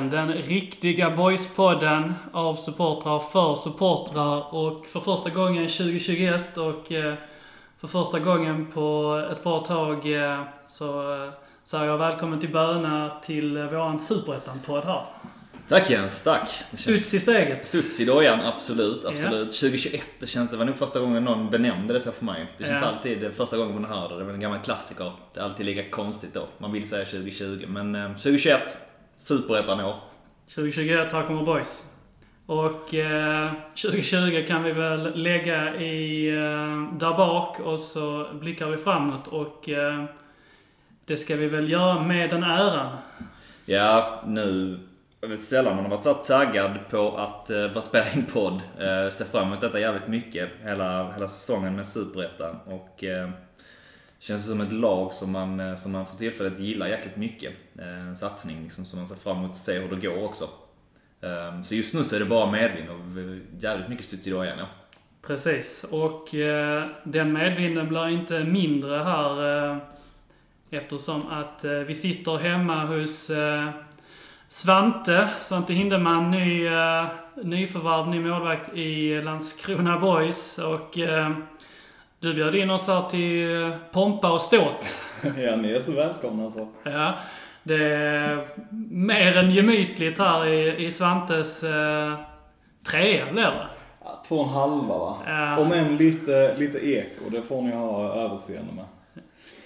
Boyspodden. Den riktiga Boyspodden av supportrar för supportrar. Och för första gången 2021 och eh, för första gången på ett bra tag eh, så eh, säger jag välkommen till Böna till våran Superettan-podd här. Tack Jens, tack. Studs i steget. Studs i dojan, absolut. absolut. 2021, det känns, det var nog första gången någon benämnde det så för mig. Det känns Ja. alltid, första gången man hör det, det är en gammal klassiker. Det är alltid lika konstigt då. Man vill säga 2020, men eh, 2021, superettan-år. 2021, här kommer Boys. Och eh, 2020 kan vi väl lägga i eh, där bak och så blickar vi framåt och eh, det ska vi väl göra med den äran. Ja, nu är det sällan man har varit så taggad på att uh, bara spela in podd. Uh, ser fram emot detta jävligt mycket. Hela, hela säsongen med Superettan. Och uh, känns som ett lag som man, eh, som man för tillfället gillar jäkligt mycket. Eh, en satsning liksom, som man ser fram emot att se hur det går också. Ehm, så just nu så är det bara medvind och jävligt mycket studs idag igen ja. Precis. Och eh, den medvinden blir inte mindre här eh, eftersom att eh, vi sitter hemma hos eh, Svante, Svante Hindeman, ny, nyförvärv, ny målvakt i Landskrona Boys. Och du bjöd in oss här till eh, pompa och ståt. Ja, ni är så välkomna alltså. Ja, det är mer än gemytligt här i, i Svantes eh, trea blir det. Ja, två och en halva va? Ja. Om än lite, lite eko, det får ni ha överseende med.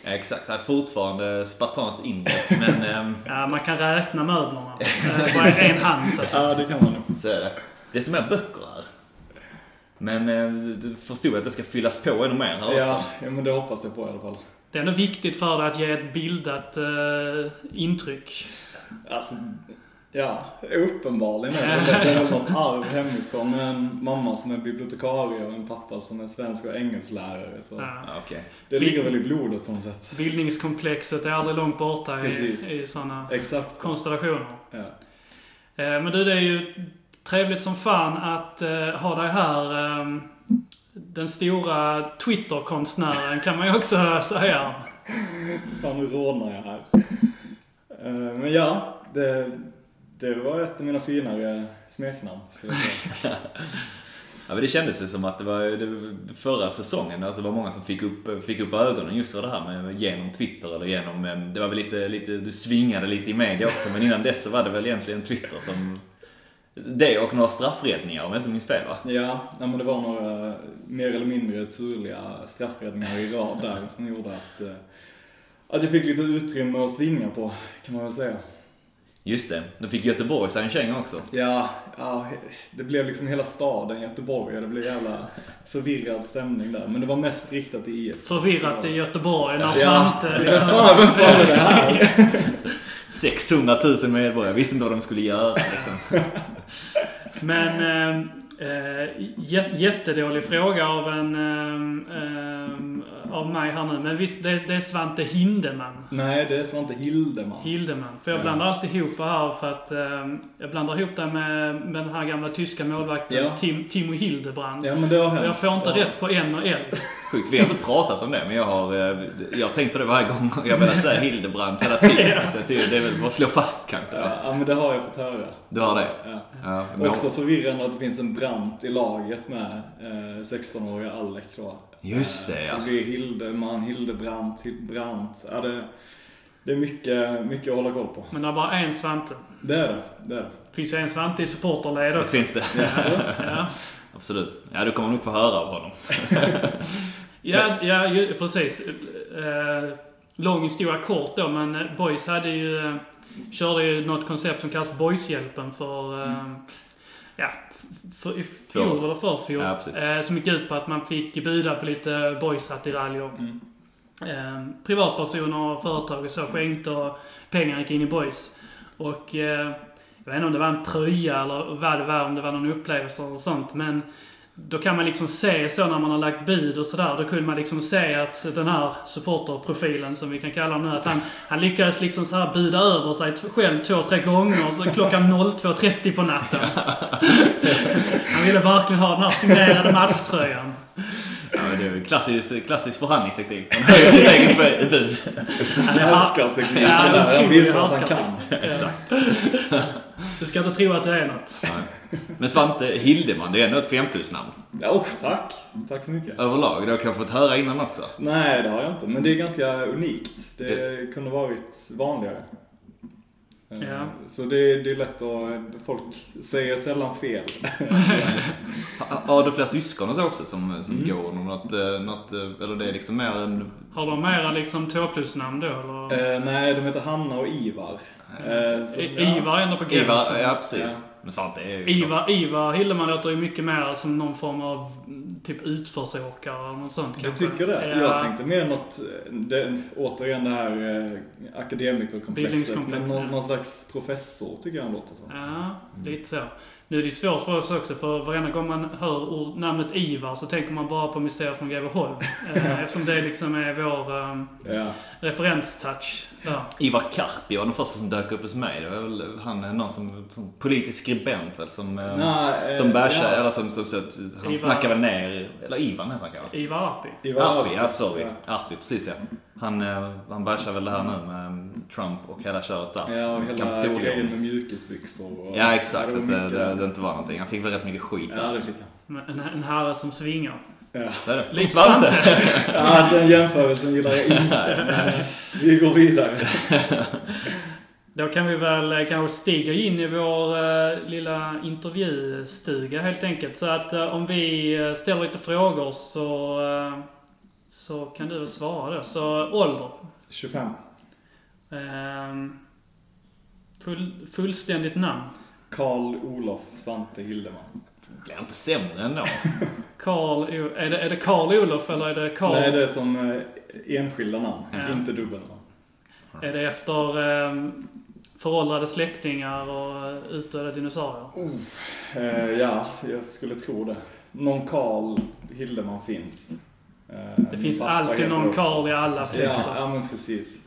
Ja, Exakt, det är fortfarande spartanskt inrett men ehm, Ja, man kan räkna möblerna. Eh, Bara i en hand så att säga. Ja, det kan man nog. så är det. Desto mer böcker här. Men eh, du- förstod att det ska fyllas på ännu mer här också. Ja, ja, men det hoppas jag på i alla fall. Det är ändå viktigt för dig att ge ett bildat eh, intryck. Alltså, ja, uppenbarligen är det det. Är väl något arv hemifrån med en mamma som är bibliotekarie och en pappa som är svensk och engelsklärare. Så Ja. Ja, okej. det ligger väl i blodet på något sätt. Bildningskomplexet är aldrig långt borta Precis. i, i sådana konstellationer. Ja. Eh, men du, det är ju trevligt som fan att eh, ha dig här. Eh, den stora Twitter-konstnären kan man ju också säga. Fan, nu rodnar jag här. Eh, Men ja, det, det var ett av mina finare smeknamn. Ja, men det kändes ju som att det var det var förra säsongen, alltså det var många som fick upp, fick upp ögonen just för det här med genom Twitter eller genom, eh, det var väl lite, lite, du svingade lite i media också, men innan dess så var det väl egentligen Twitter som, det och några straffräddningar om jag inte minns fel va? Ja, nej, men det var några mer eller mindre turliga straffräddningar i rad där som gjorde att, eh, att jag fick lite utrymme att svinga på, kan man väl säga. Just det, då fick Göteborg sig en känga också. Ja, ja, det blev liksom hela staden Göteborg. Det blev jävla förvirrad stämning där. Men det var mest riktat till IF. Förvirrat i Göteborg när Ja, Svante... fan, vem fan är det här? 600 000 medborgare, jag visste inte vad de skulle göra liksom. Men eh, eh jättedålig fråga av en eh, eh av mig här nu. Men visst, det, det är Svante Hindeman. Nej, det är Svante Hildeman. Hildeman. För jag Ja. blandar alltid ihop det här för att eh, jag blandar ihop det med, med den här gamla tyska målvakten Ja. Tim, Timo Hildebrand. Ja, men det har hänt. Jag får inte Ja. rätt på N och L. Sjukt, vi har inte pratat om det, men jag har, eh, jag har tänkt på det varje gång jag har velat säga Hildebrandt hela tiden. Jag tycker det är väl bara att slå fast kanske. Ja, ja, men det har jag fått höra. Du har det? Ja. Ja, jag- Också förvirrande att det finns en Brandt i laget med eh, 16-åriga Alec då. Just det, Eh, ja. Det Hildeman, Hildebrandt, Hild- Brandt. Ja, det, det är mycket, mycket att hålla koll på. Men det är bara en Svante. Det är det. Det är det. Det finns ju en Svante i supporterled Det också. finns det. Ja. Absolut. Ja, du kommer nog få höra av honom. Ja, ja ju, precis. Eh, lång historia kort då, men eh, Boys hade ju, eh, körde ju något koncept som kallas Boyshjälpen för, eh, ja, för i fjol eller förfjol. Ja, eh, som gick ut på att man fick buda på lite boysattiraljer. Mm. Eh, privatpersoner och företag och så skänkte och pengar gick in i Boys. Och eh, jag vet inte om det var en tröja eller vad det var, om det var någon upplevelse eller sånt. Men då kan man liksom se så när man har lagt bud och sådär. Då kunde man liksom se att den här supporterprofilen, som vi kan kalla honom nu, att han, han lyckades liksom så här buda över sig själv två, tre gånger. Så klockan 02.30 på natten. Han ville verkligen ha den här signerade matchtröjan. Ja, men det är ju klassisk, klassisk förhandlingsteknik. Man höjer sitt eget bud. Han är Jag har- älskar tekniken Ja, Jag visar att han härskarteknik. kan. Ja. Du ska inte tro att du är något. Men Svante Hildeman, det är ändå ett 5 plus-namn. Ja, oh, tack. Tack så mycket. Överlag. Det har jag fått höra innan också. Nej, det har jag inte. Men det är ganska unikt. Det kunde varit vanligare. Eh, Ja. Så det, det är lätt att... Folk säger sällan fel. Ha- Har du fler syskon och så också som, som Mm. går något, eh, något, eh, eller det är liksom mer en... Har de mera liksom två plus-namn då eller? Eh, nej, de heter Hanna och Ivar. Eh, så, I- ja. Ivar är ändå på gränsen. Ivar, ja precis. Ja. Men Svante är ju... Ivar, Ivar Hilleman låter ju mycket mer som någon form av mm, typ utförsåkare eller något sånt Du kanske. tycker det? Ja. Jag tänkte mer något, eh, det, återigen det här eh, akademikerkomplexet. Men någon, någon slags professor tycker jag han låter som. Ja, lite så. Nu är det svårt för oss också, för varenda gång man hör namnet Ivar så tänker man bara på Mysteriet från Greveholm. eh, eftersom det liksom är vår um, Ja. referenstouch. Ja. Ivar Karpi var den första som dök upp hos mig. Det var väl han är någon som, som politisk skribent väl som... eh, Nej, eh, som bärsar, ja. eller som, som, som han Ivar- snackar väl ner, eller Ivan heter han kanske? Ivar Arpi. Ivar Arpi, ja sorry. Ja. Arpi, precis ja. Han, eh, han bärsar väl det här nu med Trump och hela köret där. Ja, och hela Kapitolium. grejen med mjukisbyxor. Och, Ja exakt, det att det, det, det inte var någonting. Han fick väl rätt mycket skit Ja, där. det fick han. En, en herre som svingar. Ja. Så är det. Som Likt Svante. Ja, den jämförelsen gillar jag inte. Men, vi går vidare. Då kan vi väl eh, kanske stiga in i vår eh, lilla intervjustuga helt enkelt. Så att om vi ställer lite frågor så, så kan du väl svara då. Så ålder. 25. Ehm, full, fullständigt namn. Karl Olof Svante Hildeman. Blir inte sämre ändå. Karl, O- är det, är det Karl Olof eller är det Karl? Nej, det är som eh, enskilda namn, Ja. inte dubbelnamn. Är det efter um, föråldrade släktingar och eh, utdöda dinosaurier? Eh, ja, jag skulle tro det. Någon Karl Hildeman finns. Eh, Det min finns alltid någon också. Karl i alla Ja, släkter. ja, men precis.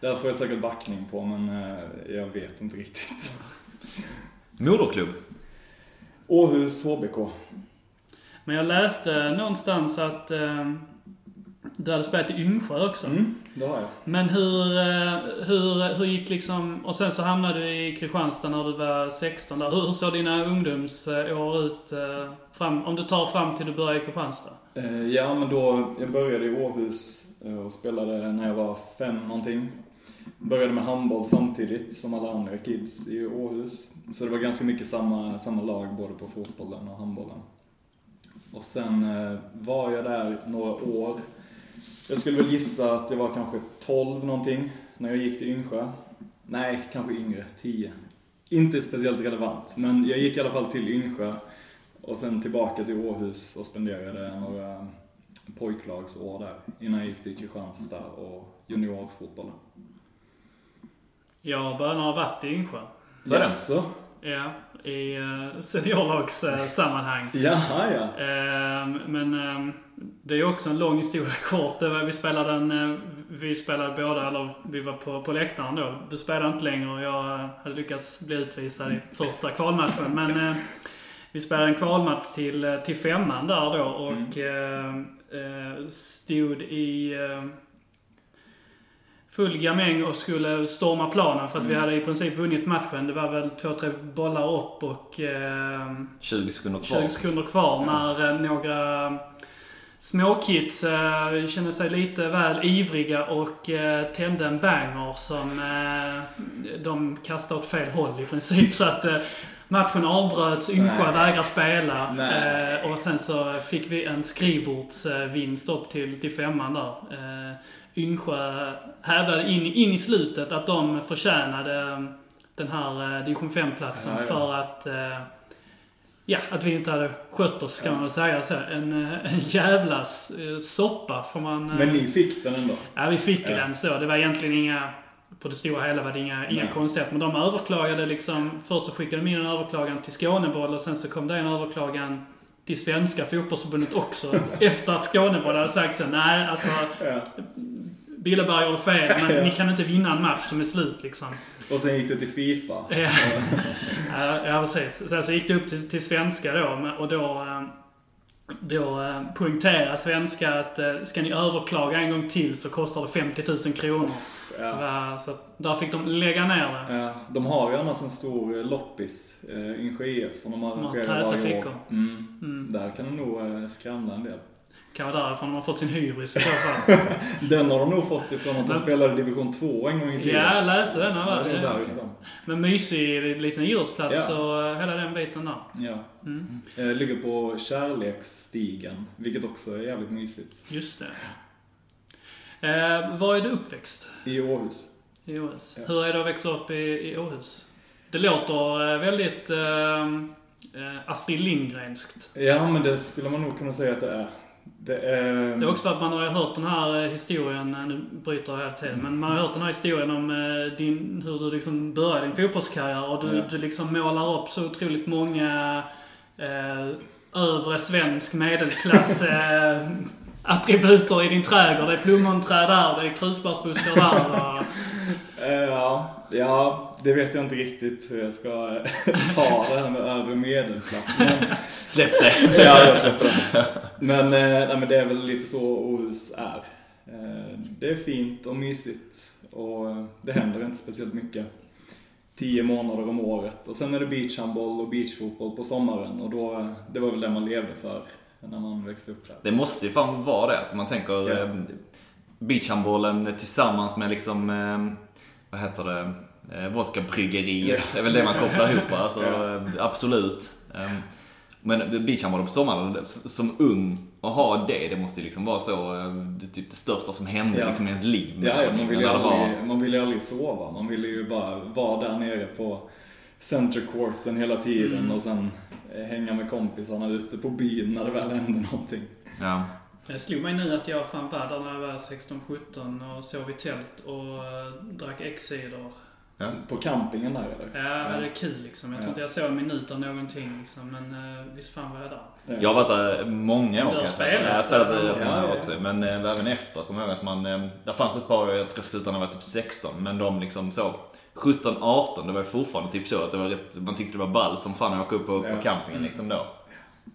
Där får jag säkert backning på, men eh, jag vet inte riktigt. Moderklubb. Åhus HBK. Men jag läste någonstans att ehm, du hade spelat i Yngsjö också. Mm, det har jag. Men hur, eh, hur, hur gick liksom... Och sen så hamnade du i Kristianstad när du var 16 där. Hur, hur såg dina ungdomsår ut? eh, Fram, om du tar fram till du började i Kristianstad? Eh, ja, men då, jag började i Åhus eh, och spelade när jag var fem någonting. Började med handboll samtidigt som alla andra kids i Åhus. Så det var ganska mycket samma, samma lag både på fotbollen och handbollen. Och sen eh, var jag där några år. Jag skulle väl gissa att jag var kanske 12 någonting när jag gick till Yngsjö. Nej, kanske yngre, 10. Inte speciellt relevant, men jag gick i alla fall till Yngsjö och sen tillbaka till Åhus och spenderade några pojklagsår där innan jag gick till Kristianstad och juniorfotbollen. Jag har bara varit i Yngsjö. Så är det. Jaså? Ja, i uh, seniorlagssammanhang. Jaha, ja. Ehm, men ehm, det är också en lång historia kort. Vi spelade en, eh, vi spelade båda, eller vi var på, på läktaren då. Du spelade inte längre och jag eh, hade lyckats bli utvisad i första kvalmatchen. Men eh, vi spelade en kvalmatch till, eh, till femman där då och eh, eh, stod i eh, full gamäng och skulle storma planen för att vi hade i princip vunnit matchen. Det var väl två, tre bollar upp och eh, 20 sekunder kvar. 20 sekunder kvar när eh, några småkids eh, kände sig lite väl ivriga och eh, tände en banger som eh, de kastade åt fel håll i princip. Så att matchen avbröts, Yngsjö vägrar spela eh, och sen så fick vi en skrivbordsvinst upp till, till femman där. Eh, Yngsjö hävdade in, in i slutet att de förtjänade eh, den här eh, division 5-platsen Ja, ja. för att eh, Ja, att vi inte hade skött oss kan man väl säga. Så en, eh, en jävla eh, soppa får man... Men ni fick den ändå? Ja, vi fick Ja. den så. Det var egentligen inga... På det stora hela var det inga, inga konstigheter. Men de överklagade liksom... Först så skickade de in en överklagan till Skåneboll och sen så kom det en överklagan till Svenska fotbollsförbundet också. efter att Skåneboll hade sagt så nej alltså Ja. Billeberg gjorde fel, men Ja. ni kan inte vinna en match som är slut liksom. Och sen gick det till Fifa. Ja, precis. Sen så gick det upp till, till svenska då och då, eh, då eh, poängterar svenska att eh, ska ni överklaga en gång till så kostar det 50 000 kronor. Ja. Så där fick de lägga ner det. Ja, de har ju annars en stor eh, loppis, eh, Insjö IF, som de har arrangerar varje år. fickor. Mm. Mm. Där kan det nog eh, skramla en del. Kan vara därifrån de har fått sin hybris i så fall. Den har de nog fått ifrån att de spelade division 2 en gång i tiden. ja, jag läste den. Ja, här, det är va? därifrån. Men mysig liten idrottsplats Ja. och eh, hela den biten där. Ja. Mm. Eh, ligger på Kärleksstigen, vilket också är jävligt mysigt. Just det. Eh, var är du uppväxt? I Åhus. I Åhus. Ja. Hur är det att växa upp i, i Åhus? Det låter eh, väldigt eh, eh, Astrid Lindgrenskt. Ja, men det skulle man nog kunna säga att det är. Det är... Det är också för att man har hört den här eh, historien, nu bryter jag hela tiden, men man har hört den här historien om din, hur du liksom började din fotbollskarriär och du, Ja. du liksom målar upp så otroligt många eh, övre svensk medelklass eh, attributer i din trädgård. Det är plommonträd där, det är krusbärsbuskar där. Och, Eh, Ja, ja, det vet jag inte riktigt hur jag ska ta det här med övre medelklass. Men, Släpp det! ja, jag släpper det. Men, eh, nej, men det är väl lite så Åhus är. Eh, Det är fint och mysigt och eh, det händer inte speciellt mycket. Tio månader om året och sen är det beachhandboll och beachfotboll på sommaren och då, det var väl det man levde för när man växte upp där. Det måste ju fan vara det. Så man tänker eh, beachhandbollen tillsammans med liksom, eh, vad heter det, eh, vodkabryggeriet. Det är väl det man kopplar ihop. Alltså, eh, absolut. Eh, men beachhandbollen på sommaren, som ung, och ha det, det måste ju liksom vara så, eh, det, typ det största som hände Ja. liksom i ens liv. Ja, man vill ju det var- aldrig, man vill ju aldrig sova. Man vill ju bara vara där nere på center courten hela tiden Mm. och sen eh, hänga med kompisarna ute på byn när det väl händer någonting. Ja. Det slog mig nu att jag fan var där när jag var 16-17 och sov i tält och eh, drack X-cider. Ja. På campingen där eller? Ja, Ja. det är kul liksom. Jag tror inte jag såg en minut av någonting liksom. Men eh, visst fan var jag där. Ja. Jag har varit där många år kan jag säga. Jag har spelat där Ja, ja. också. Men eh, även efter kommer jag ihåg att man, eh, där fanns ett par, jag tror jag var typ 16, men de liksom så 17, 18, det var ju fortfarande typ så att det var rätt, man tyckte det var ball som fan att åka upp på, Ja. på campingen liksom då.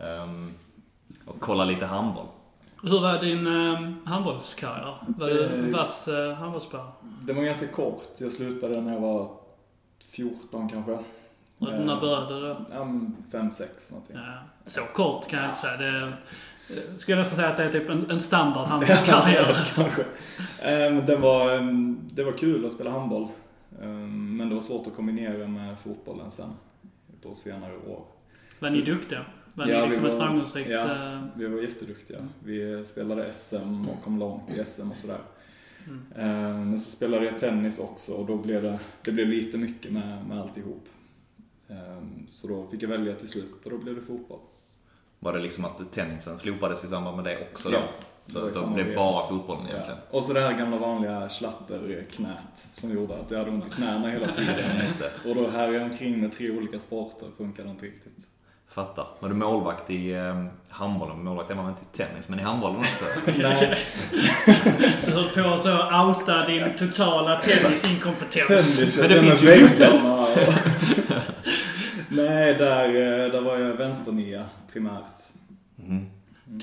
Ehm, och kolla lite handboll. Hur var din eh, handbollskarriär? Var du Eh, vass eh, handbollsspelare? Det var ganska kort. Jag slutade när jag var 14 kanske. Och eh, När började du? Men 5-6 någonting. Ja, så kort kan jag inte säga. Det är, skulle jag nästan säga att det är typ en, en standard handbollskarriär. kanske. Eh, Men det var, eh, det var kul att spela handboll. Eh, Men det var svårt att kombinera med fotbollen sen på senare år. Var ni duktiga? Var ni Ja, vi liksom ett var- framgångsrikt... ja. eh, Vi var jätteduktiga. Vi spelade SM och kom långt i SM och sådär. Mm. Eh, Men så spelade jag tennis också och då blev det, det blev lite mycket med, med alltihop. Eh, Så då fick jag välja till slut och då blev det fotboll. Var det liksom att tennisen slopades i samband med det också då? Ja, så det samma blev bara fotbollen egentligen? Ja. Och så det här gamla vanliga slatterknät som gjorde att jag hade ont i knäna hela tiden. Just det. Och då här jag omkring med tre olika sporter funkade inte riktigt. Fattar. Var du målvakt i eh, handbollen? Målvakt är man inte i tennis, men i handbollen också? Nej, Du höll på att så outa din totala tennisinkompetens. tennis, Men det finns ju. Nej, där, eh, där var jag vänsternia primärt. Mm.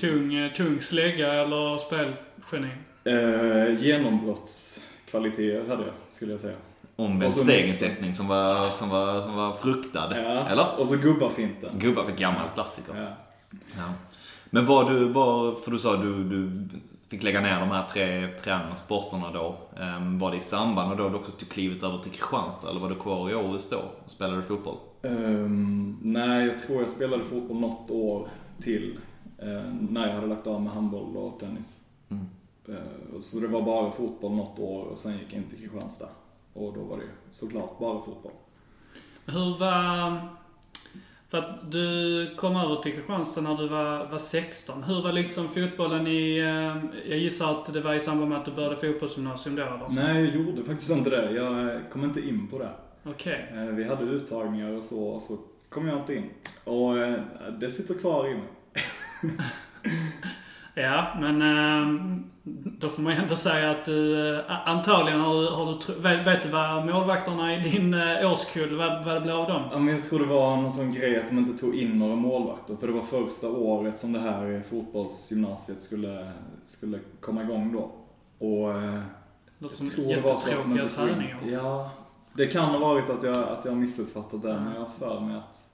Tung, eh, tung slägga eller spelgeni? Eh, genombrottskvaliteter hade jag, skulle jag säga. Omvänd Och så- steginsättning som var, som var, som var fruktad. Ja. Eller? Och så gubbafinten. Gubbar för gammal klassiker. Ja. Ja. Men var du, var, för du sa att du, du fick lägga ner de här tre, tre andra sporterna då. Ehm, var det i samband med då du också tog klivet över till Kristianstad eller var du kvar i Åhus då och spelade fotboll? Ehm, nej, jag tror jag spelade fotboll något år till. Eh, när jag hade lagt av med handboll och tennis. Mm. Eh, så det var bara fotboll något år och sen gick jag in till Kristianstad. Och då var det såklart bara fotboll. Hur var... För att du kom över till Kristianstad när du var, var 16. Hur var liksom fotbollen i... eh, Jag gissar att det var i samband med att du började fotbollsgymnasium då eller? Nej, jag gjorde faktiskt inte det. Jag kom inte in på det. Okej. Eh, vi hade uttagningar och så, och så kom jag inte in. Och det sitter kvar i mig. Ja, men ehm, då får man ju ändå säga att du eh, antagligen har, du- har du... Vet, du vad målvakterna i din eh, årskull, vad, vad det blev av dem? Ja, men jag tror det var någon sån grej att de inte tog in några målvakter. För det var första året som det här fotbollsgymnasiet skulle, skulle komma igång då. Och Låter som jättetråkiga inte tog in- träningar. Ja, det kan ha varit att jag, att jag missuppfattat det, men jag har för mig att...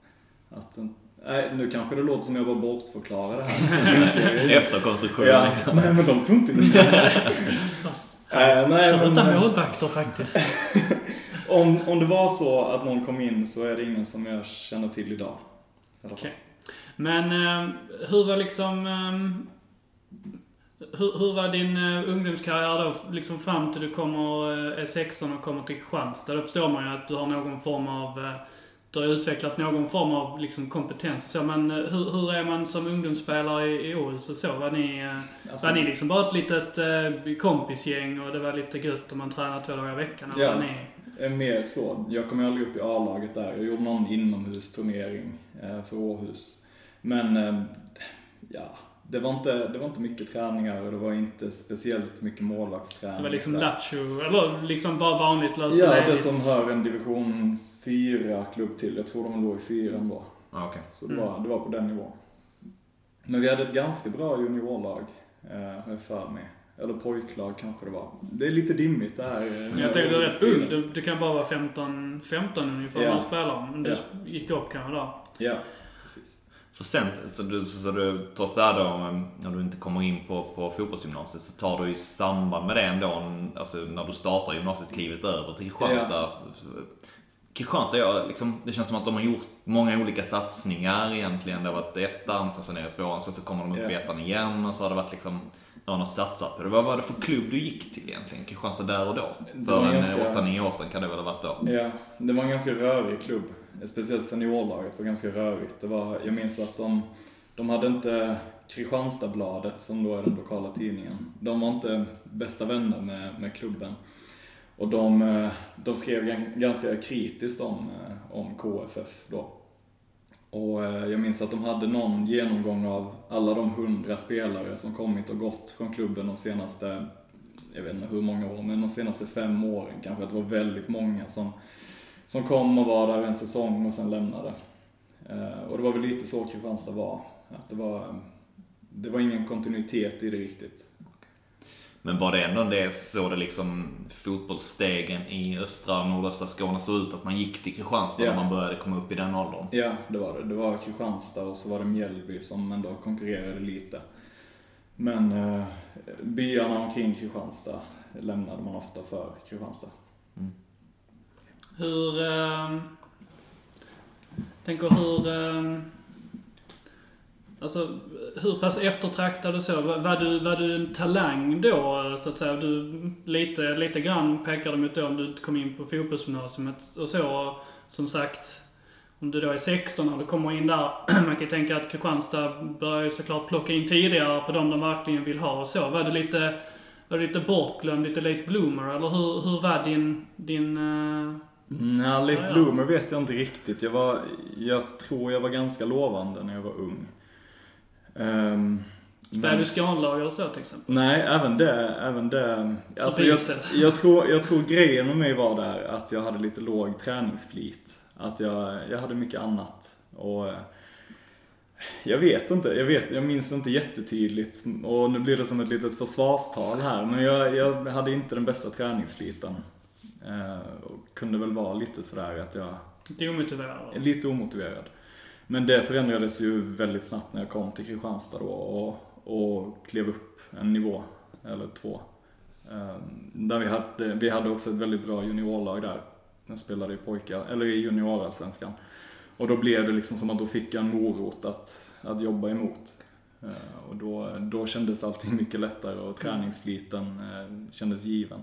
att nej, nu kanske det låter som jag var bortförklarad det här. Efter konstruktionen ja, liksom. nej men de tog inte in Fast, Äh, nej, men- utan målvakter faktiskt. om, om det var så att någon kom in så är det ingen som jag känner till idag. Okej. Men eh, hur var liksom... Eh, hur, hur var din eh, ungdomskarriär då, liksom fram till du kommer, eh, är 16 och kommer till Kristianstad? Då förstår man ju att du har någon form av... Eh, du har utvecklat någon form av liksom, kompetens så, men eh, hur, hur är man som ungdomsspelare i, i Åhus och så? Var ni, eh, Alltså, var ni liksom bara ett litet eh, kompisgäng och det var lite gött om man tränade två dagar i veckan? Ja. var ni... är mer så. Jag kom aldrig upp i A-laget där. Jag gjorde någon inomhusturnering eh, för Åhus. Men, eh, ja. Det var, inte, det var inte mycket träningar och det var inte speciellt mycket målvaktsträning. Det var liksom lattjo, eller liksom bara vanligt löst Ja, det som hör en division 4-klubb till. Jag tror de låg i fyran då. Okej. Så det, Mm. var, det var på den nivån. Men vi hade ett ganska bra juniorlag, eh, har jag för mig. Eller pojklag kanske det var. Det är lite dimmigt det här. eh, Jag tänkte du är rätt ung. Du, du kan bara vara 15, 15 ungefär Ja. när du spelar. Men du Ja. gick upp kanske där. Ja, precis. För sen, så du, så, så du, trots det här då, när du inte kommer in på, på fotbollsgymnasiet, så tar du i samband med det ändå, en- alltså när du startar gymnasiet, klivet över till Kristianstad. Kristianstad, ja, liksom, det känns som att de har gjort många olika satsningar egentligen. Det har varit ettan, sen så ner tvåan, sen så kommer de upp i ettan igen och så har det varit liksom någon har satsat på det. Vad var det för klubb du gick till egentligen? Kristianstad där och då? För en ganska- 8-9 år sedan kan det väl ha varit då? Ja, det var en ganska rörig klubb. Speciellt seniorlaget var ganska rörigt. Det var, jag minns att de, de hade inte Kristianstadsbladet, som då är den lokala tidningen. De var inte bästa vänner med, med klubben. Och de, eh, de skrev ganska kritiskt om, eh, om KFF då. Och eh, jag minns att de hade någon genomgång av alla de hundra spelare som kommit och gått från klubben de senaste, jag vet inte hur många år, men de senaste fem åren kanske. Att det var väldigt många som, som kom och var där en säsong och sen lämnade. Och det var väl lite så Kristianstad var. Att det var, det var ingen kontinuitet i det riktigt. Men var det ändå det så det liksom fotbollsstegen i östra och nordöstra Skåne stod ut? Att man gick till Kristianstad Ja. när man började komma upp i den åldern? Ja, det var det. Det var Kristianstad och så var det Mjällby som ändå konkurrerade lite. Men eh, byarna omkring Kristianstad lämnade man ofta för Kristianstad. Hur... Eh, tänker hur... Eh, alltså, hur pass eftertraktad och så? Var, du, var du en talang då, så att säga? Du, lite, lite grann pekade mot då om du kom in på fotbollsgymnasiet och så. Som sagt, om du då är 16 och du kommer in där. Man kan ju tänka att Kristianstad börjar ju såklart plocka in tidigare på de de verkligen vill ha och så. Var du lite, var du lite bortglömd, lite late bloomer? Eller hur, hur var din... din eh, Nej, late bloomer vet jag inte riktigt. Jag, var, jag tror jag var ganska lovande när jag var ung. Um, Spelade du skanlag eller så till exempel? Nej, även det. Även det. Alltså, jag, jag, tror, jag tror grejen med mig var där att jag hade lite låg träningsflit. Att jag, jag hade mycket annat. Och eh, jag vet inte, jag, vet, jag minns inte jättetydligt. Och nu blir det som ett litet försvarstal här. Men jag, jag hade inte den bästa träningsfliten. Eh, och kunde väl vara lite sådär att jag Lite omotiverad? lite omotiverad. Men det förändrades ju väldigt snabbt när jag kom till Kristianstad då och, och klev upp en nivå, eller två. Ehm, där vi hade, vi hade också ett väldigt bra juniorlag där. Jag spelade i pojkar, eller i juniorallsvenskan. Och då blev det liksom som att då fick jag en morot att, att jobba emot. Ehm, och då, då kändes allting mycket lättare och träningsfliten eh, kändes given.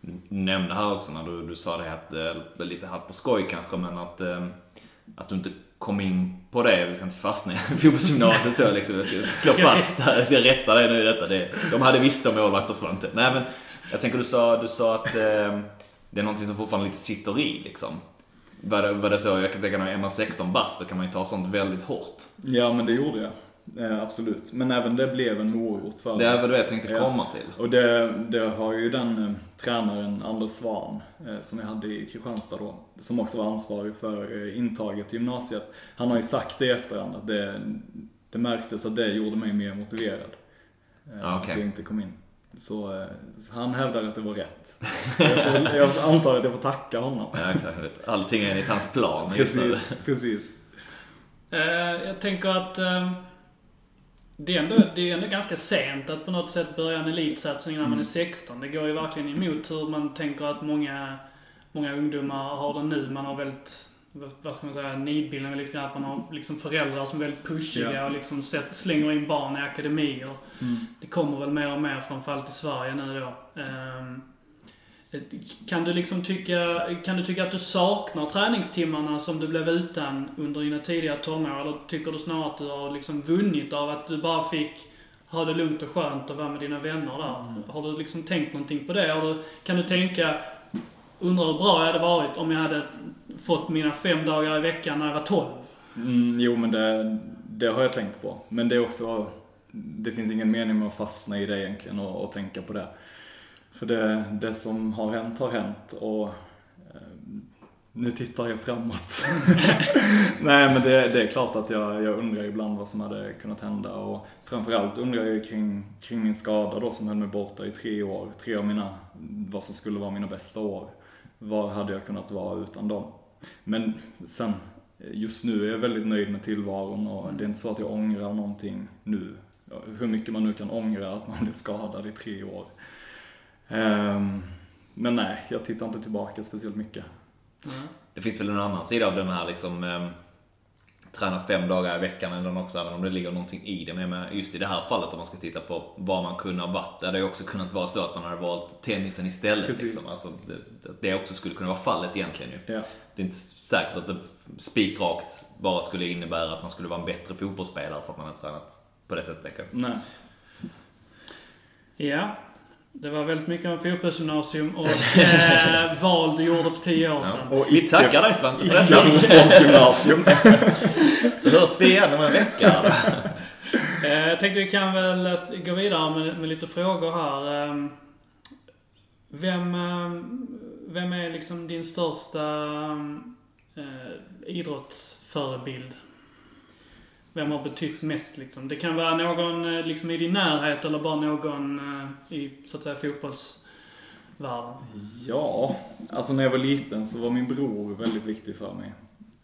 Du nämnde här också när du, du sa det att, lite här på skoj kanske, men att, ehm, att du inte kom in på det, vi ska inte fastna i fotbollsgymnasiet så liksom, jag ska slå fast här, jag ska rätta dig nu i detta. Det, de hade visst om målvakter Svante. Nej men, jag tänker du sa, du sa att eh, det är någonting som fortfarande lite sitter i liksom. Var det, var det så, jag kan tänka när man är 16 bast så kan man ju ta sånt väldigt hårt. Ja, men det gjorde jag. Eh, absolut. Men även det blev en morot för Det är väl det jag tänkte komma till. Och det, det har ju den eh, tränaren, Anders Svan, eh, som jag hade i Kristianstad då, som också var ansvarig för eh, intaget till gymnasiet. Han har ju sagt det i efterhand att det, det märktes att det gjorde mig mer motiverad. Eh, Ja, okej. Att jag inte kom in. Så, eh, så han hävdar att det var rätt. Jag, får, jag antar att jag får tacka honom. Ja. Allting är enligt hans plan. Precis, precis. Jag tänker att eh, det, är ändå, det är ändå ganska sent att på något sätt börja en elitsatsning när man är 16. Det går ju verkligen emot hur man tänker att många, många ungdomar har det nu. Man har väldigt, vad- ska man säga, nidbilden väldigt att man har liksom föräldrar som är väldigt pushiga Ja. och liksom sätter, slänger in barn i akademier. Mm. Det kommer väl mer och mer framförallt i Sverige nu då. Ehm, Kan du liksom tycka, kan du tycka att du saknar träningstimmarna som du blev utan under dina tidiga tonår? Eller tycker du snarare att du har liksom vunnit av att du bara fick ha det lugnt och skönt och vara med dina vänner där? Har du liksom tänkt någonting på det? Du, kan du tänka, undrar hur bra jag hade varit om jag hade fått mina fem dagar i veckan när jag var 12? Mm, jo, men det, det har jag tänkt på. Men det är också, det finns ingen mening med att fastna i det egentligen och, och tänka på det. För det, det som har hänt har hänt och eh, nu tittar jag framåt. Nej, men det, det är klart att jag, jag undrar ibland vad som hade kunnat hända och framförallt undrar jag kring, kring min skada då som höll mig borta i tre år. Tre av mina, vad som skulle vara mina bästa år. Var hade jag kunnat vara utan dem? Men sen, just nu är jag väldigt nöjd med tillvaron och det är inte så att jag ångrar någonting nu. Hur mycket man nu kan ångra att man blev skadad i tre år. Ehm, men nej, jag tittar inte tillbaka speciellt mycket. Det finns väl en annan sida av den här liksom eh, träna fem dagar i veckan ändå också, även om det ligger någonting i det. Men just i det här fallet om man ska titta på vad man kunde ha varit. Det hade ju också kunnat vara så att man hade valt tennisen istället. Precis. Liksom. Alltså, det, det också skulle kunna vara fallet egentligen ju. Ja. Det är inte säkert att det spikrakt bara skulle innebära att man skulle vara en bättre fotbollsspelare för att man har tränat på det sättet. Nej. Ja. Det var väldigt mycket om fotbollsgymnasium och eh, val du gjorde för tio år sedan. Och Vi tackar dig Svante för detta. fotbollsgymnasium. Så hörs vi igen om en vecka. Eh, jag tänkte vi kan väl eh, gå vidare med, med lite frågor här. Eh, Vem, eh, vem är liksom din största eh, idrottsförebild? Vem har betytt mest liksom? Det kan vara någon eh, liksom i din närhet eller bara någon eh, i, så att säga, fotbollsvärlden. Ja, alltså när jag var liten så var min bror väldigt viktig för mig.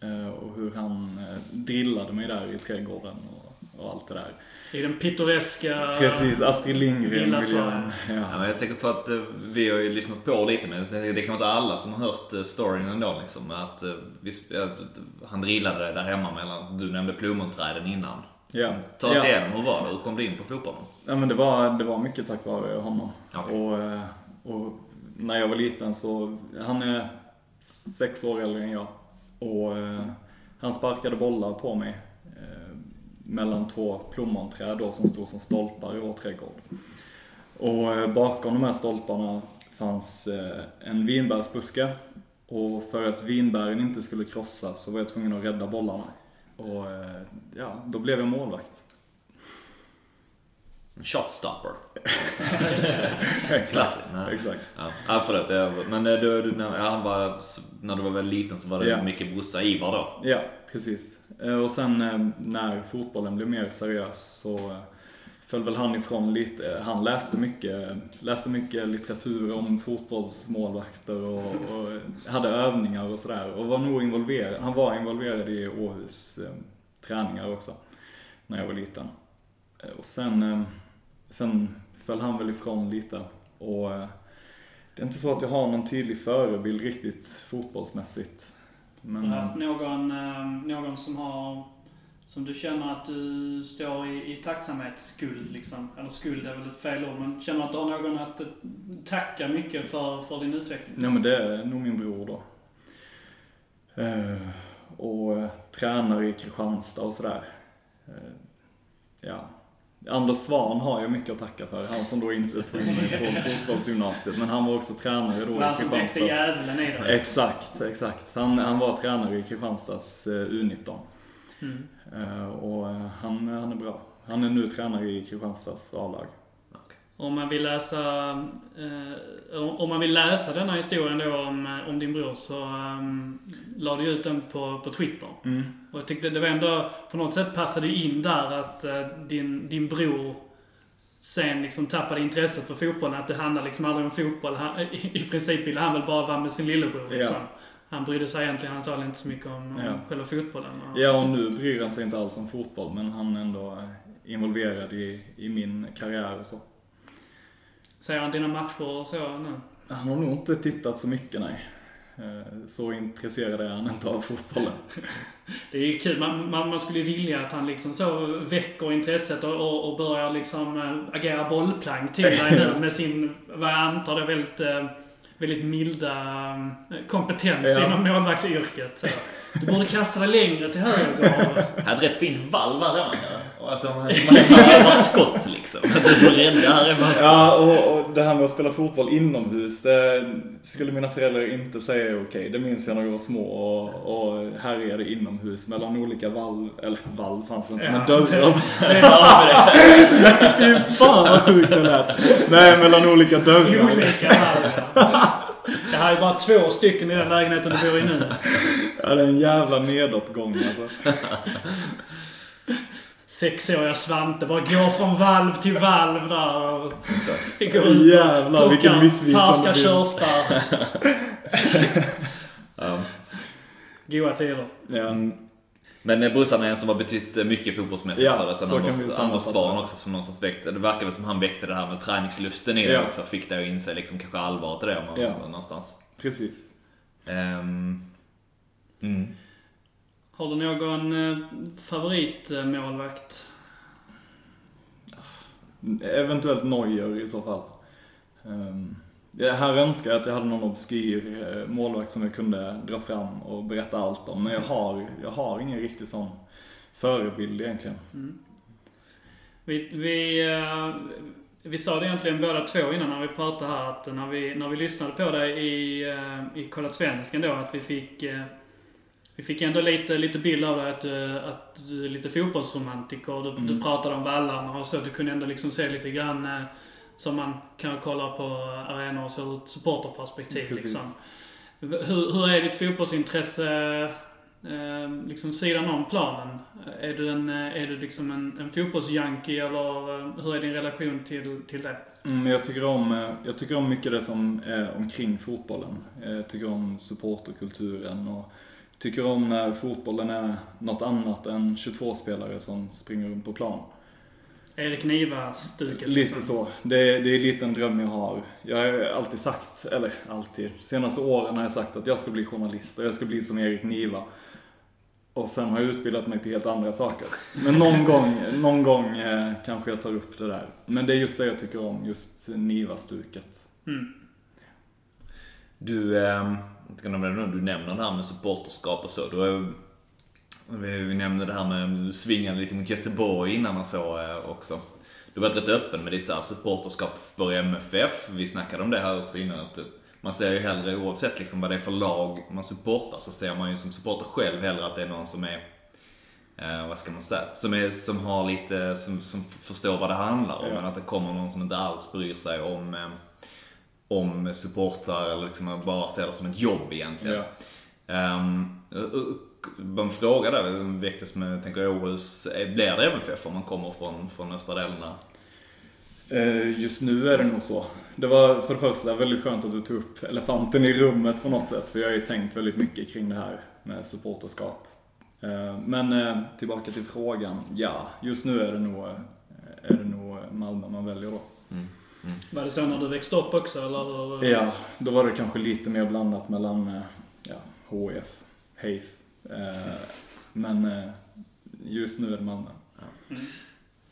Eh, och hur han drillade mig där i trädgården och, och allt det där. I den pittoreska... Precis, Astrid Lindgren Lilla vill jag... Sverige. Ja, Ja. men jag tänker för att eh, vi har ju lyssnat på lite men det det kan vara inte alla som har hört eh, storyn ändå liksom. Att, eh, vi, han drillade dig där hemma mellan, du nämnde plommonträden innan. Ja. Ta oss ja. igenom, hur var det? Hur kom du in på fotbollen? Ja, men det var, det var mycket tack vare honom. Okej. Och, och när jag var liten så, han är sex år äldre än jag. Och eh, han sparkade bollar på mig mellan två plommonträd då som stod som stolpar i vår trädgård. Och eh, bakom de här stolparna fanns eh, en vinbärsbuske. Och för att vinbären inte skulle krossas så var jag tvungen att rädda bollarna. Och eh, ja, då blev jag målvakt. Shotstopper. Exakt. Exakt. Ja, ja förlåt. Jag, men du, du, när, han var, när du var väldigt liten så var det Ja. mycket brorsa Ivar då. Ja, precis. Eh, och sen eh, när fotbollen blev mer seriös så eh, föll väl han ifrån lite. Han läste mycket, läste mycket litteratur om fotbollsmålvakter och, och hade övningar och sådär. Och var nog involverad, han var involverad i Åhus eh, träningar också. När jag var liten. Och sen, eh, sen föll han väl ifrån lite. Och eh, det är inte så att jag har någon tydlig förebild riktigt fotbollsmässigt. Men, Har du haft någon, eh, någon som har som du känner att du står i, i tacksamhetsskuld liksom? Eller skuld är väl ett fel ord, men känner att du har någon att eh, tacka mycket för, för din utveckling? Ja men det är nog min bror då. Eh, och eh, tränar i Kristianstad och sådär. Eh, ja. Anders Svan har jag mycket att tacka för. Han som då inte tog in mig på fotbollsgymnasiet. Men han var också tränare då i Han som växte Kristianstads... djävulen i dig. Exakt, exakt. Han, han var tränare i Kristianstads eh, U19. Mm. Eh, och eh, han, han är bra. Han är nu tränare i Kristianstads A-lag. Om man vill läsa, eh, om man vill läsa denna historien då om, eh, om din bror så um, la du ut den på, på Twitter. Mm. Och jag tyckte det var ändå, på något sätt passade in där att uh, din, din bror sen liksom tappade intresset för fotbollen. Att det handlade liksom aldrig om fotboll. Han, i, I princip ville han väl bara vara med sin lillebror liksom. Ja. Han brydde sig egentligen antagligen inte så mycket om, om Ja. själva fotbollen. Och, Ja, och nu bryr han sig inte alls om fotboll, men han är ändå involverad i, i min karriär och så. Ser han dina matcher och så nu? Han har nog inte tittat så mycket, nej. Eh, Så intresserad är han inte av fotbollen. Det är ju kul. Man, man, man skulle ju vilja att han liksom så väcker intresset och, och, och börjar liksom äh, agera bollplank till dig nu med sin, vad jag antar det väldigt, äh, väldigt milda kompetens Ja. inom målvaktsyrket. Så. Du borde kasta dig längre till höger. Jag hade rätt fint valv här hemma. Alltså, man man skott liksom. Du får rädda här hemma också. Ja, och, och det här med att spela fotboll inomhus, det skulle mina föräldrar inte säga är okej. Det minns jag när vi var små och, och härjade inomhus mellan olika valv, eller valv fanns det inte, men Ja. dörrar. Det är Fy fan vad sjukt det lät. Nej, mellan olika dörrar. olika här. Det här är bara två stycken i den lägenheten du bor i nu. Ja, det är en jävla nedåtgång alltså. Sexåriga Svante bara går från valv till valv där och går ut och Jävlar, vilken plockar missvisande färska bild. körsbär. Ja. Goa tider. Ja. Mm. Men brorsan är en som har betytt mycket fotbollsmässigt Ja, för så Sen Anders, Anders Svahn det. också som någonstans väckte. Det verkar väl som han väckte det här med träningslusten i det Ja. också. Fick dig att inse liksom kanske allvaret i det om man, Ja. någonstans. Precis. Ehm, mm. Har du någon eh, favoritmålvakt? Eventuellt Neuer i så fall. Det här önskar jag att jag hade någon obskyr eh, målvakt som jag kunde dra fram och berätta allt om. Men jag har, jag har ingen riktig sån förebild egentligen. Vi, vi, eh, vi sa det egentligen båda två innan när vi pratade här att när vi, när vi lyssnade på dig i, i Kolla Svensken då att vi fick vi fick ändå lite, lite bild av dig att du, att du är lite fotbollsromantiker. Du, du pratade om vallarna och så. Du kunde ändå liksom se lite grann eh, som man kan kolla på arenor och så ur ett supporterperspektiv. Precis. Liksom. Hur, hur är ditt fotbollsintresse eh, liksom sidan om planen? Är du, en, eh, är du liksom en, en fotbollsjunkie eller eh, hur är din relation till, till det? Mm, jag, tycker om, eh, jag tycker om mycket det som är omkring fotbollen. Eh, Jag tycker om supporterkulturen och tycker om när fotbollen är något annat än 22 spelare som springer runt på plan. Erik Niva-stuket? Lite liksom. så. Det är, det är lite en dröm jag har. Jag har alltid sagt, eller alltid, senaste åren har jag sagt att jag ska bli journalist och jag ska bli som Erik Niva. Och sen har jag utbildat mig till helt andra saker. Men någon gång, någon gång eh, kanske jag tar upp det där. Men det är just det jag tycker om, just Niva-stuket. Mm. Du, eh, du nämner det här med supporterskap och så. Ju, vi, nämnde det här med du svingade lite mot Göteborg innan och så eh, också. Du har varit rätt öppen med ditt så här supporterskap för MFF. Vi snackade om det här också innan. Att man ser ju hellre, oavsett liksom vad det är för lag man supportar, så ser man ju som supporter själv hellre att det är någon som är Eh, vad ska man säga? Som, är, som har lite, som, som förstår vad det handlar om. Ja. Men att det kommer någon som inte alls bryr sig om, eh, om supportrar eller liksom bara ser det som ett jobb egentligen. Ja. Um, en fråga där väcktes med, tänker jag, Åhus. Eh, Blir det MFF om man kommer från, från östra delarna? Eh, Just nu är det nog så. Det var för det första väldigt skönt att du tog upp elefanten i rummet på något sätt. För jag har ju tänkt väldigt mycket kring det här med supporterskap. Eh, Men tillbaka till frågan. Ja, just nu är det nog, är det nog Malmö man väljer då. Var det så när du växte upp också eller? Ja, då var det kanske lite mer blandat mellan eh, ja, HF, HEIF. Eh, Men eh, just nu är det Malmö.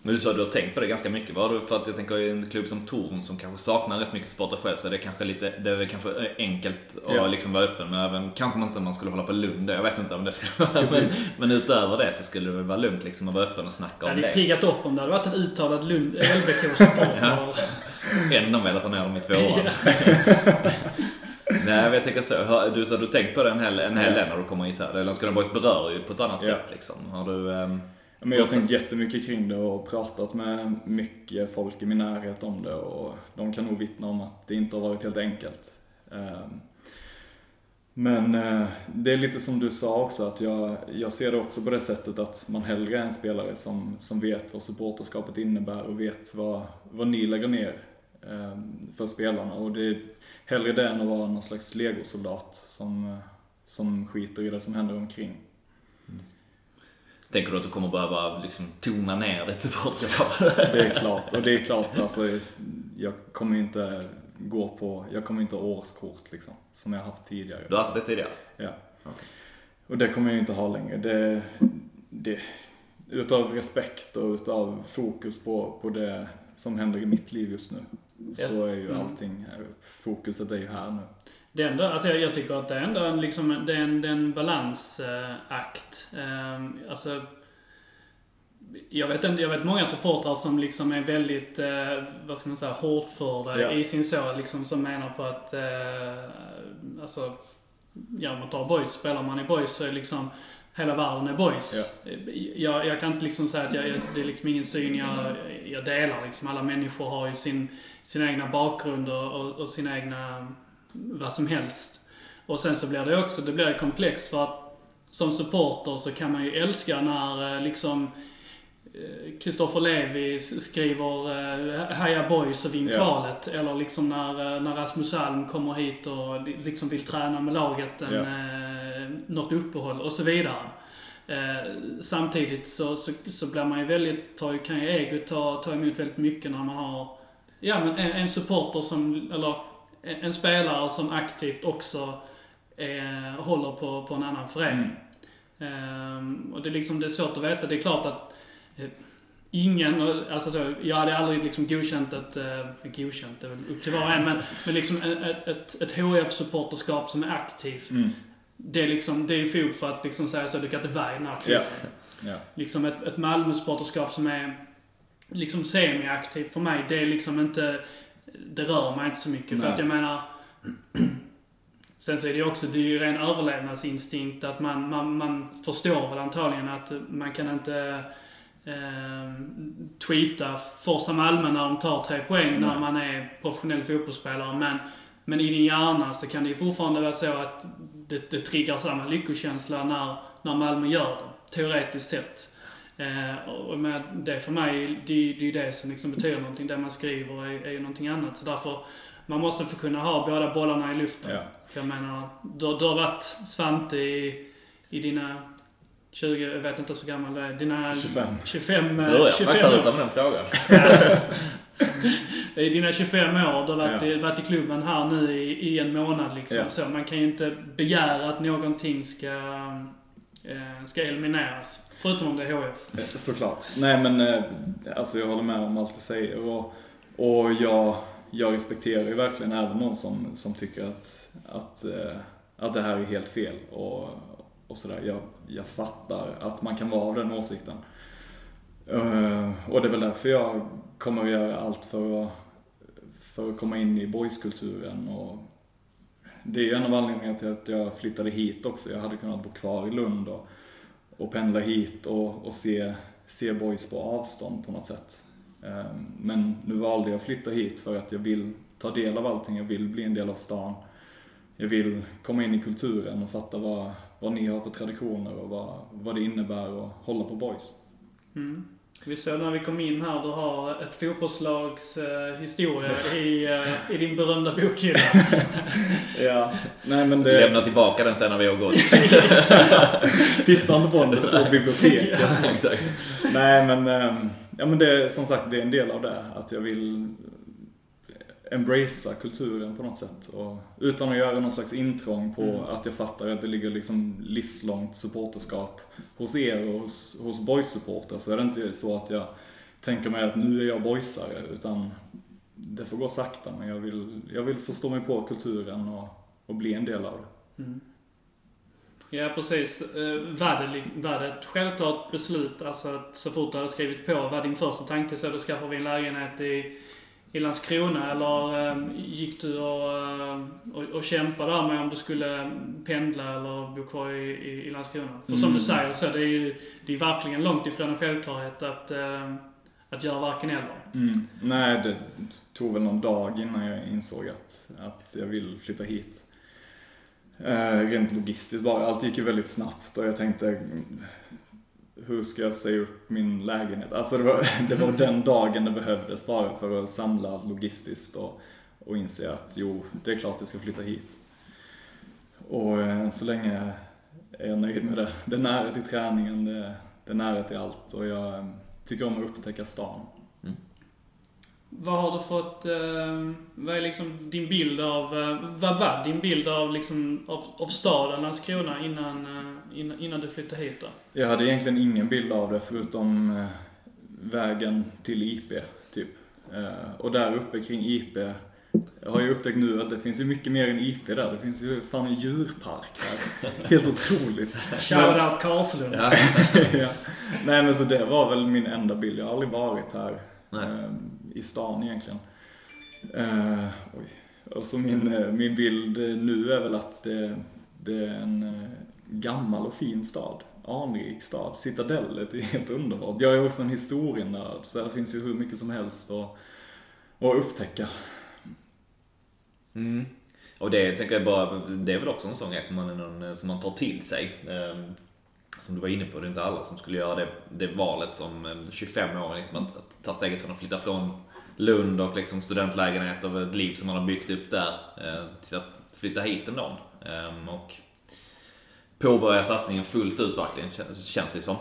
Men du sa att du har tänkt på det ganska mycket. Var det för att jag tänker i en klubb som Torn som kanske saknar rätt mycket supportrar själv så är det kanske lite, det är väl kanske enkelt att Ja. liksom vara öppen med även, kanske man inte man skulle hålla på Lund jag vet inte om det skulle vara, men, men utöver det så skulle det väl vara lugnt liksom att vara öppen och snacka Det om hade det. piggat upp om det hade varit en uttalad Lund- LBK-supporter. Än de velat ha ner dem i tvåan. Nej men jag tänker så, du sa du har tänkt på det en hel, en hel del när du kommer hit här. Landskrona Boys berör ju på ett annat Ja. sätt liksom. Har du, ehm, men jag har tänkt jättemycket kring det och pratat med mycket folk i min närhet om det och de kan nog vittna om att det inte har varit helt enkelt. Ehm, men eh, det är lite som du sa också, att jag, jag ser det också på det sättet att man hellre är en spelare som, som vet vad supporterskapet innebär och vet vad, vad ni lägger ner ehm, för spelarna. Och det är hellre det än att vara någon slags legosoldat som, som skiter i det som händer omkring. Tänker du att du kommer behöva liksom tona ner ditt supporterskap? Det är klart. Och det är klart, alltså, jag kommer ju inte gå på, jag kommer inte ha årskort liksom, som jag har haft tidigare. Du har haft det tidigare? Ja. Och det kommer jag inte ha längre. Det, det, utav respekt och utav fokus på, på det som händer i mitt liv just nu. Så är ju Mm. allting, fokuset är ju här nu. Det ändå, alltså jag, jag tycker att det är ändå liksom, det är en, det är en balansakt. Ehm, alltså, jag vet, jag vet många supportrar som liksom är väldigt, eh, vad ska man säga, hårdförda Ja. i sin så, liksom som menar på att, eh, alltså, ja man tar boys, spelar man i boys så är liksom hela världen är boys. Jag, jag kan inte liksom säga att jag, jag, det är liksom ingen syn jag, jag delar liksom. Alla människor har ju sin, sin egna bakgrund och, och, och sina egna, vad som helst. Och sen så blir det också, det blir komplext för att som supporter så kan man ju älska när eh, liksom Kristoffer Levi s- skriver eh, Heja boys och vinn kvalet. Eller liksom när, eh, när Rasmus Alm kommer hit och li- liksom vill träna med laget en, eh, något uppehåll och så vidare. Eh, samtidigt så, så, så blir man ju väldigt, tar, kan ju egot ta, ta emot väldigt mycket när man har Ja men en, en supporter som, eller en, en spelare som aktivt också eh, håller på, på en annan förening. Ehm, och det är liksom, det är svårt att veta. Det är klart att eh, ingen, alltså så, jag hade aldrig liksom godkänt ett, eh, godkänt, det är väl upp till var och en, men, men liksom ett, ett, ett HIF-supporterskap som är aktivt. Mm. Det är liksom, det är fog för att liksom säga så, du kan inte vara i den här klubben. Ja. Liksom ett, ett Malmö-supporterskap som är liksom semi-aktivt för mig, det är liksom inte, det rör mig inte så mycket. För Nej. att jag menar, sen så är det ju också, det är ju ren överlevnadsinstinkt att man, man, man förstår väl antagligen att man kan inte eh, tweeta Forza Malmö när de tar tre poäng när Nej. man är professionell fotbollsspelare. Men, men i din hjärna så kan det ju fortfarande vara så att det, det triggar samma lyckokänsla när, när Malmö gör det. Teoretiskt sett. Eh, och med det för mig, det, det är ju det som liksom betyder någonting. Det man skriver är, är ju någonting annat. Så därför, man måste få kunna ha båda bollarna i luften. Ja. För jag menar, du, du har varit Svante i, i dina 20, jag vet inte så gammal du är, dina 25. 25, eh, Börjar 25 fakta år. utan den frågan. I dina 25 år, du har varit, Ja. i, varit i klubben här nu i, i en månad liksom. Ja. Så man kan ju inte begära att någonting ska, Eh, ska elimineras. Förutom om det är HF. Eh, såklart. Nej men, eh, alltså jag håller med om allt du säger och, och jag, jag respekterar ju verkligen även någon som, som tycker att, att, att det här är helt fel och, och sådär. Jag, jag fattar att man kan vara av den åsikten. Och det är väl därför jag kommer att göra allt för att, för att komma in i boyskulturen och det är ju en av anledningarna till att jag flyttade hit också. Jag hade kunnat bo kvar i Lund och, och pendla hit och, och se, se boys på avstånd på något sätt. Ehm, men nu valde jag att flytta hit för att jag vill ta del av allting. Jag vill bli en del av stan. Jag vill komma in i kulturen och fatta vad, vad ni har för traditioner och vad, vad det innebär att hålla på boys. Mm. Vi såg när vi kom in här, du har ett fotbollslags eh, historia i, eh, i din berömda bokhylla. Ja, nej men det... lämnar tillbaka den sen när vi har gått. Titta inte på den, det står biblioteket. Exakt. Nej men, ehm, ja men det som sagt, det är en del av det. Att jag vill embracea kulturen på något sätt. Och utan att göra någon slags intrång på Mm. att jag fattar att det ligger liksom livslångt supporterskap hos er och hos, hos boys-supportrar. Så är det inte så att jag tänker mig att nu är jag boysare. Utan det får gå sakta. Men jag vill, jag vill förstå mig på kulturen och, och bli en del av det. Mm. Ja, precis. Eh, var det ett självklart beslut, alltså att så fort du hade skrivit på, var din första tanke så då skaffar vi en lägenhet i, i Landskrona eller eh, gick du och, eh, och, och kämpade där med om du skulle pendla eller bo kvar i, i, i Landskrona? För som Mm. du säger så det är ju det är verkligen långt ifrån en självklarhet att, eh, att göra varken eller. Mm. Nej, det tog väl någon dag innan jag insåg att, att jag vill flytta hit. Eh, rent logistiskt bara. Allt gick ju väldigt snabbt och jag tänkte mm, hur ska jag säga upp min lägenhet? Alltså det var, det var den dagen det behövdes bara för att samla allt logistiskt och, och inse att jo, det är klart jag ska flytta hit. Och eh, än så länge är jag nöjd med det. Det är nära till träningen, det, det är nära till allt och jag eh, tycker om att upptäcka stan. Vad har du fått, eh, vad är liksom din bild av, eh, vad var din bild av liksom, av, av staden Landskrona innan, eh, innan, innan du flyttade hit då? Jag hade egentligen ingen bild av det förutom eh, vägen till IP, typ. Eh, och där uppe kring IP jag har ju upptäckt nu att det finns ju mycket mer än IP där. Det finns ju fan en djurpark här. Helt otroligt. Shoutout Karlslund. Ja. ja. Nej men så det var väl min enda bild. Jag har aldrig varit här eh, i stan egentligen. Eh, oj. Och så min, eh, min bild nu är väl att det, det är en eh, gammal och fin stad. Anrik stad. Citadellet är helt underbart. Jag är också en historienörd så här finns ju hur mycket som helst att, att upptäcka. Mm. Och det tänker jag bara, det är väl också en sån grej som man, någon, som man tar till sig. Ehm, som du var inne på, det är inte alla som skulle göra det, det valet som 25-åring, liksom att, att ta steget från att flytta från Lund och liksom studentlägenhet och ett liv som man har byggt upp där eh, till att flytta hit ändå. Ehm, och påbörja satsningen fullt ut verkligen, känns- känns det som.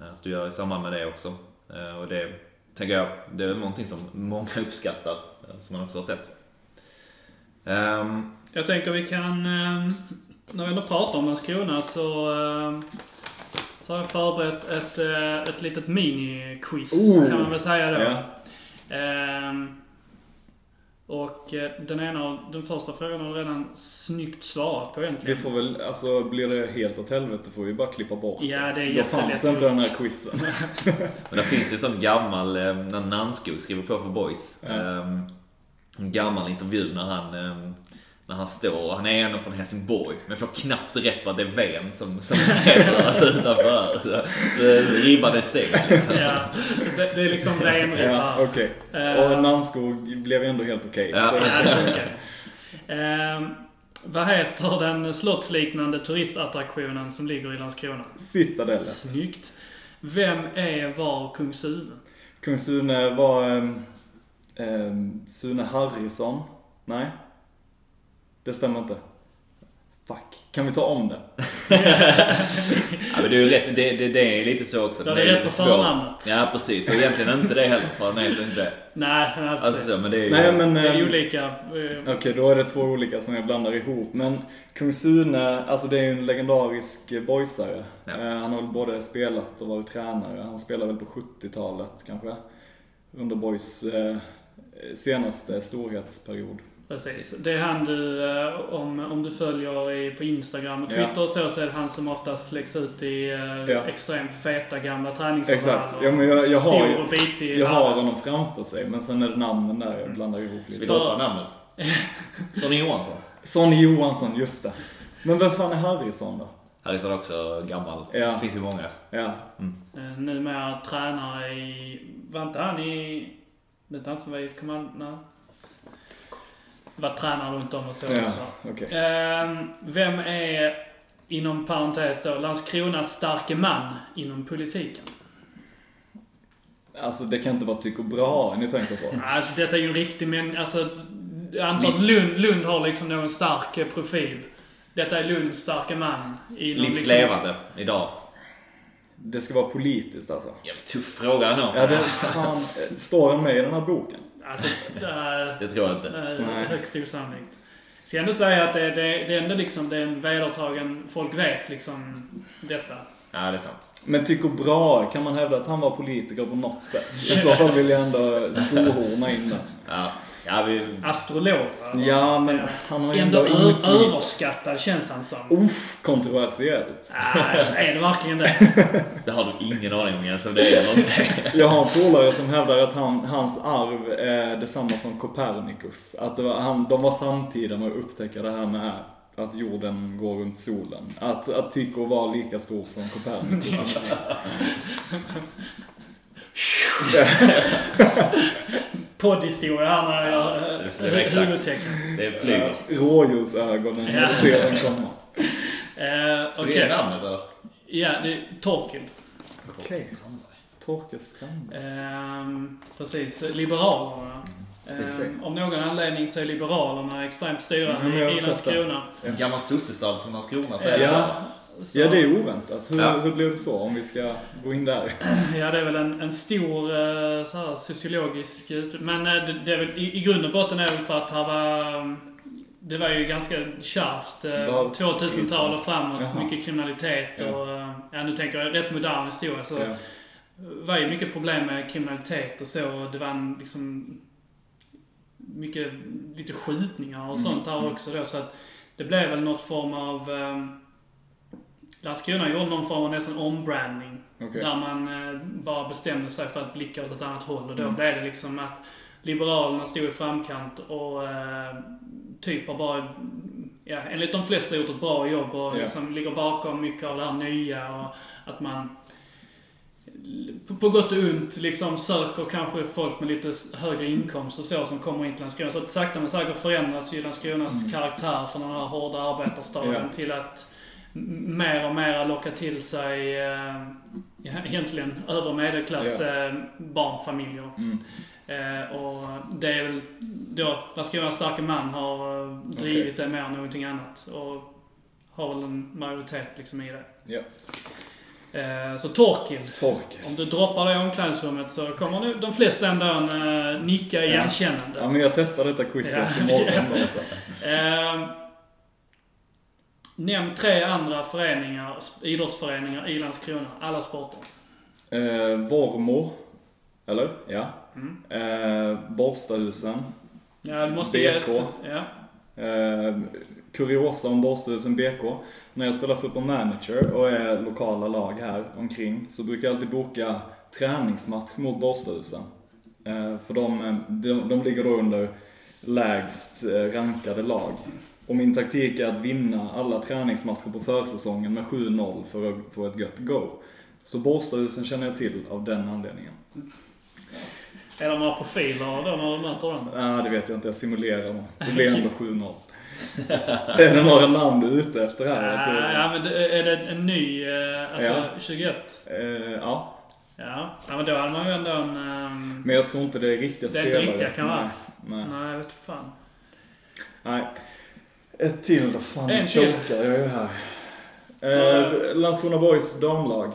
Eh, Att du gör i samband med det också. Eh, Och det tänker jag, det är någonting som många uppskattar, eh, som man också har sett. Ehm, Jag tänker vi kan, eh, när vi ändå pratar om Landskrona så, eh, så har jag förberett ett, ett litet mini-quiz Oh! kan man väl säga då. Ehm, och eh, den ena av, den första frågan har du redan snyggt svarat på Vi egentligen. får väl, alltså blir det helt åt helvete får vi bara klippa bort Ja, det är Då fanns jättelätt inte den här quizen. Men det finns ju en sån gammal, eh, när Nanskog skriver på för Boys. Ja. En gammal intervju när han, ehm, när han står, han är ändå från Helsingborg, men får knappt rätt vad det är Ven som, som alltså utanför. Så, eh, Ribban är sänkt liksom. Ja, det, det är liksom renribba. Ja, okej. Eh, Och Nannskog blev ändå helt okej. Ja. Så- Ja. Ehm, vad heter den slottsliknande turistattraktionen som ligger i Landskrona? Citadellet. Snyggt. Vem är var kung Sune? Kung Sune var um, Sune Harrison. Nej. Det stämmer inte. Fuck. Kan vi ta om det? Ja, men det är rätt, det, det, det är lite så också. Det är lite rätt svår. förnamnet. Ja, precis. Och egentligen inte det heller, för han heter inte det. Nej, nej precis. Alltså så, men det är ju... Nej men... det är ehm, olika. eh, Okej, då är det två olika som jag blandar ihop. Men Kung Sune, alltså det är ju en legendarisk eh, boysare. Ja. Eh, Han har väl både spelat och varit tränare. Han spelade väl på 70-talet kanske. Under boys eh, senaste storhetsperiod. Precis. Precis. Det är han du, eh, om, om du följer i, på Instagram och Twitter Ja. och så, så är det han som oftast läggs ut i eh, Ja. extremt feta gamla träningsoveraller. Exakt. Ja, men jag- jag har och bitig Jag har honom framför sig, men sen är det namnen där jag blandar ihop Vill lite. du ha namnet? Sonny Johansson. Sonny Johansson, just det. Men vem fan är Harrison då? Harrison är också gammal. Ja. Det finns ju många. Ja, Eh, numera tränare i... Var inte han i... Det är inte som var i IFK Malmö? Nej. Var tränare runt om och så. ja och så. okej. Ehm, vem är, inom parentes då, Landskronas starke man inom politiken? Alltså det kan inte vara Tycho Brahe ni tänker på. Alltså, detta är ju en riktig men alltså, jag antar att Lund, Lund har liksom någon stark profil. Detta är Lunds starke man. Inom Livslevande idag. Det ska vara politiskt alltså. Jävligt tuff fråga ändå. Ja, det, fan, står han med i den här boken? Alltså, det Det tror jag inte. är Nej. högst osannolikt. Ska jag ändå säga att det, det, det är ändå liksom, det är en vedertagen, folk vet liksom detta. Ja, det är sant. Men Tycho Brahe, kan man hävda att han var politiker på något sätt? I så fall vill jag ändå skohorna in den. Ja, ja vi... Astrolog. Ja, men han har ju Ändå ändå inflytande. överskattad känns han som. Uff, kontroversiellt. Nej, är det verkligen det? Det har du ingen aning om ens om det är eller inte. Jag har en polare som hävdar att han, hans arv är detsamma som Copernicus. Att det var, han, de var samtida med att upptäcka det här med att jorden går runt solen. Att, att Tycho var lika stor som Copernicus. Poddhistoria här när jag Ja, gör det är eh. Det flyger. Rådjursögonen, Ja. jag ser den komma. Så Okej. det är namnet eller? Ja, det är Torkild. Okej. Torkel Strandberg. Ehm, precis, Liberalerna. Ehm, om någon anledning så är Liberalerna extremt styrande Mm, i Landskrona. En gammal sossestad som Landskrona säger Ja. Så. Ja, det är oväntat. Hur, Ja. hur blev det så? Om vi ska gå in där. Ja, det är väl en, en stor eh, så här, sociologisk ut- Men eh, det, det är väl, i, i grund och botten är det väl för att här var... Det var ju ganska kärvt. Eh, Vad 2000-tal och framåt. Jaha. Mycket kriminalitet Ja. och... eh, Ja, nu tänker jag rätt modern historia. Så Ja. var ju mycket problem med kriminalitet och så. Och det var en, liksom... Mycket, lite skjutningar och Mm, sånt där mm. också då. Så att det blev väl något form av... Landskrona gjorde någon form av nästan ombranding. Okej. Där man eh, bara bestämde sig för att blicka åt ett annat håll. Och då Mm. blev det liksom att Liberalerna stod i framkant och eh, typ har bara, ja, enligt de flesta gjort ett bra jobb och Ja. liksom ligger bakom mycket av det här nya och att man på, gott och ont liksom söker kanske folk med lite högre inkomst och så som kommer in till Landskrona. Så att sakta men säkert förändras ju Landskronas Mm. karaktär från den här hårda arbetarstaden Ja. till att mer och mer locka till sig eh, ja, egentligen övre medelklass Ja. eh, barnfamiljer. Mm. Eh, och det är väl då Landskronas starka man har eh, drivit det mer än någonting annat. Och har väl en majoritet liksom i det. Ja. Eh, så Torkild. Torkel. Om du droppar det i omklädningsrummet så kommer nu de flesta ändå eh, nicka igenkännande. Ja, men jag testar detta quizet Ja. imorgon då. Nämn tre andra föreningar, idrottsföreningar i Landskrona. Alla sporter. Eh, Vormo. Eller? Ja. Mm. Eh, Borstahusen. Ja, du måste BK. ett, ja. Eh, kuriosa om Borstahusen BK. När jag spelar fotboll manager och är lokala lag här omkring så brukar jag alltid boka träningsmatch mot Borstahusen. Eh, för de, de, de ligger då under lägst eh, rankade lag. Och min taktik är att vinna alla träningsmatcher på försäsongen med 7-0 för att få ett gött go. Så Borstahusen känner jag till av den anledningen. Är det några profiler då när du möter dem? Nej, det vet jag inte. Jag simulerar dem. Det blir ändå 7-0. är det några namn du är ute efter här? Att Ja, men är det en ny, eh, alltså Ja. 21? Eh, ja, Ja. ja, men då hade man ju ändå en... ehm, men jag tror inte det är riktiga Det är inte spelare. riktiga kanske. Nej, nej. nej, jag vet fan. nej. Ett till då. Fan, En till. chokar jag ju här. Eh, Landskrona Boys damlag.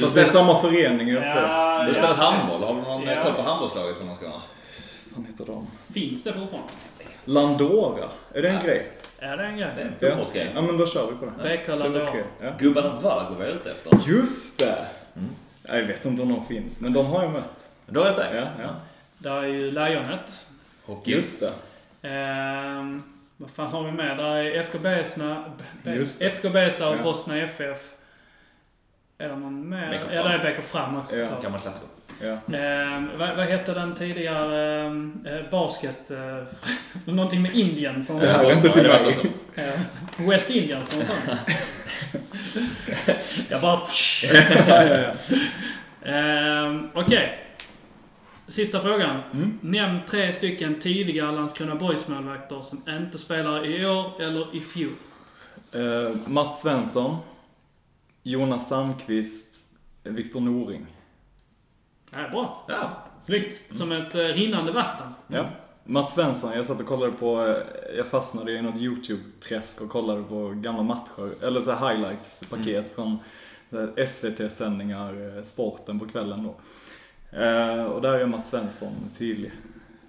Fast det är samma förening i och för sig. ja, Du har spelat handboll. Har du någon Ja. koll på handbollslaget från Landskrona? Fan heter de? Finns det fortfarande? Landora. Är det en Ja. grej? Ja, det är en grej. Det är en Ja. fotbollsgrej. ja, men då kör vi på det. BK Det var Landora. tre. Ja. Gubbarna Vargo var jag ute efter. Just det! Mm. Jag vet inte om de finns, men de har jag mött. Du har rätt där. Ja, ja. Där är ju Lejonet. Hockey. Just det. Ehm, vad fan har vi med? Där är FK Besna. FK Besa och Ja. Bosna FF. Är det någon mer? Ja, det är BK Fram också Ja. Gammal klassiker. Ja. Ehm, vad, vad hette den tidigare ehm, eh, basket... Eh, någonting med Indien som är inte till mig. Ja, West Indians eller sånt. Jag bara... ja, ja, ja. Ehm, Okej. Sista frågan. Mm. Nämn tre stycken tidigare Landskrona Boys-målvakter som inte spelar i år eller i fjol. Eh, Mats Svensson, Jonas Sandqvist, Viktor Noring. Det är bra. Ja, snyggt. Som ett eh, rinnande vatten. Ja. Mats Svensson, jag satt och kollade på, eh, jag fastnade i något YouTube-träsk och kollade på gamla matcher, eller så här highlights-paket från så här SVT-sändningar, sporten på kvällen då. Eh, och där är Mats Svensson tydlig.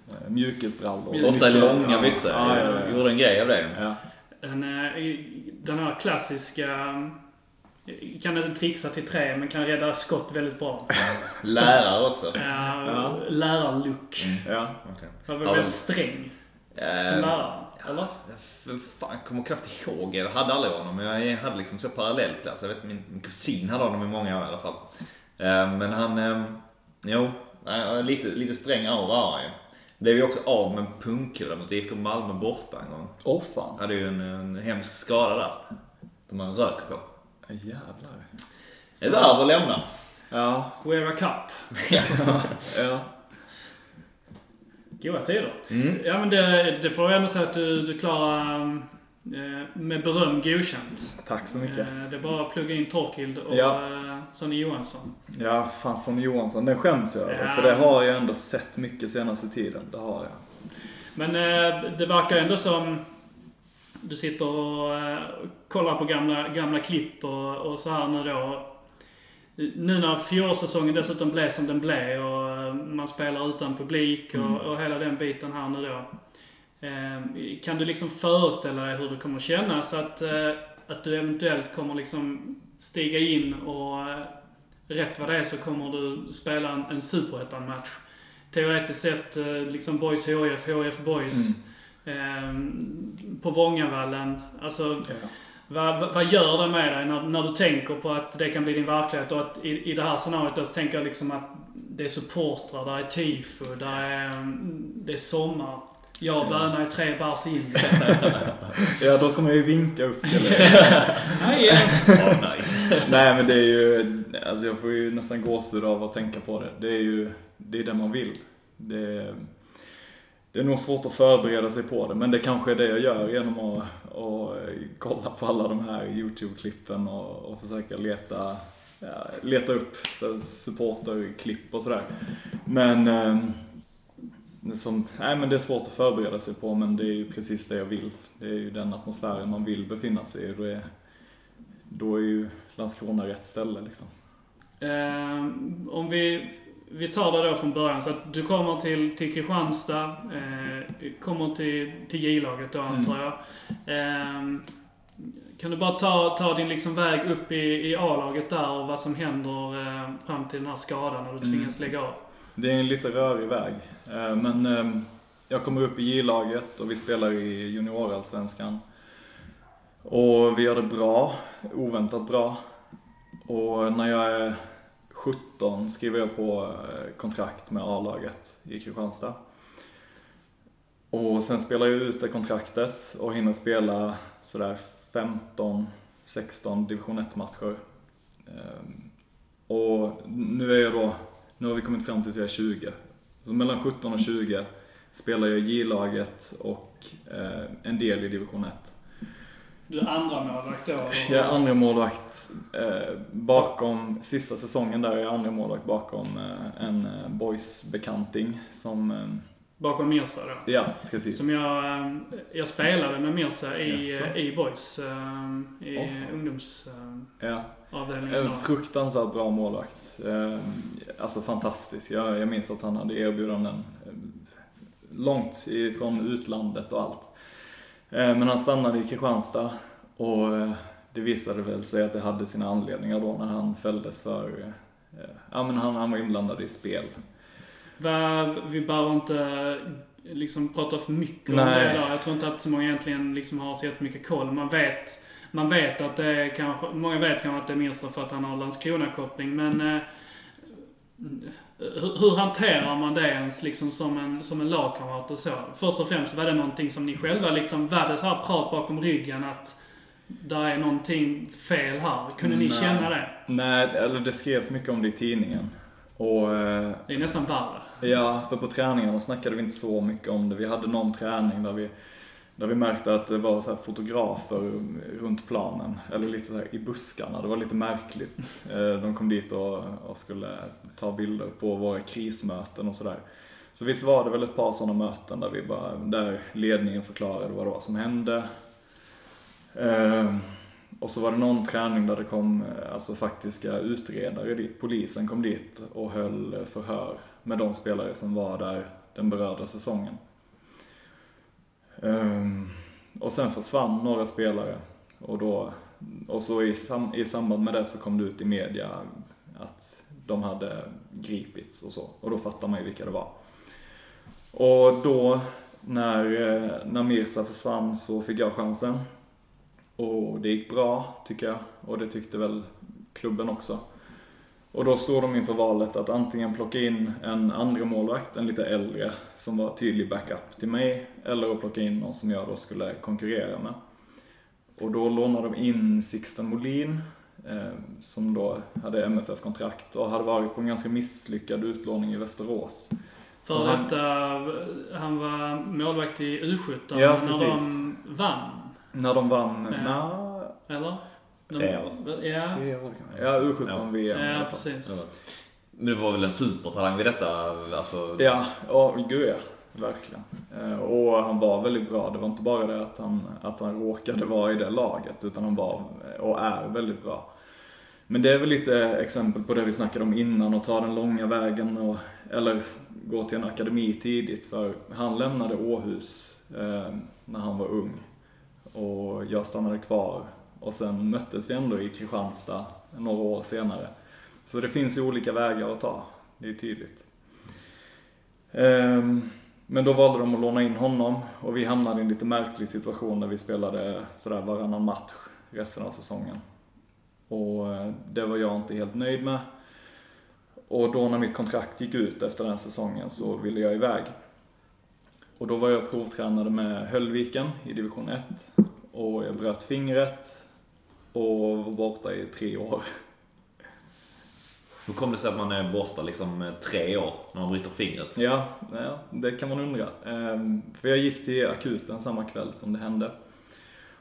Eh, Mjukisbrallor. Ofta långa ja. byxor. Ja, ja, ja. Gjorde en grej av det. ja. Den, eh, den här klassiska kan inte trixa till tre, men kan rädda skott väldigt bra. Lärare också. Ja, Ja. Lärarlook. Ja. Okay. Han var väldigt sträng som lärare. Eller? Jag fan, jag kommer knappt ihåg. Jag hade aldrig honom, men jag hade liksom så parallellklass. Jag vet min, min kusin hade honom i många år i alla fall. Eh, Men han, eh, jo, lite, lite sträng aura har han ju. Blev ju också av med en pungkula mot IFK Malmö borta en gång. Åh fan. Hade ju en, en hemsk skada där. Som han rök på. Jävlar. Ett arv att lämna. Ja. Wear a cup. Ja. Goda tider. Mm. Ja men det, det får jag ändå säga att du, du klarar eh, med beröm godkänt. Tack så mycket. Eh, det är bara att plugga in Torkild och Ja. eh, Sonny Johansson. Ja, fan Sonny Johansson, den skäms jag över. Ja. För det har jag ändå sett mycket senaste tiden. Det har jag. Men eh, det verkar ändå som du sitter och eh, kollar på gamla, gamla klipp och, och så här nu då. Nu när fjolårssäsongen dessutom blev som den blev och eh, man spelar utan publik och, Mm. och hela den biten här nu då. Eh, kan du liksom föreställa dig hur det kommer kännas att, eh, att du eventuellt kommer liksom stiga in och eh, rätt vad det är så kommer du spela en, en superettan-match. Teoretiskt sett eh, liksom Boys HF, HF Boys. Eh, på Vångavallen. Alltså, Ja. vad, vad- gör det med dig när, när du tänker på att det kan bli din verklighet och att i, i det här scenariot då så tänker jag liksom att det är supportrar, där är tifo, där är, mm, det är sommar. Jag och Böna är tre bärs in. ja, då kommer jag ju vinka upp till. Nej. Oh, nice. Nej men det är ju, alltså jag får ju nästan gåshud av att tänka på det. Det är ju, det är det man vill. Det är, det är nog svårt att förbereda sig på det, men det kanske är det jag gör genom att, att kolla på alla de här YouTube-klippen och, och försöka leta, ja, leta upp supporterklipp och sådär. Men, eh, det som, nej men det är svårt att förbereda sig på, men det är ju precis det jag vill. Det är ju den atmosfären man vill befinna sig i. Det är, då är ju Landskrona rätt ställe liksom. Eh, om vi, vi tar det då från början. Så att du kommer till, till Kristianstad, eh, kommer till, till J-laget då antar jag. Eh, kan du bara ta, ta din liksom väg upp i, i A-laget där och vad som händer eh, fram till den här skadan och du tvingas lägga av? Det är en lite rörig väg. Eh, men ehm, jag kommer upp i J-laget och vi spelar i juniorallsvenskan. Och vi gör det bra, oväntat bra. Och när jag är 17 skriver jag på eh, kontrakt med A-laget i Kristianstad. Och sen spelar jag ut det kontraktet och hinner spela sådär 15, 16 division 1-matcher. Ehm, och nu är jag då, nu har vi kommit fram till att jag är 20. Så mellan 17 och 20 spelar jag i J-laget och eh, en del i division 1. Du är andra målvakt då? Jag är andra målvakt eh, bakom, sista säsongen där är jag andra målvakt bakom eh, en eh, boys-bekanting som, eh, Bakom Mirza då? ja precis. Som jag, eh, jag spelade med Mirza i, eh, i Boys, i Åh, fan. ungdomsavdelningen. Ja, en fruktansvärt bra målvakt. Eh, alltså fantastisk. Jag, jag minns att han hade erbjudanden långt ifrån utlandet och allt. Eh, men han stannade i Kristianstad och eh, det visade väl sig att det hade sina anledningar då när han fälldes för, eh, ja men han, han var inblandad i spel. Vi behöver inte liksom prata för mycket om Nej. det där. Jag tror inte att så många egentligen liksom har så mycket koll. Man vet, man vet att det är kanske, många vet kanske att det är Mirza för att han har Landskrona-koppling, men eh, hur, hur hanterar man det ens liksom som en, som en lagkamrat och så? Först och främst, var det någonting som ni själva liksom, var det så här prat bakom ryggen att där är någonting fel här? Kunde ni Nej. känna det? Nej, eller det skrevs mycket om det i tidningen. Och eh, Det är nästan värre. Ja, för på träningarna snackade vi inte så mycket om det. Vi hade någon träning där vi, där vi märkte att det var så här fotografer runt planen, eller lite så här i buskarna. Det var lite märkligt. Eh, de kom dit och, och skulle ta bilder på våra krismöten och sådär. Så visst var det väl ett par sådana möten där vi bara, där ledningen förklarade vad det var som hände. Eh, Och så var det någon träning där det kom eh, alltså faktiska utredare dit. Polisen kom dit och höll förhör med de spelare som var där den berörda säsongen. Um, Och sen försvann några spelare och då, Och så i, sam, i samband med det så kom det ut i media att de hade gripits och så. Och då fattar man ju vilka det var. Och då när, eh, när Mirza försvann så fick jag chansen. Och det gick bra, tycker jag. Och det tyckte väl klubben också. Och då stod de inför valet att antingen plocka in en andra målvakt, en lite äldre, som var tydlig backup till mig, eller att plocka in någon som jag då skulle konkurrera med. Och då lånade de in Sixten Molin, eh, som då hade MFF-kontrakt och hade varit på en ganska misslyckad utlåning i Västerås. För Så att uh, han var målvakt i U17 Ja, när precis. de vann. När de vann, Ja. na, Eller? Tre Ja, tre år kanske. Ja, U17 Ja. VM i alla ja fall. precis. Men det var väl en supertalang vid detta, alltså. Ja, ja, gud ja. Verkligen. Eh, Och han var väldigt bra. Det var inte bara det att han, att han råkade vara i det laget, utan han var och är väldigt bra. Men det är väl lite exempel på det vi snackade om innan, att ta den långa vägen och, eller gå till en akademi tidigt. För han lämnade Åhus eh, när han var ung. Och jag stannade kvar. Och sen möttes vi ändå i Kristianstad några år senare. Så det finns ju olika vägar att ta. Det är tydligt. Ehm, men då valde de att låna in honom och vi hamnade i en lite märklig situation där vi spelade sådär varannan match resten av säsongen. Och eh, det var jag inte helt nöjd med. Och då när mitt kontrakt gick ut efter den säsongen så ville jag iväg. Och då var jag provtränare med Höllviken i division 1. Och jag bröt fingret och var borta i tre år. Hur kom det sig att man är borta liksom eh, tre år när man bryter fingret? Ja, ja, det kan man undra. Ehm, För jag gick till akuten samma kväll som det hände.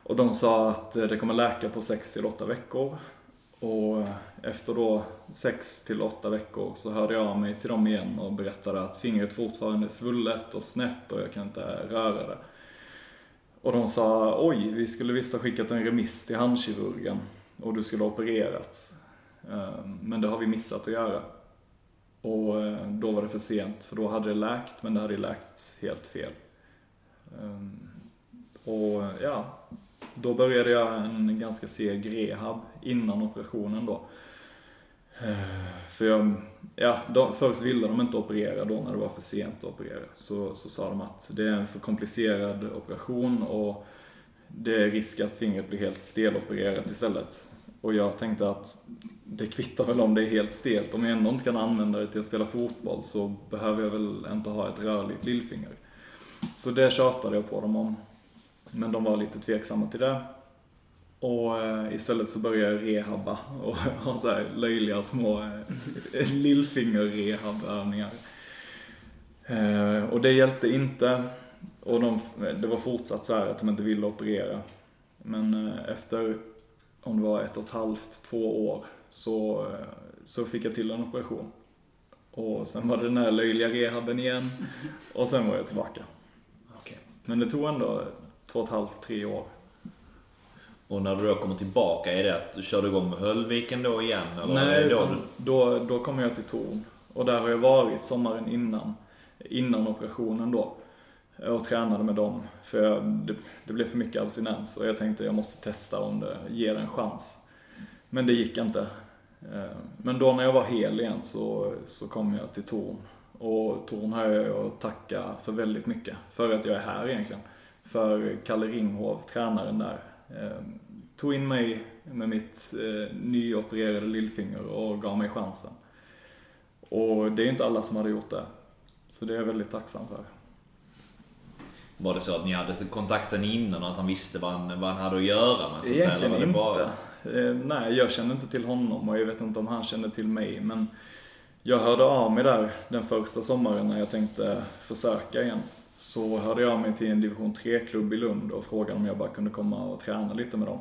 Och de sa att eh, det kommer läka på 6 till 8 veckor. Och efter då 6 till 8 veckor så hörde jag av mig till dem igen och berättade att fingret fortfarande är svullet och snett och jag kan inte röra det. Och de sa, oj, vi skulle visst ha skickat en remiss till handkirurgen och du skulle ha opererats. Ehm, men det har vi missat att göra. Och eh, då var det för sent, för då hade det läkt, men det hade läkt helt fel. Ehm, och ja, då började jag en ganska seg rehab innan operationen då. Eh, för jag, ja, de, först ville de inte operera då när det var för sent att operera. Så, så sa de att det är en för komplicerad operation och det är risk att fingret blir helt stelopererat istället. Och jag tänkte att det kvittar väl om det är helt stelt. Om jag ändå inte kan använda det till att spela fotboll så behöver jag väl inte ha ett rörligt lillfinger. Så det tjatade jag på dem om. Men de var lite tveksamma till det. Och eh, istället så började jag rehabba och ha så här löjliga små eh, lillfinger-rehabövningar. Eh, och det hjälpte inte. Och de, det var fortsatt så här att de inte ville operera. Men efter, om det var ett och ett halvt, två år, så, så fick jag till en operation. Och sen var det den här löjliga rehaben igen. Och sen var jag tillbaka. Men det tog ändå två och ett halvt, tre år. Och när du då kommer tillbaka, är det att du kör igång med Höllviken då igen? Eller Nej, då utan då, då kom jag till Torn. Och där har jag varit sommaren innan, innan operationen då. Och tränade med dem. För jag, det, det blev för mycket abstinens och jag tänkte jag måste testa om det ger en chans. Men det gick inte. Eh, Men då när jag var hel igen så, så kom jag till Torn. Och Torn har jag att tacka för väldigt mycket. För att jag är här egentligen. För Kalle Ringhov, tränaren där, eh, tog in mig med mitt eh, nyopererade lillfinger och gav mig chansen. Och det är inte alla som hade gjort det. Så det är jag väldigt tacksam för. Var det så att ni hade kontakt sen innan och att han visste vad han, vad han hade att göra med? Så Egentligen var det inte. bara- Eh, nej, jag kände inte till honom och jag vet inte om han kände till mig. Men jag hörde av mig där den första sommaren när jag tänkte försöka igen. Så hörde jag av mig till en division 3-klubb i Lund och frågade om jag bara kunde komma och träna lite med dem.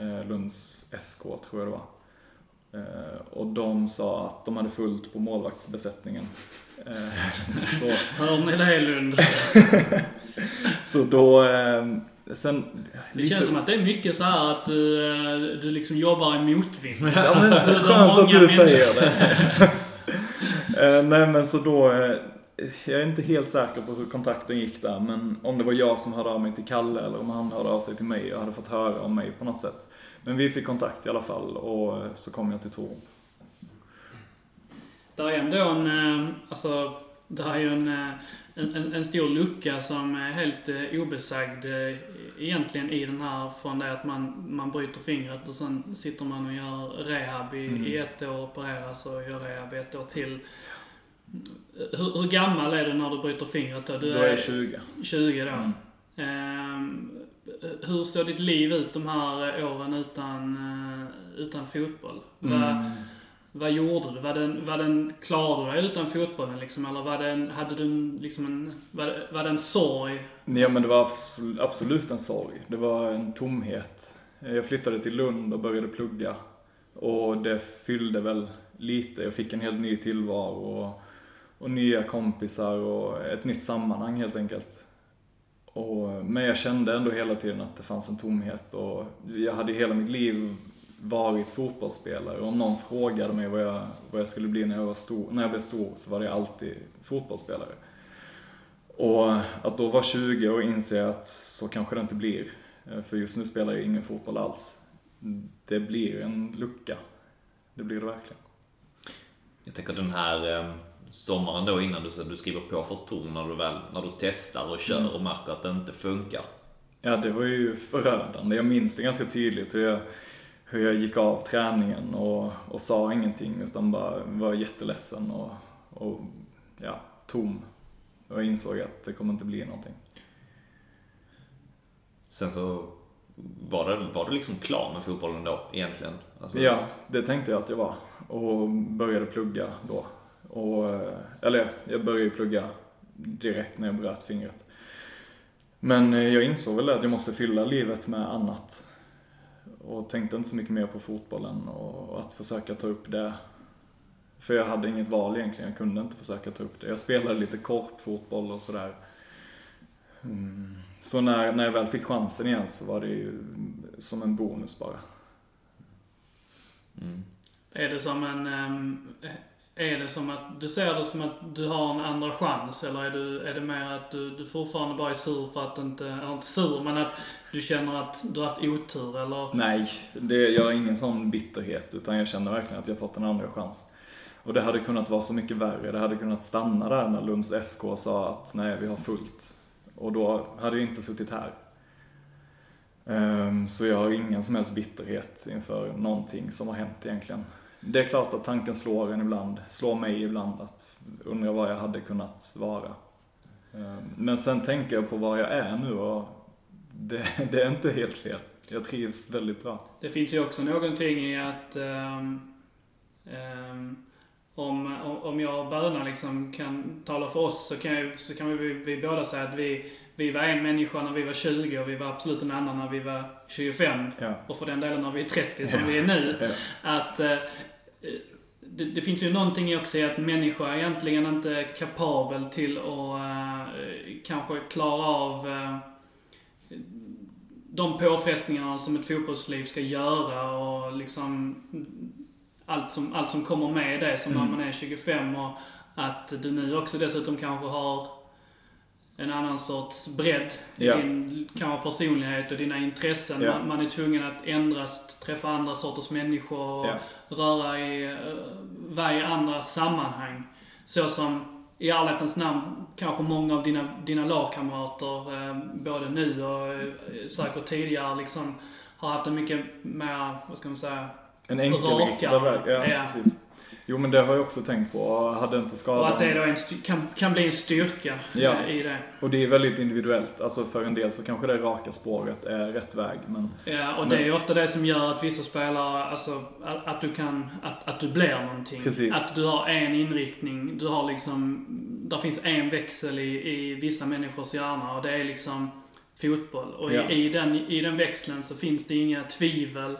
Eh, Lunds SK tror jag det var. Eh, och de sa att de hade fullt på målvaktsbesättningen. Så Hör ni det Lund? Så då, eh, sen... Det känns som att det är mycket så här att du, du liksom jobbar i motvind. Ja men skönt att du säger det. nej men så då, jag är inte helt säker på hur kontakten gick där, men om det var jag som hörde av mig till Kalle eller om han hörde av sig till mig och hade fått höra om mig på något sätt. Men vi fick kontakt i alla fall och så kom jag till Torup. Det är ändå en, eh, alltså, det är ju en, eh, en, en stor lucka som är helt eh, obesagd egentligen i den här, från det att man, man bryter fingret och sen sitter man och gör rehab i, mm. i ett år, opereras och gör rehab ett år till. Hur, hur, gammal är du när du bryter fingret då? Du då är jag 20. 20 då. Mm. Ehm, hur såg ditt liv ut de här åren utan, utan fotboll? Mm. Vad gjorde du? Var den, var den, klarade du dig utan fotbollen liksom? Eller var den, hade du liksom en, var, var det en sorg? Ja men det var absolut en sorg. Det var en tomhet. Jag flyttade till Lund och började plugga. Och det fyllde väl lite. Jag fick en helt ny tillvaro och, och nya kompisar och ett nytt sammanhang helt enkelt. Och, men jag kände ändå hela tiden att det fanns en tomhet och jag hade hela mitt liv varit fotbollsspelare. Om någon frågade mig vad jag, vad jag skulle bli när jag, var stor, när jag blev stor så var det alltid fotbollsspelare. Och att då vara 20 och inse att så kanske det inte blir. Eh, för just nu spelar jag ingen fotboll alls. Det blir en lucka. Det blir det verkligen. Jag tänker den här eh, sommaren då innan du, du skriver på för Torn, när du väl när du testar och kör mm. och märker att det inte funkar. Ja, det var ju förödande. Jag minns det ganska tydligt hur jag hur jag gick av träningen och, och sa ingenting utan bara var jätteledsen och, och ja, tom. Och jag insåg att det kommer inte bli någonting. Sen så var, det, var du liksom klar med fotbollen då egentligen? Alltså... Ja, det tänkte jag att jag var. Och började plugga då. Och, eller jag började plugga direkt när jag bröt fingret. Men jag insåg väl att jag måste fylla livet med annat och tänkte inte så mycket mer på fotbollen och att försöka ta upp det. För jag hade inget val egentligen, jag kunde inte försöka ta upp det. Jag spelade lite korpfotboll och sådär. Mm. Så när, när jag väl fick chansen igen så var det ju som en bonus bara. Mm. Är det som en, um, är det som att, du ser det som att du har en andra chans eller är, du, är det mer att du, du fortfarande bara är sur för att du inte, eller inte sur, men att du känner att du har haft otur eller? Nej, det, jag har ingen sån bitterhet utan jag känner verkligen att jag har fått en andra chans. Och det hade kunnat vara så mycket värre. Det hade kunnat stanna där när Lunds SK sa att nej, vi har fullt. Och då hade jag inte suttit här. Um, så jag har ingen som helst bitterhet inför någonting som har hänt egentligen det är klart att tanken slår en ibland, slår mig ibland att undra vad jag hade kunnat vara. Ehm, men sen tänker jag på var jag är nu och det, det är inte helt fel. Jag trivs väldigt bra. Det finns ju också någonting i att um, um, om, om jag och Böna liksom kan tala för oss så kan, jag, så kan vi, vi båda säga att vi, vi var en människa när vi var 20 och vi var absolut en annan när vi var 25. Ja. Och för den delen när vi är 30 som ja. vi är nu. Ja. Att uh, det, det, finns ju någonting också i att människa egentligen inte är kapabel till att uh, kanske klara av uh, de påfrestningarna som ett fotbollsliv ska göra och liksom allt som, allt som kommer med det som mm. när man är 25 och att du nu också dessutom kanske har en annan sorts bredd ja. din kanske personlighet och dina intressen. Ja. Man, man, är tvungen att ändras, träffa andra sorters människor och ja. Röra i, vara i andra sammanhang. Så som i ärlighetens namn kanske många av dina, dina lagkamrater, eh, både nu och eh, säkert tidigare, liksom har haft en mycket mer, vad ska man säga, en enkelriktad väg. Ja, ja, precis. Jo men det har jag också tänkt på. Hade inte skadan... Och att det då en, kan, kan bli en styrka ja. i det. Och det är väldigt individuellt. Alltså för en del så kanske det raka spåret är rätt väg. Men, ja, och men... det är ju ofta det som gör att vissa spelare, alltså att, att du kan, att, att du blir någonting. Precis. Att du har en inriktning. Du har liksom, där finns en växel i, i vissa människors hjärna och det är liksom fotboll. Och ja. i, i, den, i den växeln så finns det inga tvivel.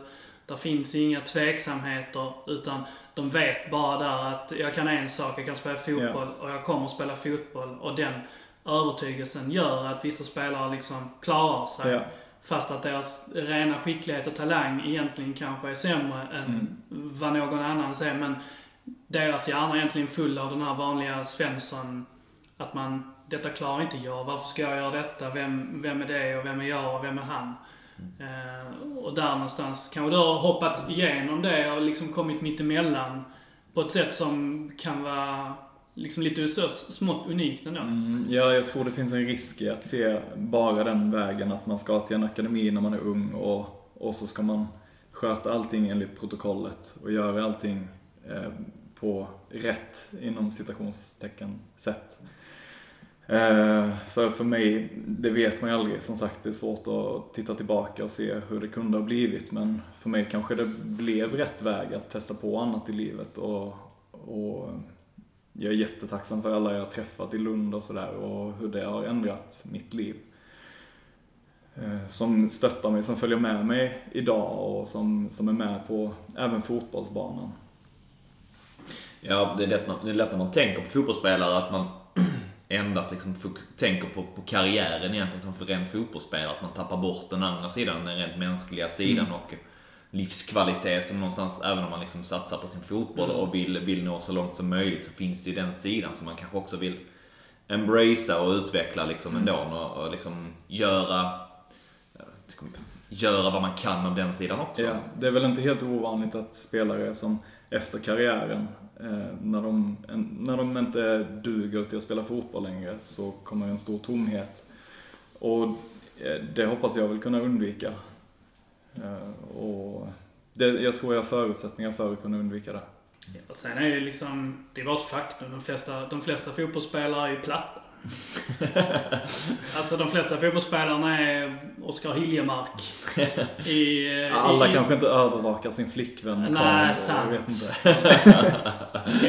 Där finns inga tveksamheter. Utan de vet bara där att jag kan en sak, jag kan spela fotboll och jag kommer att spela fotboll. Och den övertygelsen gör att vissa spelare liksom klarar sig. Fast att deras rena skicklighet och talang egentligen kanske är sämre än mm. vad någon annan ser. Men deras hjärna är egentligen full av den här vanliga Svensson. Att man, detta klarar inte jag. Varför ska jag göra detta? Vem, vem är det och vem är jag och vem är han? Eh, och där någonstans kanske du har hoppat igenom det och liksom kommit mittemellan på ett sätt som kan vara liksom lite så smått unikt ändå. Mm, ja, jag tror det finns en risk i att se bara den vägen att man ska till en akademi när man är ung och, och så ska man sköta allting enligt protokollet och göra allting eh, på rätt, inom citationstecken, sätt. Eh, för, för mig, det vet man ju aldrig. Som sagt, det är svårt att titta tillbaka och se hur det kunde ha blivit. Men för mig kanske det blev rätt väg att testa på annat i livet. Och, och jag är jättetacksam för alla jag har träffat i Lund och sådär och hur det har ändrat mitt liv. Eh, som stöttar mig, som följer med mig idag och som, som är med på även fotbollsbanan. Ja, det är, lätt, det är lätt när man tänker på fotbollsspelare att man endast liksom tänker på, på karriären egentligen som för ren fotbollsspelare. Att man tappar bort den andra sidan, den rent mänskliga sidan mm. och livskvalitet som någonstans, även om man liksom satsar på sin fotboll mm. och vill, vill nå så långt som möjligt så finns det ju den sidan som man kanske också vill embracea och utveckla liksom mm. ändå och, och liksom göra göra vad man kan av den sidan också. Ja, det är väl inte helt ovanligt att spelare som efter karriären, Eh, när, de, när de inte duger till att spela fotboll längre, så kommer en stor tomhet. Och eh, det hoppas jag väl kunna undvika. Eh, och det, jag tror jag har förutsättningar för att kunna undvika det. Ja, sen är det liksom, det är bara ett faktum. De flesta, de flesta fotbollsspelare är ju platta. alltså de flesta fotbollsspelarna är Oskar Hiljemark. I, Alla i, kanske inte övervakar sin flickvän med Nej, sant. Jag vet inte.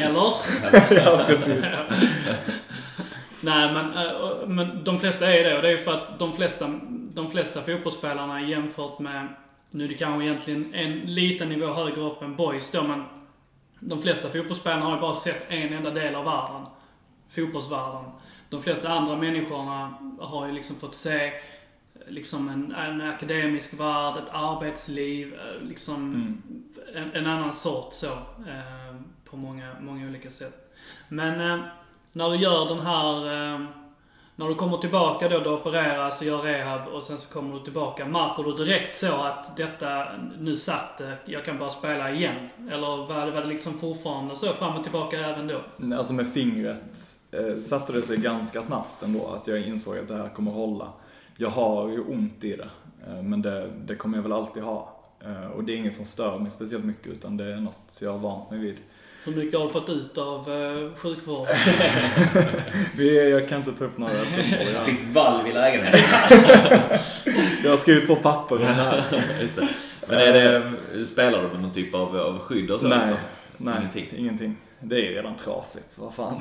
Eller? ja, precis. Nej, men, eh, men de flesta är det. Och det är för att de flesta, de flesta fotbollsspelarna jämfört med, nu är det kanske egentligen en liten nivå högre upp än boys då, men de flesta fotbollsspelarna har ju bara sett en enda del av världen. Fotbollsvärlden de flesta andra människorna har ju liksom fått se liksom en, en akademisk värld, ett arbetsliv, eh, liksom mm. en, en, annan sort så. Eh, på många, många olika sätt. Men eh, när du gör den här, eh, när du kommer tillbaka då, du opereras och gör rehab och sen så kommer du tillbaka. Märker du direkt så att detta, nu satt det, jag kan bara spela igen? Eller var det, var det liksom fortfarande så fram och tillbaka även då? Alltså med fingret eh, satte det sig ganska snabbt ändå att jag insåg att det här kommer hålla. Jag har ju ont i det, eh, men det, det, kommer jag väl alltid ha. Eh, och det är inget som stör mig speciellt mycket utan det är något jag har vant mig vid. Hur mycket har du fått ut av eh, sjukvård? jag kan inte ta upp några siffror. Det finns valv i lägenheten. jag har skrivit på papper här. Just det. Men är det, spelar du med någon typ av, av skydd och så? Nej, liksom? nej ingenting. ingenting det är redan trasigt, vad fan.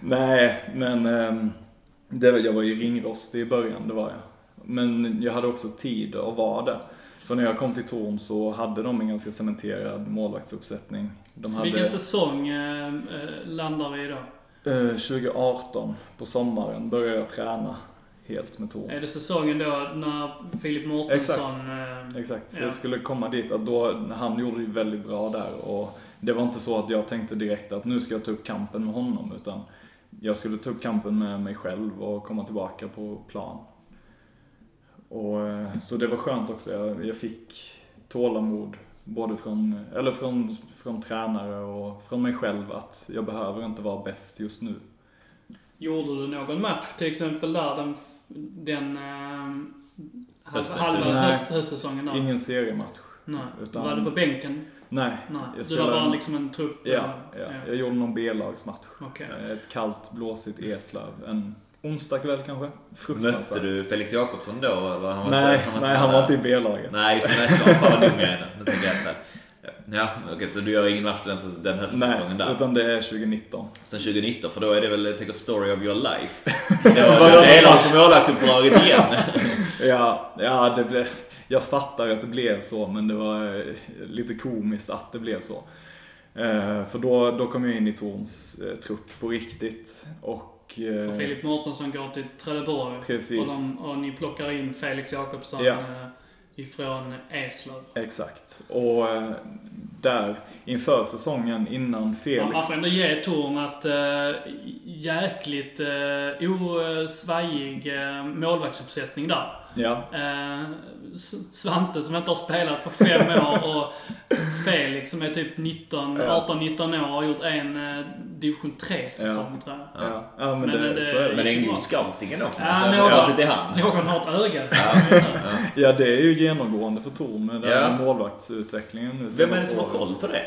Nej, men ehm, det, jag var ju ringrostig i början, det var jag. Men jag hade också tid att vara det. För när jag kom till Torn så hade de en ganska cementerad målvaktsuppsättning. De hade, Vilken säsong eh, eh landar vi i då? Eh, 2018, på sommaren, började jag träna helt med Torn. Är det säsongen då när Filip Mårtensson... Exakt. Eh, Exakt. Ja. Jag skulle komma dit, att då, han gjorde ju väldigt bra där och det var inte så att jag tänkte direkt att nu ska jag ta upp kampen med honom, utan jag skulle ta upp kampen med mig själv och komma tillbaka på plan. Och, eh, så det var skönt också. Jag, jag fick tålamod både från, eller från, från tränare och från mig själv att jag behöver inte vara bäst just nu. Gjorde du någon match till exempel där, den, den äh, halva höst, höstsäsongen där? ingen seriematch. Nej. Utan, var du på bänken? Nej. Nej. Du spelade, var bara liksom en trupp? Ja, ja. ja. jag gjorde någon B-lagsmatch. Okay. Eh, ett kallt, blåsigt Eslöv. En onsdag kväll kanske. Mötte du Felix Jakobsson då? Eller han var nej, inte, han var nej, han var inte i B-laget. Nej, just det. Fan vad dum jag är nu. tänker jag Ja, okej, så du gör ingen match den, den höstsäsongen där? Nej, utan det är 2019. Sen 2019, för då är det väl, jag tänker, story of your life. Det var delar av målvaktsuppdraget igen. ja, ja, det blev jag fattar att det blev så, men det var eh, lite komiskt att det blev så. Eh, för då, då kom jag in i Torns eh, trupp på riktigt. Och, och Filip Mårtensson går till Trelleborg. Precis. Och, de, och ni plockar in Felix Jakobsson ja. ifrån Eslöv. Exakt. Och där, inför säsongen innan Felix... Man får ändå ge Torn att jäkligt eh, osvajig eh, målvaktsuppsättning där. Ja. Eh, S- Svante som inte har spelat på fem år och Felix som är typ 19, Ja. 18-19 år och har gjort en eh, division 3-säsong tror jag. Ja, ja men, Men det, det- så är det. Men det är god scouting ändå. Ja, alltså, någon- i hand. Någon har ett öga. Ja, det är ju genomgående för Torn med den Ja. målvaktsutvecklingen nu Vem är det som har koll på det?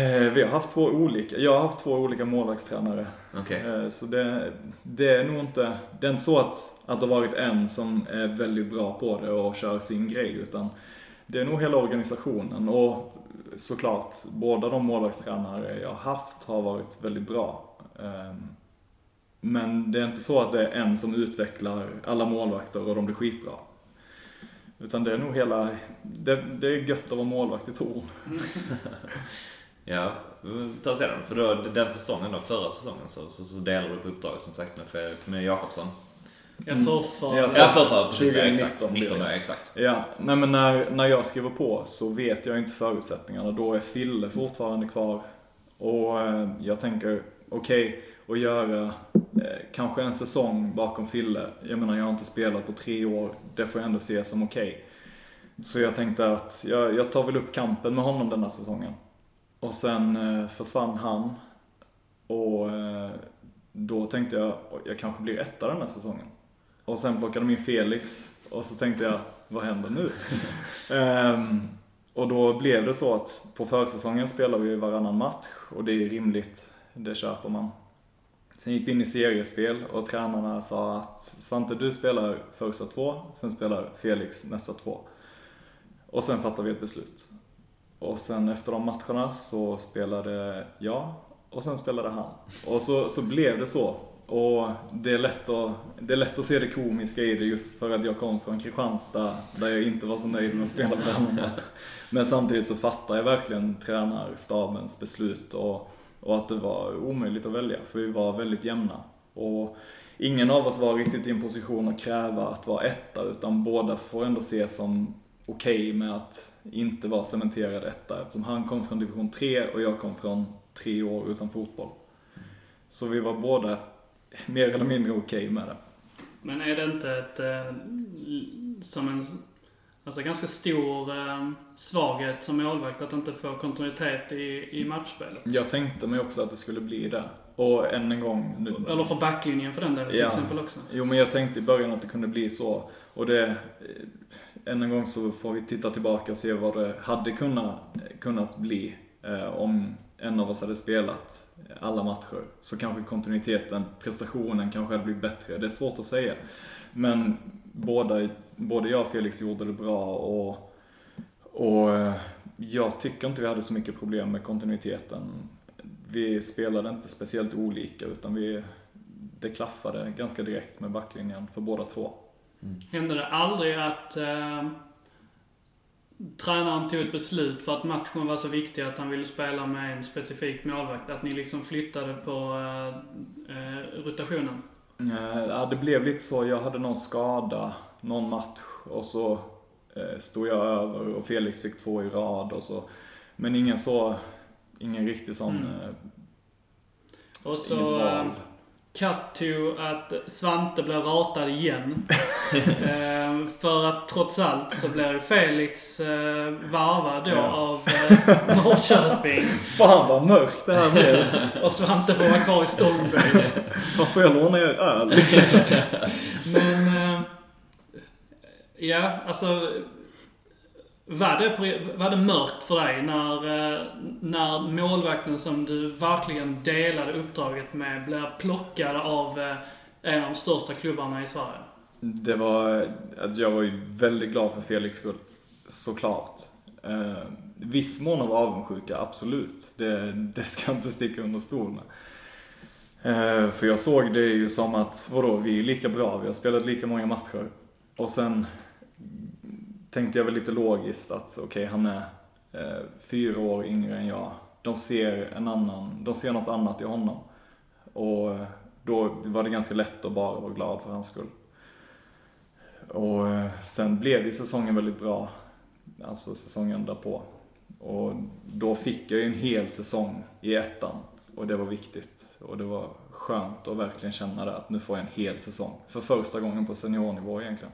Eh, Vi har haft två olika, jag har haft två olika målvaktstränare. Eh, Så det, det är nog inte, det är inte så att, att det har varit en som är väldigt bra på det och kör sin grej utan det är nog hela organisationen och såklart båda de målvaktstränare jag har haft har varit väldigt bra. Ehm, men det är inte så att det är en som utvecklar alla målvakter och de blir skitbra. Utan det är nog hela, det, det är gött att vara målvakt i Torn. Ja, vi tar sedan. För då, den säsongen då, förra säsongen, så, så, så delade du på uppdraget som sagt med, med Jakobsson. Jag förrför. Ja, Ja, för, för precis. Ja, 2019 exakt. blir 19 det. ja, exakt. Ja, nej men när, när jag skriver på så vet jag inte förutsättningarna. Då är Fille fortfarande kvar. Och eh, jag tänker, okej, att göra eh, kanske en säsong bakom Fille. Jag menar, jag har inte spelat på tre år. Det får jag ändå se som okej. Så jag tänkte att jag, jag tar väl upp kampen med honom denna säsongen. Och sen eh, försvann han. Och eh, då tänkte jag, "Oj, jag kanske blir etta den här säsongen. Och sen plockade de in Felix. Och så tänkte jag, vad händer nu? Ehm, och då blev det så att på försäsongen spelar vi varannan match och det är rimligt. Det köper man. Sen gick vi in i seriespel och tränarna sa att Svante du spelar första två, sen spelar Felix nästa två. Och sen fattar vi ett beslut. Och sen efter de matcherna så spelade jag och sen spelade han. Och så, så blev det så. Och det är, lätt att, det är lätt att se det komiska i det just för att jag kom från Kristianstad där jag inte var så nöjd med att spela på den match. Men samtidigt så fattar jag verkligen tränarstabens beslut och, och att det var omöjligt att välja för vi var väldigt jämna. Och ingen av oss var riktigt i en position att kräva att vara etta utan båda får ändå ses som okej med att inte vara cementerad etta eftersom han kom från division 3 och jag kom från tre år utan fotboll. Så vi var båda mer eller mindre okej med det. Men är det inte ett, eh, som en, alltså ganska stor eh, svaghet som målvakt att inte få kontinuitet i, i matchspelet? Jag tänkte mig också att det skulle bli det. Och än en gång. Nu, Eller för backlinjen för den delen till Ja. exempel också. Jo men jag tänkte i början att det kunde bli så. Och det, eh, än en gång så får vi titta tillbaka och se vad det hade kunnat, kunnat bli eh, om en av oss hade spelat eh, alla matcher. Så kanske kontinuiteten, prestationen kanske hade blivit bättre. Det är svårt att säga. Men båda, både jag och Felix gjorde det bra och, och eh, jag tycker inte vi hade så mycket problem med kontinuiteten. Vi spelade inte speciellt olika utan vi, det klaffade ganska direkt med backlinjen för båda två. Hände det aldrig att uh tränaren tog ett beslut för att matchen var så viktig att han ville spela med en specifik målvakt? Att ni liksom flyttade på eh, eh, rotationen? Eh, Ja, det blev lite så. Jag hade någon skada någon match och så eh, stod jag över och Felix fick två i rad och så. Men ingen så, ingen riktig sån, Mm. Och så. Cut to att Svante blir ratad igen. eh, för att trots allt så blir Felix eh, varvad då Ja. av eh, Norrköping. Fan vad mörkt det här blev. Och Svante får vara kvar i Stångberg. Fan får jag låna er öl? Men, eh, ja, alltså. Var det, var det mörkt för dig när, eh, när målvakten som du verkligen delade uppdraget med blev plockad av eh, en av de största klubbarna i Sverige? Det var, alltså jag var ju väldigt glad för Felix skull. Såklart. Eh, viss mån av avundsjuka, absolut. Det, det ska jag inte sticka under stol med. Eh, för jag såg det ju som att, vadå, vi är lika bra, vi har spelat lika många matcher. Och sen tänkte jag väl lite logiskt att okej, han är eh, fyra år yngre än jag. De ser en annan, de ser något annat i honom. Och då var det ganska lätt att bara vara glad för hans skull. Och eh, sen blev ju säsongen väldigt bra. Alltså säsongen därpå. Och då fick jag ju en hel säsong i ettan. Och det var viktigt. Och det var skönt att verkligen känna det, att nu får jag en hel säsong. För första gången på seniornivå egentligen.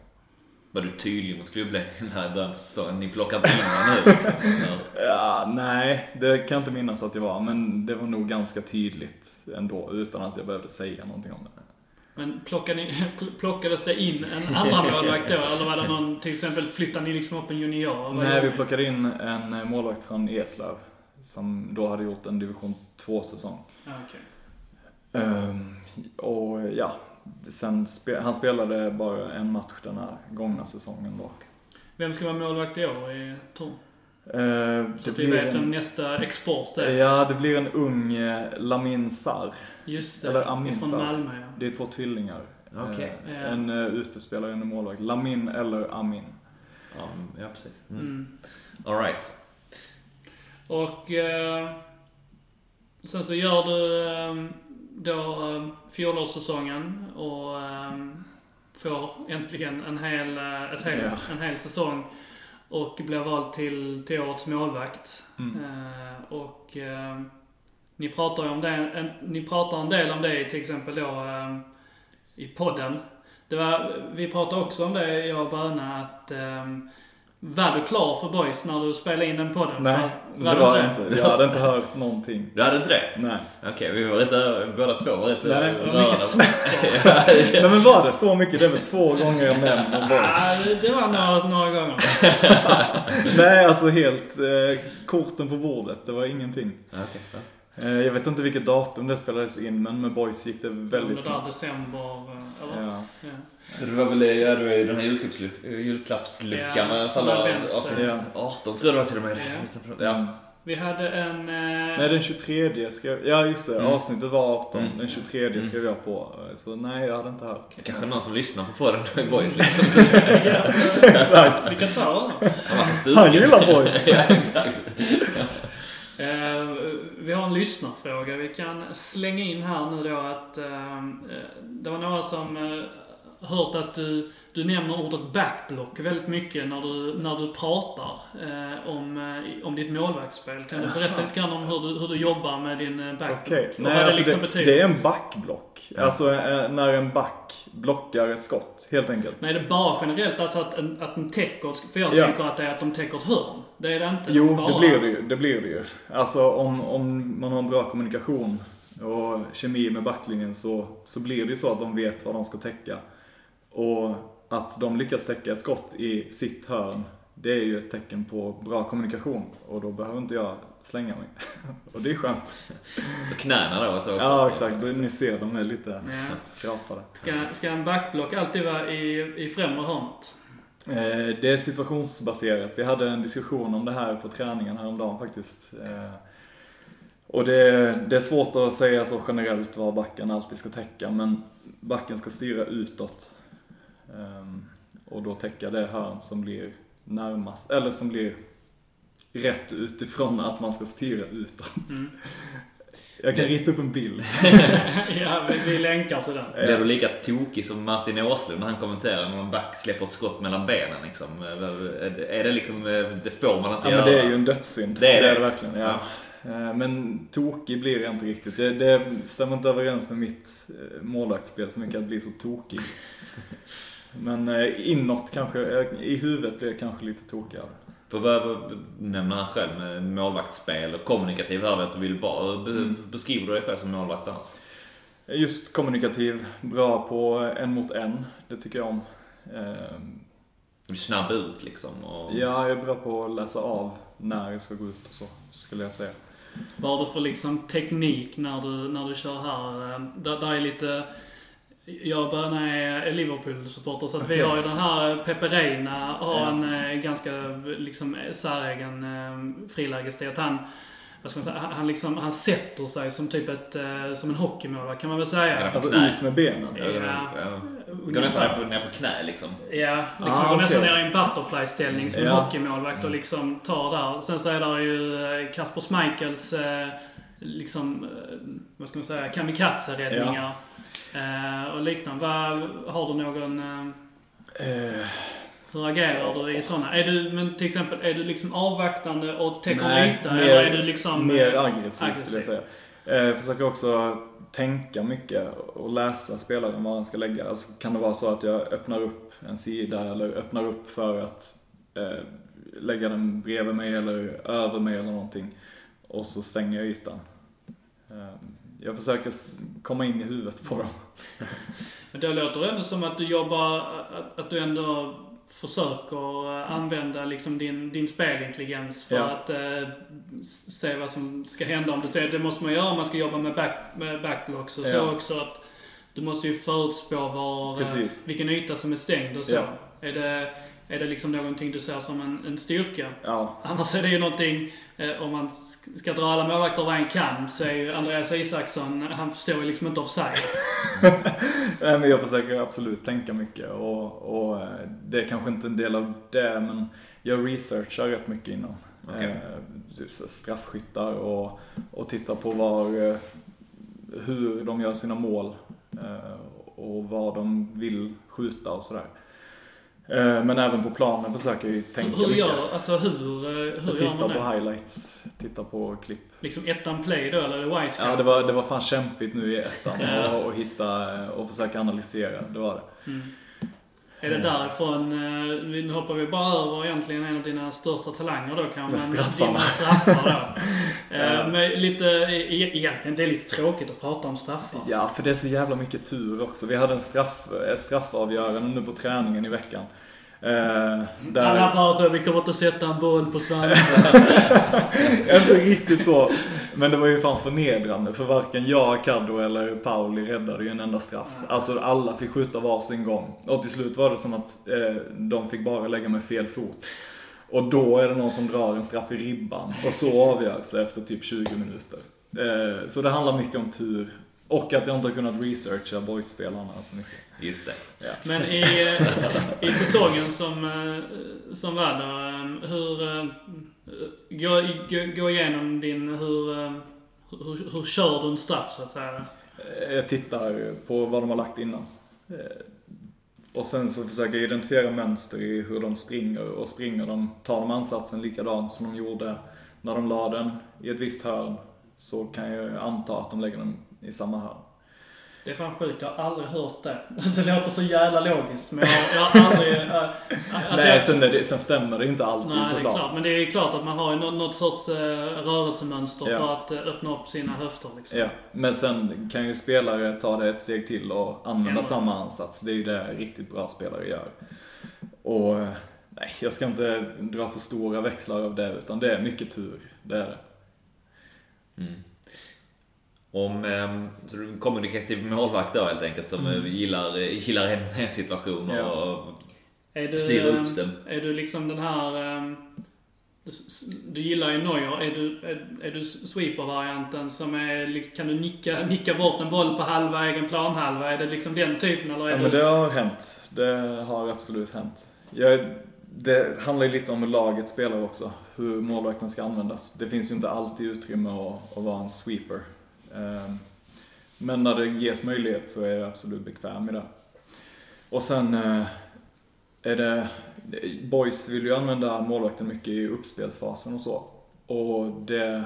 Var du tydlig mot klubbledningen här i början på säsongen? Ni plockar inte in honom nu liksom? Ja. Ja, nej, det kan jag inte minnas att det var. Men det var nog ganska tydligt ändå, utan att jag behövde säga någonting om det. Men plockade ni, plockades det in en annan målvakt då? Eller var det någon, till exempel flyttade ni liksom upp en junior? Nej, vi plockade in en målvakt från Eslöv. Som då hade gjort en division 2-säsong. Ja, okej. Ehm, och ja, sen spe, han spelade bara en match den här gångna säsongen då. Vem ska vara målvakt i år i Torn? Ehm, Så att vi vet vem nästa export är. Ja, det blir en ung eh, Lamin Sar. Just det. Eller Amin Från. Malmö ja. Det är två tvillingar. Okej. Eh. En uh, utespelare och en målvakt. Lamin eller Amin. Ja, ja precis. Mm. Mm. All right. Och eh, sen så gör du eh, då eh, fjolårssäsongen och eh, får äntligen en hel, eh, ett hel, Ja. en hel säsong. Och blir vald till, till årets målvakt. Mm. Eh, och eh, ni pratar ju om det, en, ni pratar en del om det till exempel då i podden. Det var, vi pratade också om det, jag och Böna, att var du klar för boys när du spelade in den podden? Nej, För- det var jag inte. Jag hade inte hört någonting. Du hade inte det? Nej. Okej, vi var lite, båda två var lite Nej, Det var mycket. Nej men var det så mycket? Det väl två gånger jag nämner boys. Ja, det- var några, några gånger. Nej, alltså helt eh, korten på bordet. Det var ingenting. Ja. Eh, jag vet inte vilket datum det spelades in, men med boys gick det väldigt Under snabbt. december, eh, eller? Ja. Ja. Så det var väl ja, det var ju den här julklappsluc- julklappsluckan Ja, i alla fall. Avsnitt Ja. 18 tror jag det var till och med. Ja. Det. Ja. Vi hade en... Eh, Nej, den 23 skrev Ja, just det. Mm. Avsnittet var 18. Mm. Den 23 Mm. skrev jag på. Så nej, jag hade inte hört. Kanske någon som lyssnar på podden i Boys liksom. Så ja, Exakt. vi kan ta den. han. Han gillar boys. ja, exakt. Eh, vi har en lyssnarfråga vi kan slänga in här nu då att eh, det var några som eh, hört att du, du nämner ordet backblock väldigt mycket när du, när du pratar eh, om, eh, om ditt målvaktsspel. Kan du berätta lite grann om hur du, hur du jobbar med din eh, backblock? Och Nej, vad alltså det liksom det, det är en backblock. Alltså eh, när en back blockar ett skott, helt enkelt. Men är det bara generellt alltså att en, att en täcker, ett- för jag Ja. tänker att det är att de täcker ett hörn. Det är det inte. Jo, bara, det blir det ju. Det blir det ju. Alltså om, om man har en bra kommunikation och kemi med backlinjen så, så blir det ju så att de vet vad de ska täcka. Och att de lyckas täcka ett skott i sitt hörn, det är ju ett tecken på bra kommunikation. Och då behöver inte jag slänga mig. och det är skönt. På knäna då så. Ja, exakt. Ni ser, de är lite Ja. skrapade. Ska, ska en backblock alltid vara i, i främre hörnet? Eh, Det är situationsbaserat. Vi hade en diskussion om det här på träningen häromdagen faktiskt. Eh, Och det, det är svårt att säga så generellt vad backen alltid ska täcka, men backen ska styra utåt. Ehm, Och då täcka det hörn som blir närmast, eller som blir rätt utifrån att man ska styra utåt. Mm. Jag kan rita upp en bild. ja, vi, vi länkar till den. Blir du lika tokig som Martin Åslund när han kommenterar när en back släpper ett skott mellan benen liksom? Är det liksom, det får man inte Ja göra? men det är ju en dödssynd. Det är det. det, är det verkligen. Ja. Eh, Men tokig blir jag inte riktigt. Det, det stämmer inte överens med mitt eh, målvaktsspel så mycket att bli så tokig. Men eh, inåt kanske, eh, i huvudet blir jag kanske lite tokigare. För vad, nämner han själv med målvaktsspel och kommunikativ hör vi att du vill vara. Be, Mm. beskriver du dig själv som målvakt annars? Just kommunikativ, bra på en mot en. Det tycker jag om. Eh, Du är snabb ut liksom. Och... Ja, jag är bra på att läsa av när jag ska gå ut och så, skulle jag säga. Vad har du för liksom teknik när du, när du kör här? Eh, Där, där är lite... Jag börjar är Liverpool-supporter så att vi har ju den här Pepe Reina har Ja. en eh, ganska liksom säregen eh, frilägesstil. Att han, vad ska man säga, han, liksom, han sätter sig som typ ett, eh, som en hockeymålvakt kan man väl säga. Ja, Alltså Nej. ut med benen. Ja. ja. Går nästan ner på, ner på knä liksom. Ja, liksom Ah, går nästan okej. ner i en butterfly-ställning som en Ja. hockeymålvakt och liksom tar där. Sen så är där ju eh, Kasper Schmeichels, eh, liksom, eh, vad ska man säga, kamikaze-räddningar. Eh, och liknande. Vad, har du någon... Eh, Eh, hur agerar du i sådana? Är du, men till exempel, är du liksom avvaktande och täcker yta? mer- eller är du liksom... Mer eh, aggressiv, skulle aggressiv? jag säga. Eh, försöker också tänka mycket och läsa spelaren var den ska lägga. Alltså kan det vara så att jag öppnar upp en sida eller öppnar upp för att eh, lägga den bredvid mig eller över mig eller någonting. Och så stänger jag ytan. Eh, jag försöker komma in i huvudet på dem. Men då låter det ändå som att du jobbar, att, att du ändå försöker använda liksom din, din spelintelligens för Ja. att eh, se vad som ska hända. Om det, det måste man göra om man ska jobba med, back, med backblocks och så Ja. också. att Du måste ju förutspå var, eh, Precis. vilken yta som är stängd och så. Ja. Är, det, är det liksom någonting du ser som en, en styrka? Ja, Annars är det ju någonting, eh, om man sk- ska dra alla målvakter över en kam, så är ju Andreas Isaksson, han förstår ju liksom inte offside. Nej, men jag försöker absolut tänka mycket och, och eh, det är kanske inte en del av det men jag researchar rätt mycket innan. Okej. Eh, typ straffskyttar och, och tittar på var, eh, hur de gör sina mål eh, och vad de vill skjuta och sådär. Eh, men även på planen försöker jag ju tänka hur mycket. gör, alltså hur, eh, hur Jag tittar på det? highlights, tittar på klipp. Liksom ettan play då, eller wisecout? Ja, det var, det var fan kämpigt nu i ettan och hitta och försöka analysera, det var det. Mm. Är det därifrån, eh, nu hoppar vi bara över egentligen en av dina största talanger då kanske. men Straffarna. Dina straffar då. Eh. Men lite, e- egentligen, det är lite tråkigt att prata om straffar. Ja, för det är så jävla mycket tur också. Vi hade en straff, straffavgörande nu på träningen i veckan. Eh, där... Alla bara så, vi kommer inte sätta en boll på Svante. Inte riktigt så. Men det var ju fan förnedrande för varken jag, Caddo eller Pauli räddade ju en enda straff. Alltså alla fick skjuta varsin gång. Och till slut var det som att eh, de fick bara lägga med fel fot. Och då är det någon som drar en straff i ribban. Och så avgörs det efter typ 20 minuter. Eh, så det handlar mycket om tur. Och att jag inte har kunnat researcha boys-spelarna så mycket. Just det. Ja. Men i, eh, i säsongen som, eh, som var då, eh, hur... eh, Gå, gå, gå igenom din, hur, hur, hur kör du en straff så att säga? Jag tittar på vad de har lagt innan. Och sen så försöker jag identifiera mönster i hur de springer och springer de, tar de ansatsen likadant som de gjorde när de la den i ett visst hörn så kan jag anta att de lägger den i samma hörn. Det är fan sjukt, jag har aldrig hört det. Det låter så jävla logiskt men jag, jag har aldrig... äh, alltså Nej, jag, sen, det, sen stämmer det inte alltid nej, det är såklart. klart. Men det är klart att man har ju något, något sorts uh, rörelsemönster Ja. för att eh, öppna upp sina höfter liksom. Ja, men sen kan ju spelare ta det ett steg till och använda Ja. samma ansats. Det är ju det riktigt bra spelare gör. Och nej, jag ska inte dra för stora växlar av det, utan det är mycket tur. Det är det. Mm. Om ehm, så du är en kommunikativ målvakt då helt enkelt som eh, gillar, eh, gillar en mot en situationer Ja. och Är du, styr upp dem. Är du liksom den här... eh, du, gillar ju Neuer. Är du, är, är du sweeper-varianten som är... Kan du nicka, nicka bort en boll på halva egen planhalva? Är det liksom den typen eller är Ja, du... men det har hänt. Det har absolut hänt. Jag, det handlar ju lite om hur laget spelar också. Hur målvakten ska användas. Det finns ju inte alltid utrymme att, att vara en sweeper. Ehm, men när det ges möjlighet så är jag absolut bekväm i det. Och sen eh, är det... Boys vill ju använda målvakten mycket i uppspelsfasen och så. Och det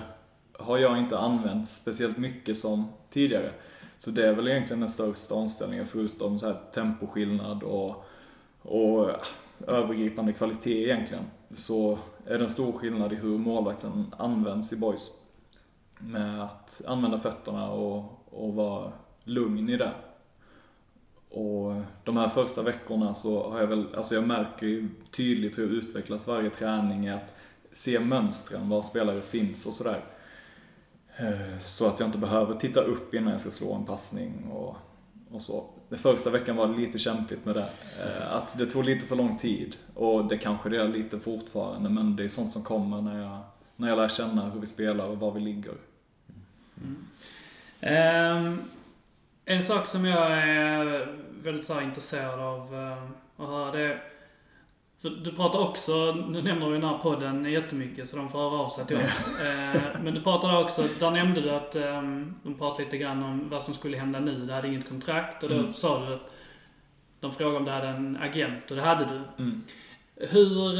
har jag inte använt speciellt mycket som tidigare. Så det är väl egentligen den största omställningen förutom så här temposkillnad och, och eh, övergripande kvalitet egentligen. Så är det en stor skillnad i hur målvakten används i boys. Med att använda fötterna och, och vara lugn i det. Och de här första veckorna så har jag väl, alltså jag märker ju tydligt hur jag utvecklas varje träning i att se mönstren, var spelare finns och sådär. Eh, så att jag inte behöver titta upp innan jag ska slå en passning och, och så. Den första veckan var lite kämpigt med det. Eh, att det tog lite för lång tid. Och det kanske det är lite fortfarande, men det är sånt som kommer när jag, när jag lär känna hur vi spelar och var vi ligger. Ehm, en sak som jag är väldigt så intresserad av ehm, att höra det är, för du pratar också, nu nämner du den här podden jättemycket så de får höra av sig till oss. Ehm, men du pratade också, där nämnde du att um, de pratade lite grann om vad som skulle hända nu. Du hade inget kontrakt och då Mm. sa du, de frågade om du hade en agent och det hade du. Mm. Hur,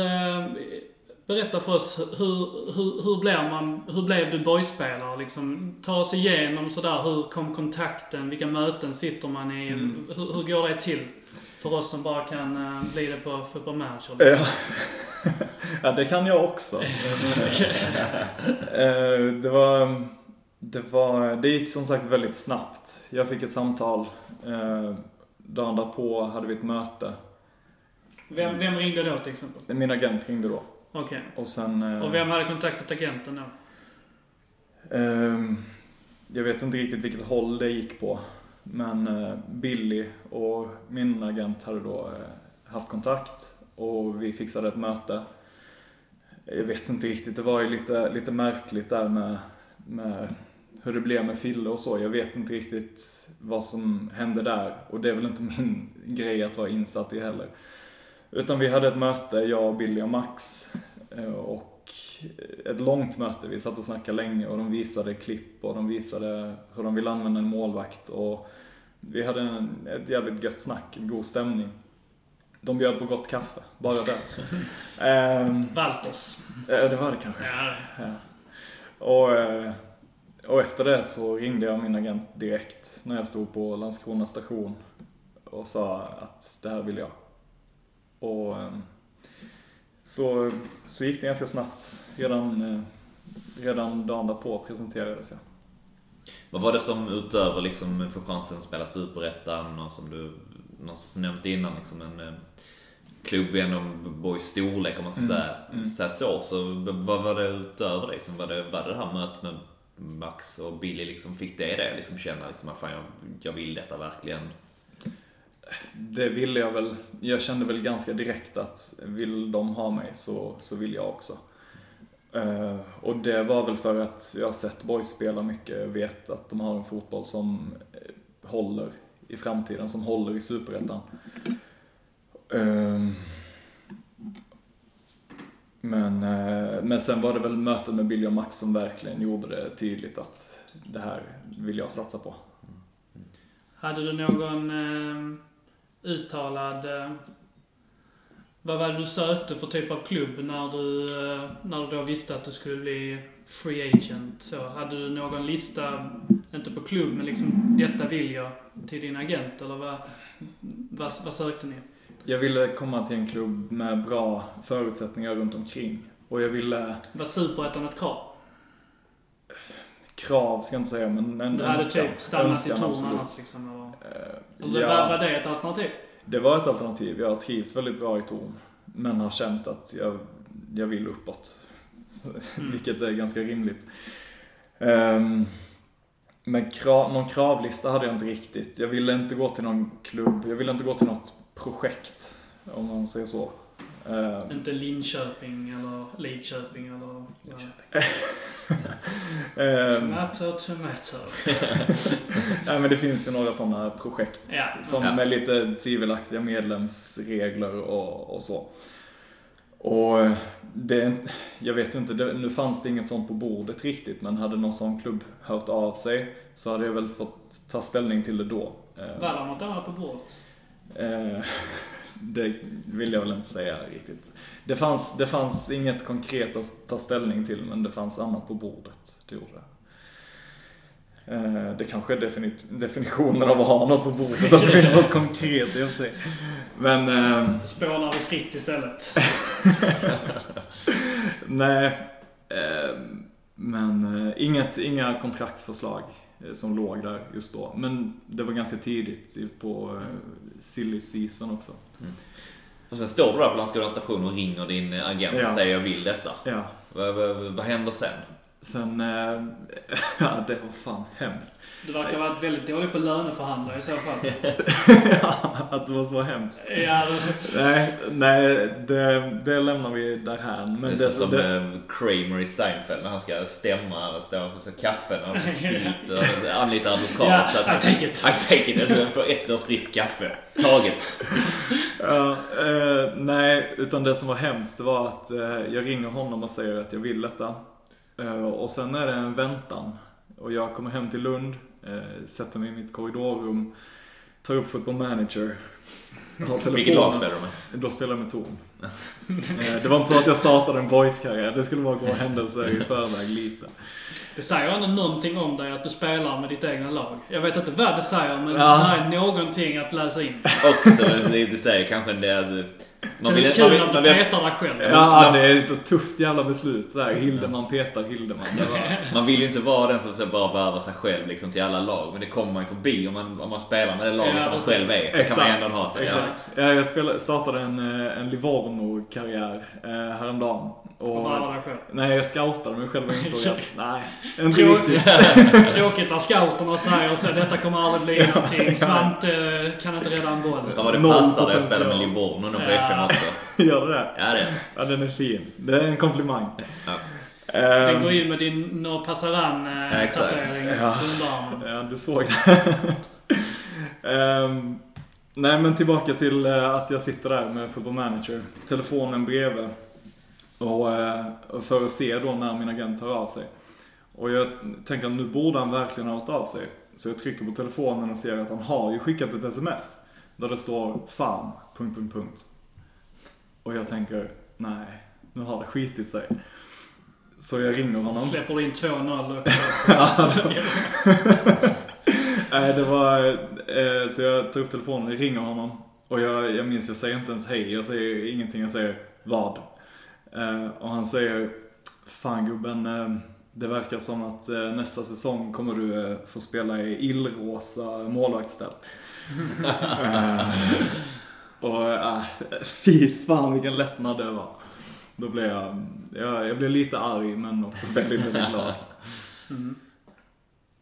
berätta för oss, hur, hur, hur, blir man, hur blev du boyspelare? Liksom, ta oss igenom sådär, hur kom kontakten? Vilka möten sitter man i? Mm. Hur, hur, går det till? För oss som bara kan uh, bli det på football manager liksom. ja. ja, det kan jag också. Eh, det var... Det, var, det gick som sagt väldigt snabbt. Jag fick ett samtal. Eh, dagen därpå hade vi ett möte. Vem, vem ringde då till exempel? Min agent ringde då. Okej. Okay. Och sen... Eh, och vem hade kontaktat agenten då? Eh, jag vet inte riktigt vilket håll det gick på. Men eh, Billy och min agent hade då eh, haft kontakt och vi fixade ett möte. Jag vet inte riktigt, det var ju lite, lite märkligt där med, med hur det blev med Fille och så. Jag vet inte riktigt vad som hände där och det är väl inte min grej att vara insatt i heller. Utan vi hade ett möte, jag, Billy och Max. Eh, och ett långt möte. Vi satt och snackade länge och de visade klipp och de visade hur de vill använda en målvakt. Och vi hade en, ett jävligt gött snack, en god stämning. De bjöd på gott kaffe, bara det. ehm, Valters. Eh, det var det kanske. Ja. ja. Och, eh, och efter det så ringde jag min agent direkt när jag stod på Landskrona station och sa att det här vill jag. Och ehm, så, så gick det ganska snabbt. Redan, eh, redan dagen därpå presenterades jag. Vad var det som utöver liksom för chansen att spela Superettan och som du någonstans nämnt innan liksom en eh, klubb genom Borgs storlek om man ska mm, säga, mm. säga så. Så vad var det utöver det? Liksom, var, det var det det här mötet med Max och Billy liksom, fick det det liksom känna liksom att fan jag, jag vill detta verkligen? Det ville jag väl. Jag kände väl ganska direkt att vill de ha mig så, så vill jag också. Uh, och det var väl för att jag har sett boys spela mycket, vet att de har en fotboll som eh, håller i framtiden, som håller i Superettan. Uh, men, uh, men sen var det väl mötet med Billy och Max som verkligen gjorde det tydligt att det här vill jag satsa på. Hade du någon ehm, uttalad... Eh, vad var det du sökte för typ av klubb när du, eh, när du då visste att du skulle bli free agent? Så, hade du någon lista, inte på klubb, men liksom detta vill jag till din agent? Eller vad, vad, vad sökte ni? Jag ville komma till en klubb med bra förutsättningar runt omkring. Och jag ville... Var superettan ett krav? Krav ska jag inte säga, men en Du hade önskan, typ stannat i Torn annars liksom? Eller? Eller ja, var det ett alternativ? Det var ett alternativ. Jag trivs väldigt bra i Torn. Men har känt att jag, jag vill uppåt. Mm. Vilket är ganska rimligt. Um, men krav, någon kravlista hade jag inte riktigt. Jag ville inte gå till någon klubb. Jag ville inte gå till något projekt. Om man säger så. Uh, inte Linköping eller Lidköping eller... Linköping. um, tomato, tomato. Nej men det finns ju några sådana projekt. Ja. Som ja. med lite tvivelaktiga medlemsregler och, och så. Och det, jag vet ju inte, det, nu fanns det inget sånt på bordet riktigt men hade någon sån klubb hört av sig så hade jag väl fått ta ställning till det då. Var det något annat på bordet? Det vill jag väl inte säga riktigt. Det fanns, det fanns inget konkret att ta ställning till men det fanns annat på bordet. Det gjorde det. Eh, det kanske är definit definitionen av att ha något på bordet, att det finns något konkret i sig. Men... Eh, Spånar vi fritt istället? Nej. Eh, men eh, inget, inga kontraktsförslag. Eh, som låg där just då. Men det var ganska tidigt på eh, silly season också. Mm. Och sen står du där på Landskrona station och ringer din agent och ja. säger jag vill detta. Ja. Vad, vad, vad händer sen? Sen, äh, ja det var fan hemskt. Du verkar ha varit väldigt dålig på löneförhandlare i så fall. ja, att det var så hemskt. Ja, nej, nej det, det lämnar vi därhän. Men det är som det... Kramer i Seinfeld när han ska stämma och stå på så kaffen och sprit och anlita advokat. Ja, så att, I take it. I take it. Alltså, för ett års fritt kaffe. Taget. ja, eh, nej, utan det som var hemskt var att eh, jag ringer honom och säger att jag vill detta. Eh, och sen är det en väntan. Och jag kommer hem till Lund, eh, sätter mig i mitt korridorrum, tar upp football manager. Har Vilket lag spelar du med? Då spelar jag med Torn. Eh, det var inte så att jag startade en boys-karriär. Det skulle bara gå händelser i förväg lite. Det säger ändå någonting om dig att du spelar med ditt egna lag. Jag vet inte vad det säger, men Ja. det är någonting att läsa in. Också, det, det säger kanske det alltså, man vill, Kul man vill, att man du petar dig själv. Ja, det är ett tufft jävla beslut. Så här, Hildeman petar Hildeman. Man vill ju inte vara den som så bara värvar sig själv liksom, till alla lag. Men det kommer man ju förbi om man, om man spelar med det laget Ja, där man själv är. Så kan man ändå ha sig. Exakt. Ja, jag spelade, startade en, eh, en Livorno-karriär eh, häromdagen. Och Och, nej, jag scoutade mig själv och insåg att nej, inte Tråkigt, riktigt. tråkigt när scouterna säger så detta kommer aldrig bli någonting. Svante eh, kan inte rädda en boll. Fan vad det när jag spelar med Livorno nu på Ja. FM också. Gör det det? Ja det. Ja, den är fin. Det är en komplimang. Ja. Den Ehm, går in med din No Ja, Passaran-tatuering exakt. Ja. armen. Ja, du såg det. Ehm, nej, men tillbaka till eh, att jag sitter där med Football Manager. Telefonen bredvid. Och eh, för att se då när min agent hör av sig. Och jag tänker att nu borde han verkligen ha hört av sig. Så jag trycker på telefonen och ser att han har ju skickat ett sms. Där det står fan, punkt, punkt, punkt. Och jag tänker, nej, nu har det skitit sig. Så jag ringer honom. Släpper in 2-0 också. Ja, Nej, det var... Eh, så jag tar upp telefonen och ringer honom. Och jag, jag minns, jag säger inte ens hej. Jag säger ingenting. Jag säger vad. Eh, och han säger Fan gubben, eh, det verkar som att eh, nästa säsong kommer du få spela i illrosa målvaktsställ. och eh, fy fan vilken lättnad det var. Då blev jag, jag, jag blev lite arg men också väldigt, väldigt glad. Mm.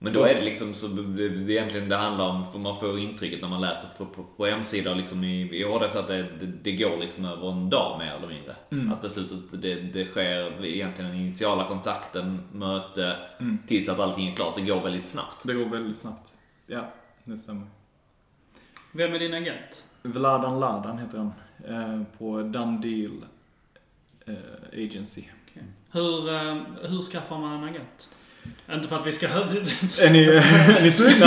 Men då är det liksom så det det egentligen det handlar om, för man får intrycket när man läser på, på, på hemsidor liksom i, i HD så att det, det, det går liksom över en dag mer eller mindre. Mm. Att beslutet, det, det sker egentligen den initiala kontakten, möte, Mm. tills att allting är klart. Det går väldigt snabbt. Det går väldigt snabbt. Ja, det stämmer. Vem är din agent? Vladan Ladan heter han. Eh, på Done Deal eh, Agency. Hur, eh, hur skaffar man en agent? Inte för att vi ska... Är ni, är ni sugna?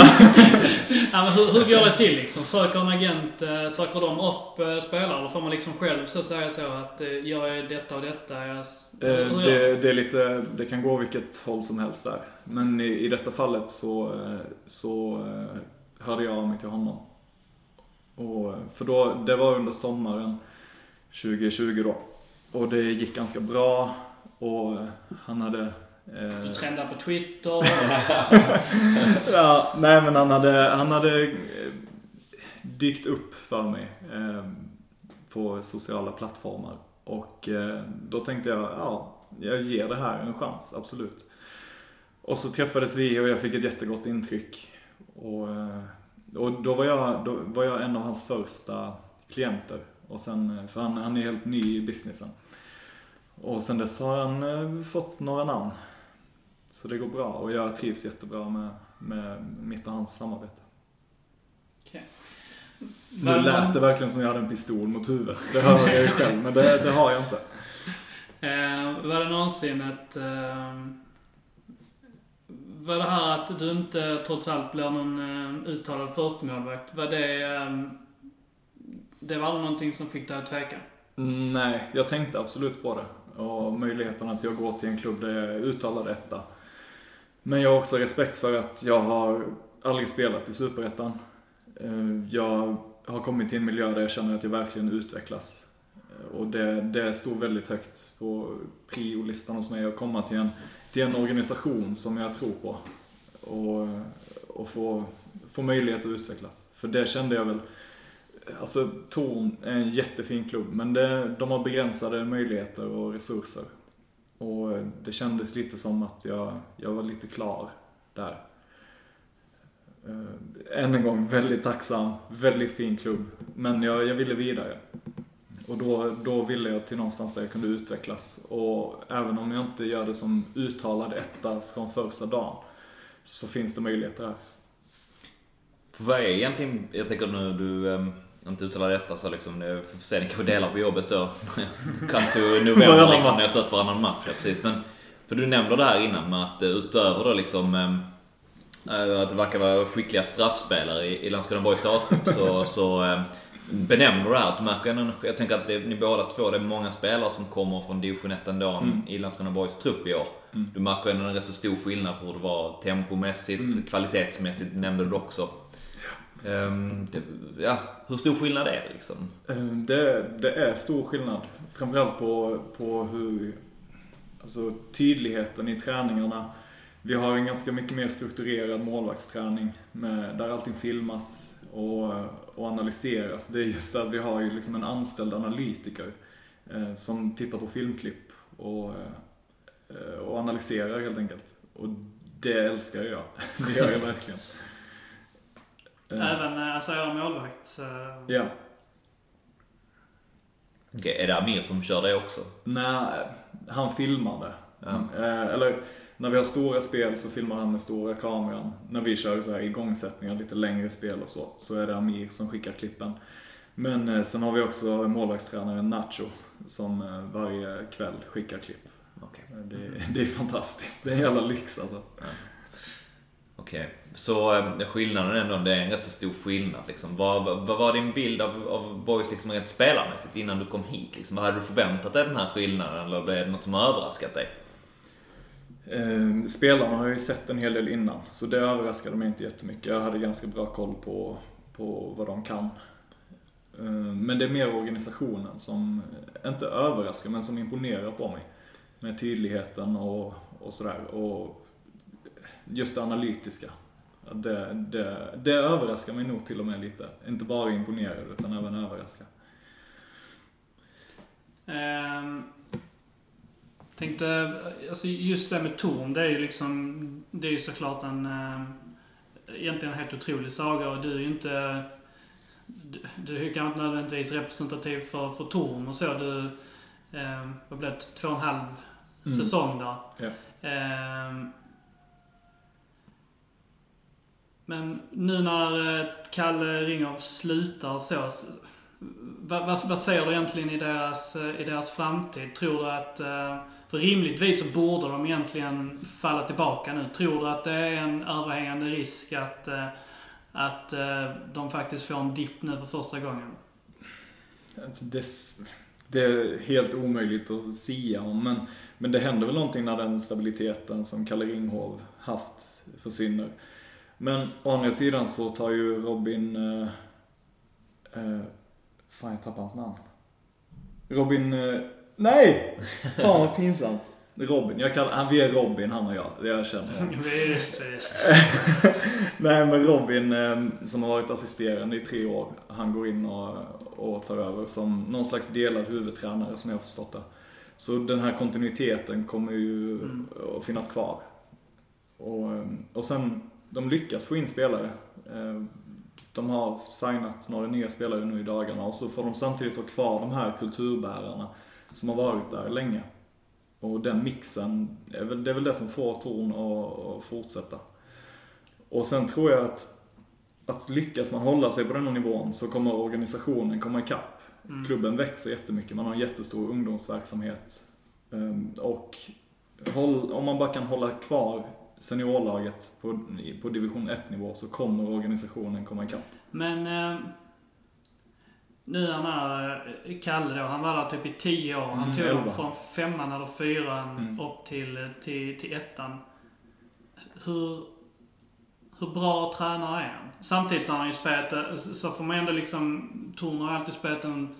ja, men hur, hur går det till liksom? Söker en agent, eh, söker de upp eh, spelare? Eller får man liksom själv så säga så att eh, jag är detta och detta? Jag, det, det är lite, det kan gå vilket håll som helst där. Men i, i detta fallet så, så hörde jag av mig till honom. Och, för då, det var under sommaren 2020 då. Och det gick ganska bra. Och han hade... eh, Du trendar på Twitter. ja, nej men han hade, han hade eh, dykt upp för mig eh, på sociala plattformar. Och eh, då tänkte jag, ja, jag ger det här en chans, absolut. Och så träffades vi och jag fick ett jättegott intryck. Och, och då, var jag, då var jag en av hans första klienter. Och sen, för han, han är helt ny i businessen. Och sen dess har han fått några namn. Så det går bra och jag trivs jättebra med, med mitt och hans samarbete. Nu Var det lät det verkligen som jag hade en pistol mot huvudet. Det hör jag ju själv, men det, det har jag inte. Eh, var det någonsin ett... Eh, var det här att du inte trots allt blir någon eh, uttalad förstemålvakt, var det... Eh, det var aldrig någonting som fick dig att tveka? Mm, nej, jag tänkte absolut på det. Och möjligheten att jag går till en klubb där jag är uttalad etta. Men jag har också respekt för att jag har aldrig spelat i Superettan. Eh, jag har kommit till en miljö där jag känner att jag verkligen utvecklas. Eh, och det, det stod väldigt högt på prio-listan hos mig att komma till en, till en organisation som jag tror på. Och, och få, få möjlighet att utvecklas. För det kände jag väl Alltså Torn är en jättefin klubb men det, de har begränsade möjligheter och resurser. Och eh, det kändes lite som att jag, jag var lite klar där. Eh, än en gång, väldigt tacksam, väldigt fin klubb. Men jag, jag ville vidare. Och då, då ville jag till någonstans där jag kunde utvecklas. Och även om jag inte gör det som uttalad etta från första dagen så finns det möjligheter här. Vad är egentligen, jag tänker nu du um, inte uttalar detta så liksom, det får se, ni kanske delar på jobbet då. Come to november liksom, när jag stött varannan match. Ja, precis. Men, för du nämnde det här innan med att eh, utöver då liksom eh, att det verkar vara skickliga straffspelare i, i Landskrona Borgs A-trupp så, så eh, benämner det här att du märker en, Jag tänker att det, ni båda två, det är många spelare som kommer från division 1 ändå mm. i Landskrona Borgs trupp i år. Mm. Du märker ändå en rätt så stor skillnad på hur det var tempomässigt, mm. kvalitetsmässigt nämnde du också. Um, det, ja, hur stor skillnad är det liksom? Ehm, det, det är stor skillnad. Framförallt på, på hur, alltså tydligheten i träningarna. Vi har en ganska mycket mer strukturerad målvaktsträning med, där allting filmas och, och analyseras. Det är just det att vi har ju liksom en anställd analytiker eh, som tittar på filmklipp och, eh, och analyserar helt enkelt. Och det älskar jag. Det gör jag verkligen. Även eh, alltså era målvakt? Eh, ja. Okej, okay, är det Amir som kör det också? Nej, han filmar det. Ja. Eh, eller när vi har stora spel så filmar han med stora kameran. När vi kör så här igångsättningar, lite längre spel och så, så är det Amir som skickar klippen. Men sen har vi också målvaktstränaren Nacho som varje kväll skickar klipp. Okay. Det, det, är fantastiskt. Det är en jävla lyx alltså. Ja. Okej, okay så ehm, skillnaden ändå, det är en rätt så stor skillnad liksom. Vad, vad var din bild av, av Boys liksom rent spelarmässigt innan du kom hit? Liksom? Hade du förväntat dig den här skillnaden eller blev det något som har överraskat dig? Eh, spelarna har jag ju sett en hel del innan, så det överraskade mig inte jättemycket. Jag hade ganska bra koll på, på vad de kan. Eh, men det är mer organisationen som, inte överraskar, men som imponerar på mig. Med tydligheten och, och sådär. Och just det analytiska. Det, det, det överraskar mig nog till och med lite. Inte bara imponerad utan även överraskar. Um, tänkte, alltså just det med Torn, det är ju liksom, det är ju såklart en, uh, egentligen en helt otrolig saga och du är ju inte, du, du är ju kanske inte nödvändigtvis representativ för, för Torn och så. Du, uh, vad blev det, två och en halv mm. säsong där. Ja. Uh, men nu när eh, Kalle Ringhoff slutar så, vad, vad, vad ser du egentligen i deras, eh, i deras framtid? Tror du att, eh, för rimligtvis så borde de egentligen falla tillbaka nu. Tror du att det är en överhängande risk att, att de faktiskt får en dipp nu för första gången? Alltså det, det är helt omöjligt att sia om, men, men det händer väl någonting när den stabiliteten som Kalle Ringhov haft försvinner. Men å andra sidan så tar ju Robin... Eh, eh, fan, jag tappade hans namn. Robin... Eh, nej! Fan vad pinsamt. Robin, jag kallar, han, vi är Robin han och jag, jag känner visst, visst. Nej men Robin eh, som har varit assisterande i tre år, han går in och, och tar över som någon slags delad huvudtränare som jag har förstått det. Så den här kontinuiteten kommer ju mm. att finnas kvar. Och, eh, och sen de lyckas få in spelare. Eh, de har signat några nya spelare nu i dagarna och så får de samtidigt ha kvar de här kulturbärarna som har varit där länge. Och den mixen, det är väl det, är väl det som får Torn att fortsätta. Och sen tror jag att, att lyckas man hålla sig på den här nivån så kommer organisationen komma ikapp. Mm. Klubben växer jättemycket, man har en jättestor ungdomsverksamhet. Ehm, och om man bara kan hålla kvar seniorlaget på, på division 1-nivå så kommer organisationen komma ikapp. Men eh, nu han är eh, Kalle då, han var där typ i 10 år. Han mm, tog dem från femman eller fyran mm. upp till, till, till ettan. Hur, hur bra tränare är han? Samtidigt så har han ju spelat, eh, så får man ändå liksom, Torn har alltid spelat en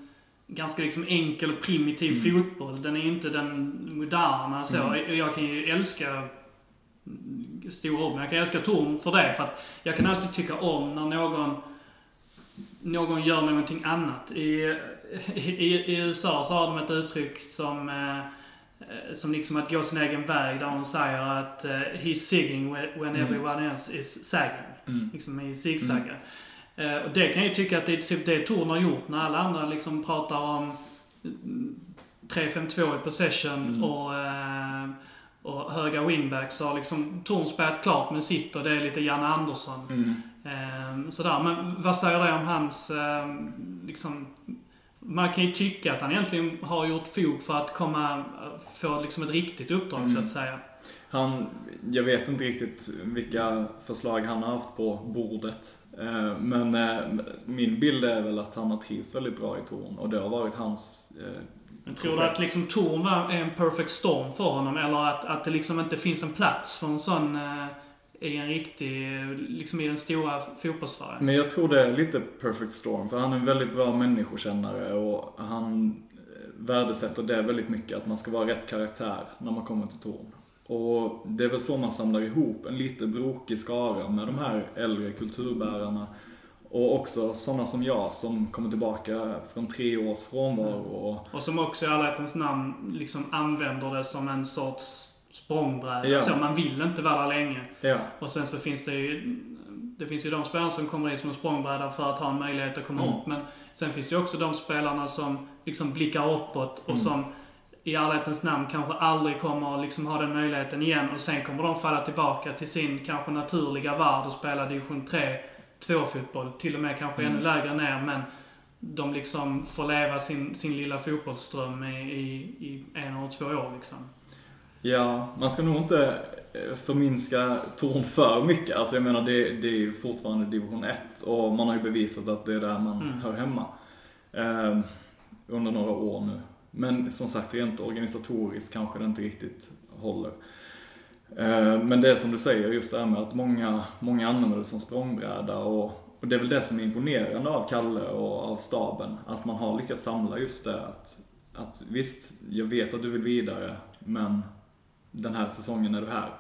ganska liksom enkel och primitiv mm. fotboll. Den är ju inte den moderna så. Mm. Jag kan ju älska stora ord, men jag kan älska Torn för det. För att jag kan alltid tycka om när någon, någon gör någonting annat. I, i, i USA så har de ett uttryck som eh, som liksom att gå sin egen väg där de säger att uh, he's zigging when mm. everyone else is sagging. Mm. Liksom i zigzaggar. Mm. Uh, och det kan jag ju tycka att det är typ det Torn har gjort när alla andra liksom pratar om 3-5-2 i possession mm. och uh, och höga wingbacks har liksom Torn spelat klart men sitter, det är lite Janne Andersson. Mm. Ehm, sådär. Men vad säger det om hans, ehm, liksom, man kan ju tycka att han egentligen har gjort fog för att komma, få liksom ett riktigt uppdrag mm. så att säga. Han, jag vet inte riktigt vilka förslag han har haft på bordet. Eh, Men eh, min bild är väl att han har trivts väldigt bra i Torn och det har varit hans eh, men tror du att liksom Torn var en perfect storm för honom? Eller att, att det liksom inte finns en plats för en sån eh, i en riktig, liksom i den stora fotbollssverige? Men jag tror det är lite perfect storm, för han är en väldigt bra människokännare och han eh, värdesätter det väldigt mycket, att man ska vara rätt karaktär när man kommer till Torn. Och det är väl så man samlar ihop en lite brokig skara med de här äldre kulturbärarna. Och också sådana som jag som kommer tillbaka från tre års frånvaro. Och, Och som också i ärlighetens namn liksom använder det som en sorts språngbräda. Ja. Så man vill inte vara där länge. ja, Och sen så finns det ju, det finns ju de spelarna som kommer in som en språngbräda för att ha en möjlighet att komma Mm. upp. Men sen finns det ju också de spelarna som liksom blickar uppåt och Mm. som i ärlighetens namn kanske aldrig kommer liksom ha den möjligheten igen. Och sen kommer de falla tillbaka till sin kanske naturliga värld och spela division 3, 2-fotboll. Till och med kanske Mm. ännu lägre ner. Men de liksom får leva sin, sin lilla fotbollsdröm i, i, i en eller två år liksom. ja, man ska nog inte eh, förminska Torn för mycket. Alltså jag menar det, det är ju fortfarande division 1 och man har ju bevisat att det är där man Mm. hör hemma. Eh, under några år nu. Men som sagt, rent organisatoriskt kanske det inte riktigt håller. Eh, men det är som du säger, just det här med att många, många använder det som språngbräda och, och det är väl det som är imponerande av Kalle och av staben. Att man har lyckats samla just det att, att visst, jag vet att du vill vidare, men den här säsongen är du här.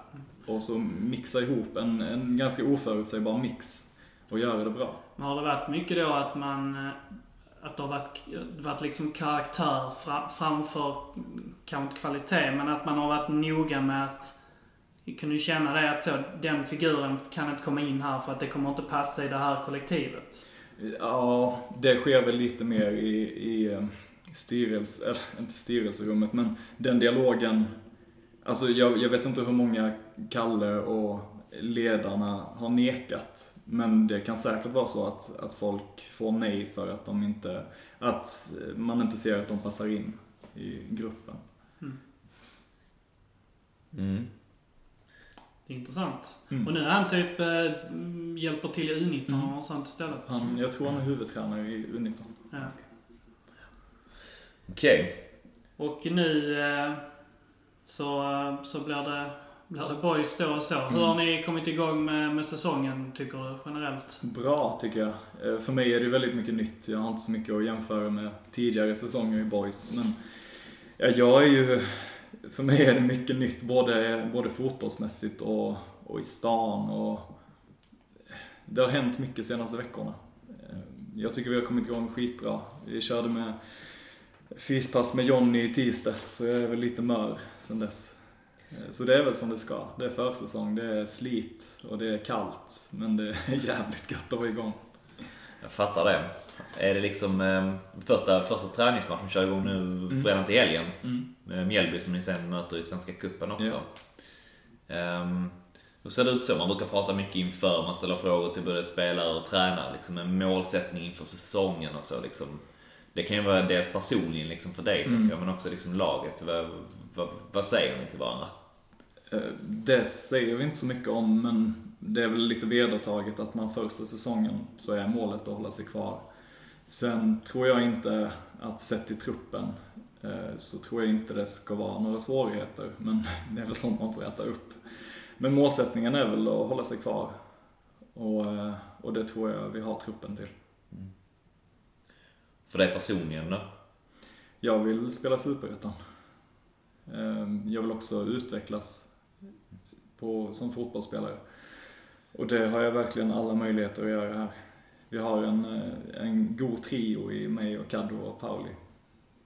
Och så mixa ihop en, en ganska oförutsägbar mix och göra det bra. Men har det varit mycket då att man... Eh, att det har varit, varit liksom karaktär fra, framför, kanske inte kvalitet, men att man har varit noga med att... Kan du känna det att så, den figuren kan inte komma in här för att det kommer inte passa i det här kollektivet? Ja, det sker väl lite mer i, i eh, styrelse, eller inte styrelserummet, men den dialogen. Alltså jag, jag vet inte hur många Kalle och ledarna har nekat. Men det kan säkert vara så att, att folk får nej för att de inte, att man inte ser att de passar in i gruppen. Mm. Det är intressant. Mm. Och nu är han typ, eh, hjälper till i U19 Mm. och sånt istället. Han, jag tror han är huvudtränare i U19. Ja. Okej. Och nu eh, så, så blir det, blir det boys då och så. Hur Mm. har ni kommit igång med, med säsongen, tycker du, generellt? Bra tycker jag. Eh, För mig är det väldigt mycket nytt. Jag har inte så mycket att jämföra med tidigare säsonger i Boys. Men ja, jag är ju, för mig är det mycket nytt både, både fotbollsmässigt och, och i stan. Och det har hänt mycket de senaste veckorna. Eh, jag tycker vi har kommit igång skitbra. Vi körde med fyspass med Jonny i tisdags, så jag är väl lite mör sen dess. Eh, så det är väl som det ska. Det är försäsong, det är slit och det är kallt. Men det är jävligt gött att vara igång. Jag fattar det. Är det liksom eh, första, första träningsmatchen kör igång nu Mm. redan till helgen? Mm. Med Mjällby som ni sen möter i Svenska Cupen också. Ehm, hur ser det ut så? Man brukar prata mycket inför, man ställer frågor till både spelare och tränare. Liksom en målsättning inför säsongen och så. Liksom. Det kan ju vara dels personligen liksom för dig, Mm. jag, men också liksom laget. Vad, vad, vad säger ni till varandra? Eh, Det säger vi inte så mycket om, men det är väl lite vedertaget att man första säsongen så är målet att hålla sig kvar. Sen tror jag inte att sett till truppen eh, så tror jag inte det ska vara några svårigheter, men det är väl sånt man får äta upp. Men målsättningen är väl att hålla sig kvar och, eh, och det tror jag vi har truppen till. För dig personligen då? Jag vill spela Superettan. Eh, Jag vill också utvecklas på, som fotbollsspelare. Och det har jag verkligen alla möjligheter att göra här. Vi har en, eh, en god trio i mig och Kaddo och Pauli.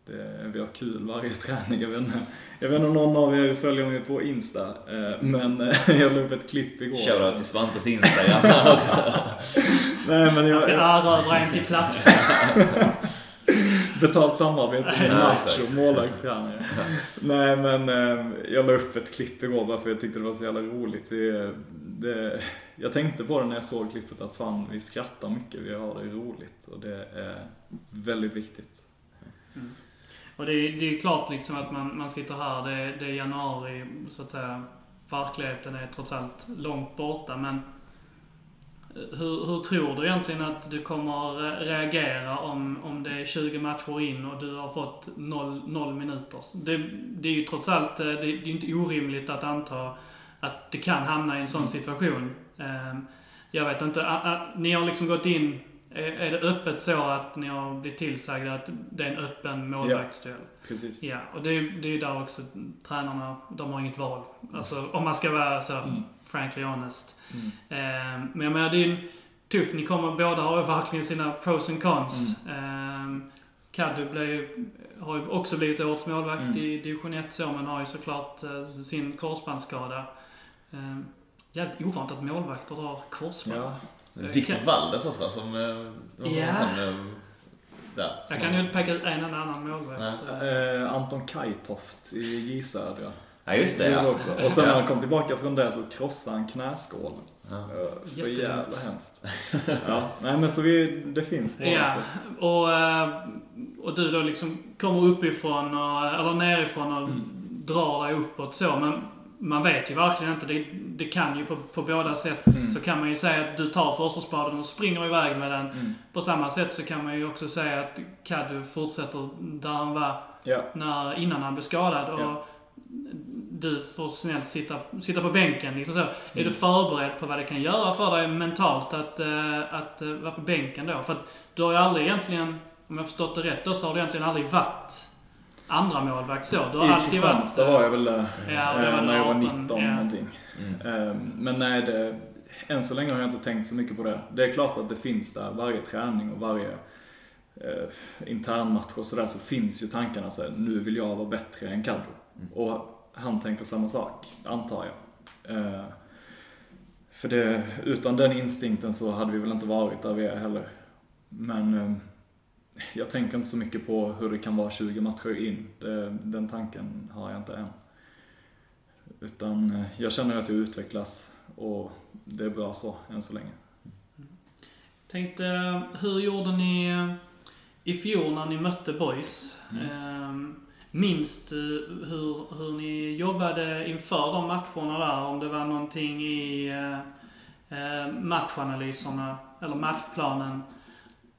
Det, vi har kul varje träning. Jag vet, inte, jag vet inte om någon av er följer mig på Insta, eh, men eh, jag la upp ett klipp igår. Shoutout till Svantes Instagram också. Nej, men Han jag, ska erövra en till plattform. Betalt samarbete med Nacho, exakt. målvaktstränare. Nej men jag la upp ett klipp igår bara för jag tyckte det var så jävla roligt. Det, jag tänkte på det när jag såg klippet att fan vi skrattar mycket, vi har det roligt och det är väldigt viktigt. Och det är, det är klart liksom att man, man sitter här, det, är- det är januari så att säga. verkligheten är trots allt långt borta. Men hur, hur tror du egentligen att du kommer reagera om, om det är 20 matcher in och du har fått 0, 0 minuter? Det, det är ju trots allt, eh, det, det är inte orimligt att anta att du kan hamna i en sån situation. Ehm, Jag vet inte, ni har liksom gått in, är det öppet så att ni har blivit tillsagda att det är en öppen målvaktsduell? Precis. Ja, och det är ju det är ju där också tränarna, de har inget val. Alltså om man ska vara så Mm. frankly honest. Mm. Eh, men jag menar, det är ju en tuff, ni kommer båda har ju verkligen sina pros and cons. Eh, Kaddu blev ju, har ju också blivit årets målvakt Mm. i division 1 så, men har ju såklart eh, sin korsbandsskada. Jävligt ovanligt att målvakter drar korsband. Ja. Victor Valdes också som... eh, Ja. sen, eh, där. Jag kan ju inte peka ut en eller annan målvakt. Eh, Eh, Anton Kajtoft i J Södra. Ja, just det. Ja. också. Och sen när Ja. han kom tillbaka från det så krossade han knäskålen. Ja. För jävla hemskt. Ja, nej men så vi, det finns Ja, och, och du då liksom kommer uppifrån, och, eller nerifrån och Mm. drar dig uppåt så. Men man vet ju verkligen inte. Det, det kan ju på, på båda sätt. Mm. Så kan man ju säga att du tar första spaden och springer iväg med den. Mm. På samma sätt så kan man ju också säga att Kaddu fortsätter där han var Ja. när, innan han blev skadad. Och Ja. du får snällt sitta, sitta på bänken. Liksom så. Är Mm. du förberedd på vad det kan göra för dig mentalt att, eh, att eh, vara på bänken då? För att du har ju aldrig egentligen, om jag förstått det rätt då, så har du egentligen aldrig varit andra målvakt så. Du har I alltid varit... Kristianstad var jag väl där. Ja, det var eh, när jag var 18, 19 ja. någonting. Mm. Eh, Men nej, det, än så länge har jag inte tänkt så mycket på det. Det är klart att det finns där, varje träning och varje eh, internmatch och sådär så finns ju tankarna så här, nu vill jag vara bättre än Kaddo. Mm. Och han tänker samma sak, antar jag. Eh, för det, utan den instinkten så hade vi väl inte varit där vi är heller. Men eh, jag tänker inte så mycket på hur det kan vara 20 matcher in. Det, den tanken har jag inte än. Utan eh, jag känner att jag utvecklas och det är bra så, än så länge. Tänkte, hur gjorde ni eh, i fjol när ni mötte Boys? Mm. Eh, Minns du hur, hur ni jobbade inför de matcherna där? Om det var någonting i eh, eh, matchanalyserna, eller matchplanen,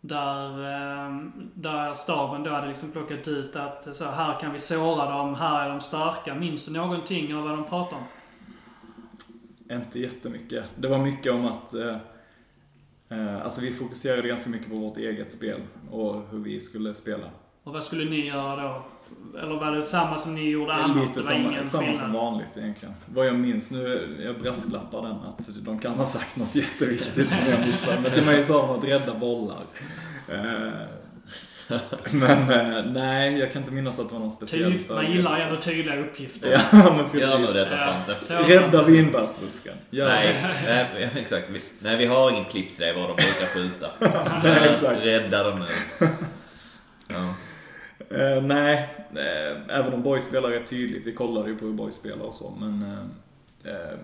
där, eh, där staben då hade liksom plockat ut att så här kan vi såra dem, här är de starka. Minns du någonting av vad de pratade om? Inte jättemycket. Det var mycket om att eh, eh, Alltså vi fokuserade ganska mycket på vårt eget spel och hur vi skulle spela. Och vad skulle ni göra då? Eller var det samma som ni gjorde annars? Det Lite var samma, ingen samma som vanligt egentligen. Vad jag minns nu, jag brasklappar den att de kan ha sagt något jätteviktigt som jag missade. Men till mig sa de att rädda bollar. Eh, Men eh, nej, jag kan inte minnas att det var någon speciell Tyd, man gillar ju ändå tydliga uppgifter. Ja, men Gör nu precis. detta Ja. Svante. Rädda vinbärsbusken. Det. Nej, nej, exakt. Vi, nej, vi har inget klipp till dig var de brukar skjuta. Nej, exakt. Rädda dem nu. Ja. Eh, nej, eh, även om Boys spelar rätt tydligt. Vi kollade ju på hur Boys spelar och så, men... Eh, eh,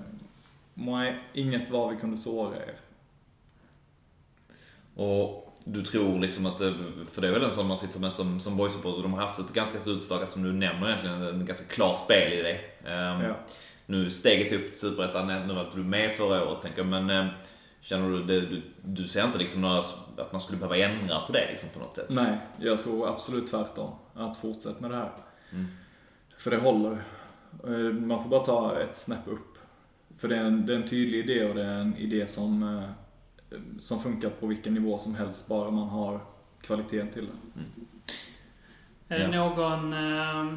nej, inget var vi kunde såra er. Och du tror liksom att, det- för det är väl en sån man sitter med som, som boysupporter, de har haft ett ganska utstakat, som du nämner egentligen, en ganska klar spel i det. Ehm, Ja. Nu steget upp till Superettan, nu var du med förra året tänker jag, men känner du, det, du, du ser inte liksom några, att man skulle behöva ändra på det liksom på något sätt? Nej, jag tror absolut tvärtom. Att fortsätta med det här. Mm. För det håller. Eh, Man får bara ta ett snäpp upp. För det är en, det är en tydlig idé och det är en idé som, eh, som funkar på vilken nivå som helst, bara man har kvaliteten till det. Är det Ja. någon, eh,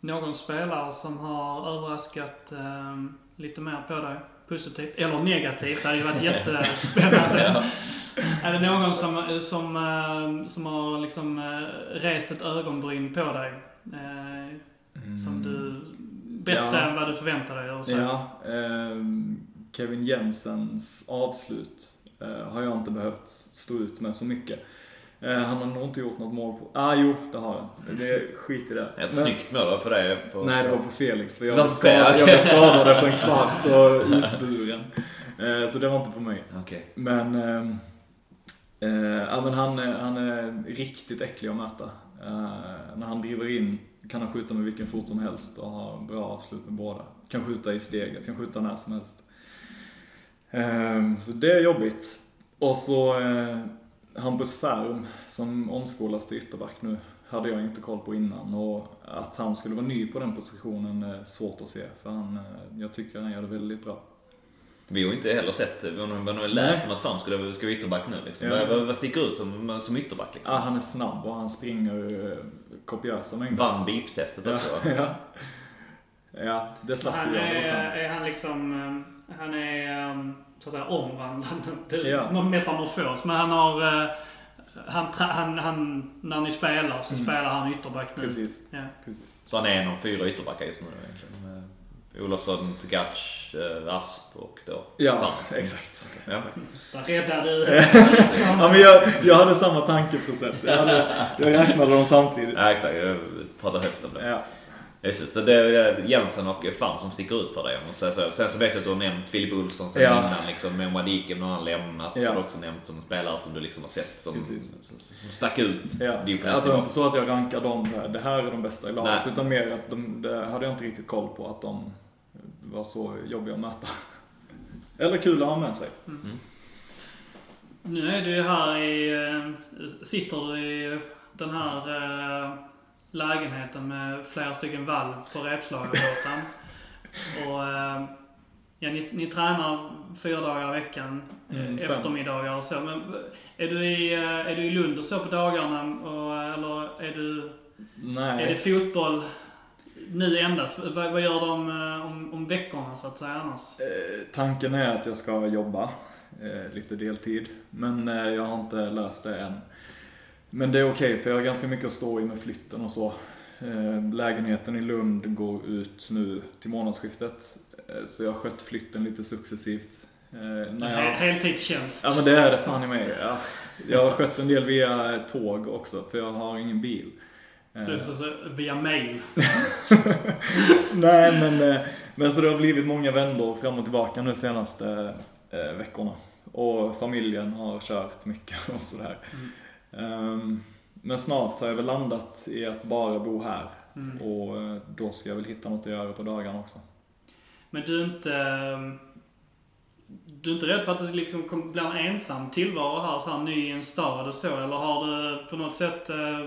någon spelare som har överraskat lite mer på dig? Positivt? Eller negativt? Det hade ju varit jättespännande. Är det någon som, som, eh, som har liksom eh, rest ett ögonbryn på dig? Eh, Som du... Bättre Mm. Ja. än vad du förväntade dig? Och så. Ja, ehm, Kevin Jensens avslut eh, har jag inte behövt stå ut med så mycket. Eh, han har nog inte gjort något mål på... Ah, jo, det har han. Det är skit i det. Ett Men- snyggt mål för dig? På, Nej, det var på Felix. För jag, blev skadad, jag blev skadad efter en kvart och utburen. Eh, så det var inte på mig. Okej. Men, eh, ja, men han, han är riktigt äcklig att möta. Eh, när han driver in kan han skjuta med vilken fot som helst och ha bra avslut med båda. Kan skjuta i steget, kan skjuta när som helst. Så det är jobbigt. Och så Hampus Färm som omskolas till ytterback nu hade jag inte koll på innan och att han skulle vara ny på den positionen är svårt att se för han, eh, jag tycker han gör det väldigt bra. Vi har inte heller sett, vi har nog läst om att Fram skulle, ska vara ytterback nu liksom. Ja. Vad, vad sticker ut som, som ytterback liksom? Ja, han är snabb och han springer eh, kopiösa mängder. Vann beep-testet Ja, också va? ja. ja, det slapp Han var är, är han liksom... Han är eh, så att säga omvandlande till Ja. någon metamorfos. Men han har... eh, Han, han, han, när ni spelar så Mm. spelar han ytterback nu. Precis, Ja. precis. Så han är en av fyra ytterbackar just nu egentligen. Olofsson, Tgac, eh, Asp och då Ja, exakt. Ja. Där räddade du... Ja, men jag, jag hade samma tankeprocess. Jag, hade, jag räknade dem samtidigt. ja, exakt. Jag pratar högt om det. Ja, Just det, så det är Jensen och Fram som sticker ut för dig. om man säger så. Sen så vet jag att du har nämnt Filip Olsson sen Ja. innan liksom, med Madiken när han lämnat. Ja. Så har du också nämnt som spelare som du liksom har sett som, Precis. som, som stack ut. ja. Alltså inte så att jag rankar dem där. Det här är de bästa i laget. Nej. Utan mer att de, det hade jag inte riktigt koll på att de var så jobbiga att möta. Eller kul att ha med sig. Nu är du ju här i... eh, Sitter du i den här eh, lägenheten med flera stycken valv på Repslagagatan. Och eh, ja, ni, ni tränar fyra dagar i veckan, eh, Mm, fem. eftermiddagar och så. Men är du i, eh, är du i Lund och så på dagarna? Och, eller är du... Nej. Är det fotboll nu endast? Vad, vad gör de eh, om, om veckorna så att säga annars? Eh, tanken är att jag ska jobba eh, lite deltid. Men eh, jag har inte löst det än. Men det är okej för jag har ganska mycket att stå i med flytten och så. Eh, lägenheten i Lund går ut nu till månadsskiftet. Eh, så jag har skött flytten lite successivt. Eh, när jag... heltidstjänst? Ja men det är det fan i mig. Ja. Jag har skött en del via tåg också för jag har ingen bil. Så, så, så, via mail? Nej, men, men så det har blivit många vändor fram och tillbaka nu senaste eh, veckorna. Och familjen har kört mycket och sådär. Ehm, men snart har jag väl landat i att bara bo här. Mm. Och eh, då ska jag väl hitta något att göra på dagarna också. Men du är inte... ehm, Du är inte rädd för att det liksom kommer bli en ensam tillvaro här, så här ny i en stad och så? Eller har du på något sätt... eh,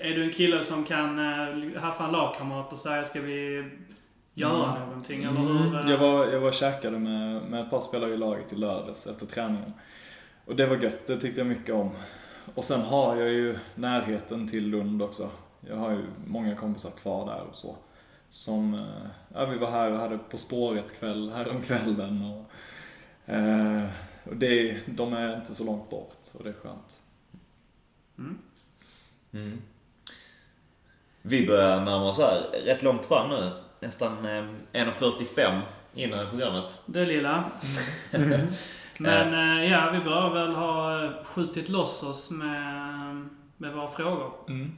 Är du en kille som kan eh, haffa en lagkamrat och säga ska vi göra Mm. någonting? Eller hur? eh? Jag var, jag var och käkade med, med ett par spelare i laget i lördags efter träningen. Och det var gött, det tyckte jag mycket om. Och sen har jag ju närheten till Lund också. Jag har ju många kompisar kvar där och så. Som, eh, ja vi var här och hade På spåret kväll häromkvällen och, eh, och det, de är inte så långt bort och det är skönt. Mm. Vi börjar närma oss här rätt långt fram nu. Nästan eh, 1.45 in i programmet. Det lilla. Men eh, ja, vi bör väl ha eh, skjutit loss oss med, med våra frågor. Mm.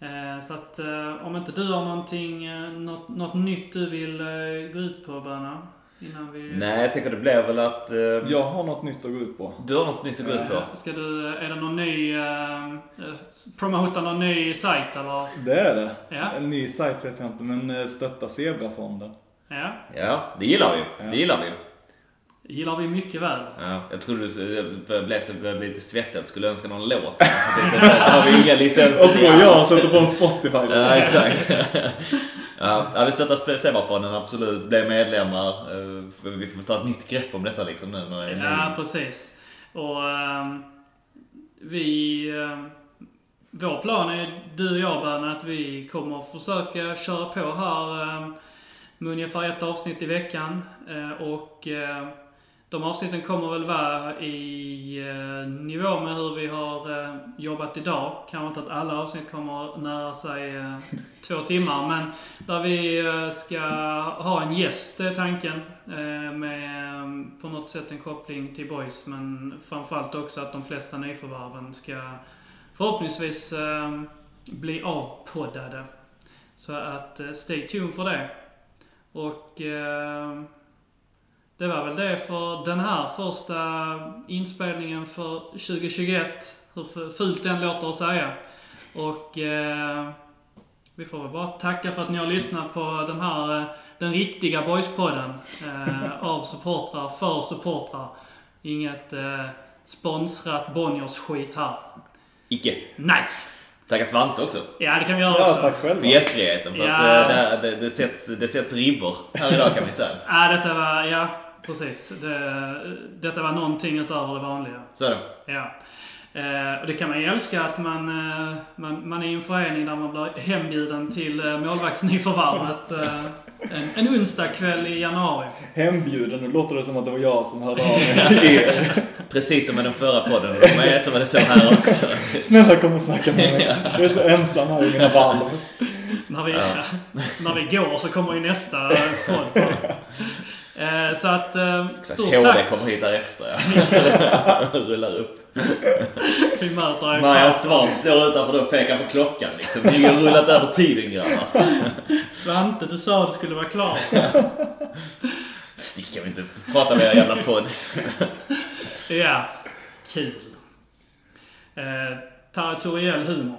Eh, Så att eh, om inte du har någonting, eh, något, något nytt du vill eh, gå ut på Böna? Innan vi... Nej, jag tänker det blir väl att... Eh, Jag har något nytt att gå ut på. Du har något nytt att gå ut på? Eh, Ska du, är det någon ny, eh, eh, promota någon ny sajt eller? Det är det. Ja. En ny sajt vet jag inte, men eh, stötta Zebrafonden. Ja, Ja, det gillar vi. Ja. Det gillar vi. Det gillar vi mycket väl. Ja, jag trodde du jag blev lite svettig skulle önska någon låt. Där har vi inga licenser. Och så går jag och sätter på en Spotify. Ja, exakt. ja, vi stöttar Zebrafonden, absolut. Bli medlemmar. Eh, Vi får ta ett nytt grepp om detta liksom nu. När det är Ja, precis. Och ehm, vi... ehm, vår plan är, du och jag Böna, att vi kommer försöka köra på här ehm, med ungefär ett avsnitt i veckan. Eh, och de avsnitten kommer väl vara i eh, nivå med hur vi har eh, jobbat idag. Kanske inte att alla avsnitt kommer nära sig eh, två timmar, men där vi eh, ska ha en gäst, det är tanken. Eh, med eh, på något sätt en koppling till Boys, men framförallt också att de flesta nyförvärven ska förhoppningsvis eh, bli avpoddade. Så att eh, stay tuned för det. Och eh, det var väl det för den här första inspelningen för 2021. Hur fult den låter att säga. Och eh, vi får väl bara tacka för att ni har lyssnat på den här, eh, den riktiga Boyspodden. Eh, av supportrar, för supportrar. Inget eh, sponsrat Bonniers-skit här. Icke. Nej! Tacka Svante också. Ja, det kan vi göra Ja, också. tack För själva. gästfriheten. För Ja. att eh, det, det, det, sätts, det sätts ribbor här idag kan vi säga. Ja, detta var, ja, precis. Det, detta var någonting utöver det vanliga. Så är det. Ja. Eh, och det kan man ju älska att man, eh, man, man är i en förening där man blir hembjuden till eh, målvaktsnyförvärvet eh, en, en onsdagkväll i januari. Hembjuden, nu låter det som att det var jag som hörde av mig till er. Precis som med den förra podden. De är så var det så här också. Snälla kom och snacka med mig. Jag är så ensam här i mina valv. När vi, när vi går så kommer ju nästa podd. Eh, så att, eh, Exakt. stort HD tack. kommer hit därefter ja. Rullar upp. Vi möter er Marianne Svamp står utanför och pekar på klockan liksom. Ni har rullat över tiden grabbar. Svante, du sa att det skulle vara klart. Stick, jag vill inte prata med er jävla podd. Ja, kul. Eh, territoriell humor.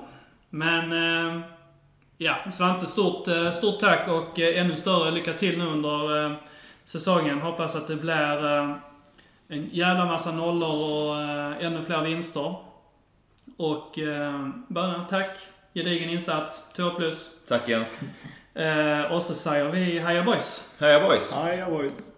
Men, eh, ja, Svante, stort, eh, stort tack och eh, ännu större lycka till nu under säsongen. Hoppas att det blir eh, en jävla massa nollor och eh, ännu fler vinster. Och eh, bara tack. Gedigen insats. 2 plus. Tack Jens. Eh, och så säger vi Heja Boys! Heja boys. Hi, boys.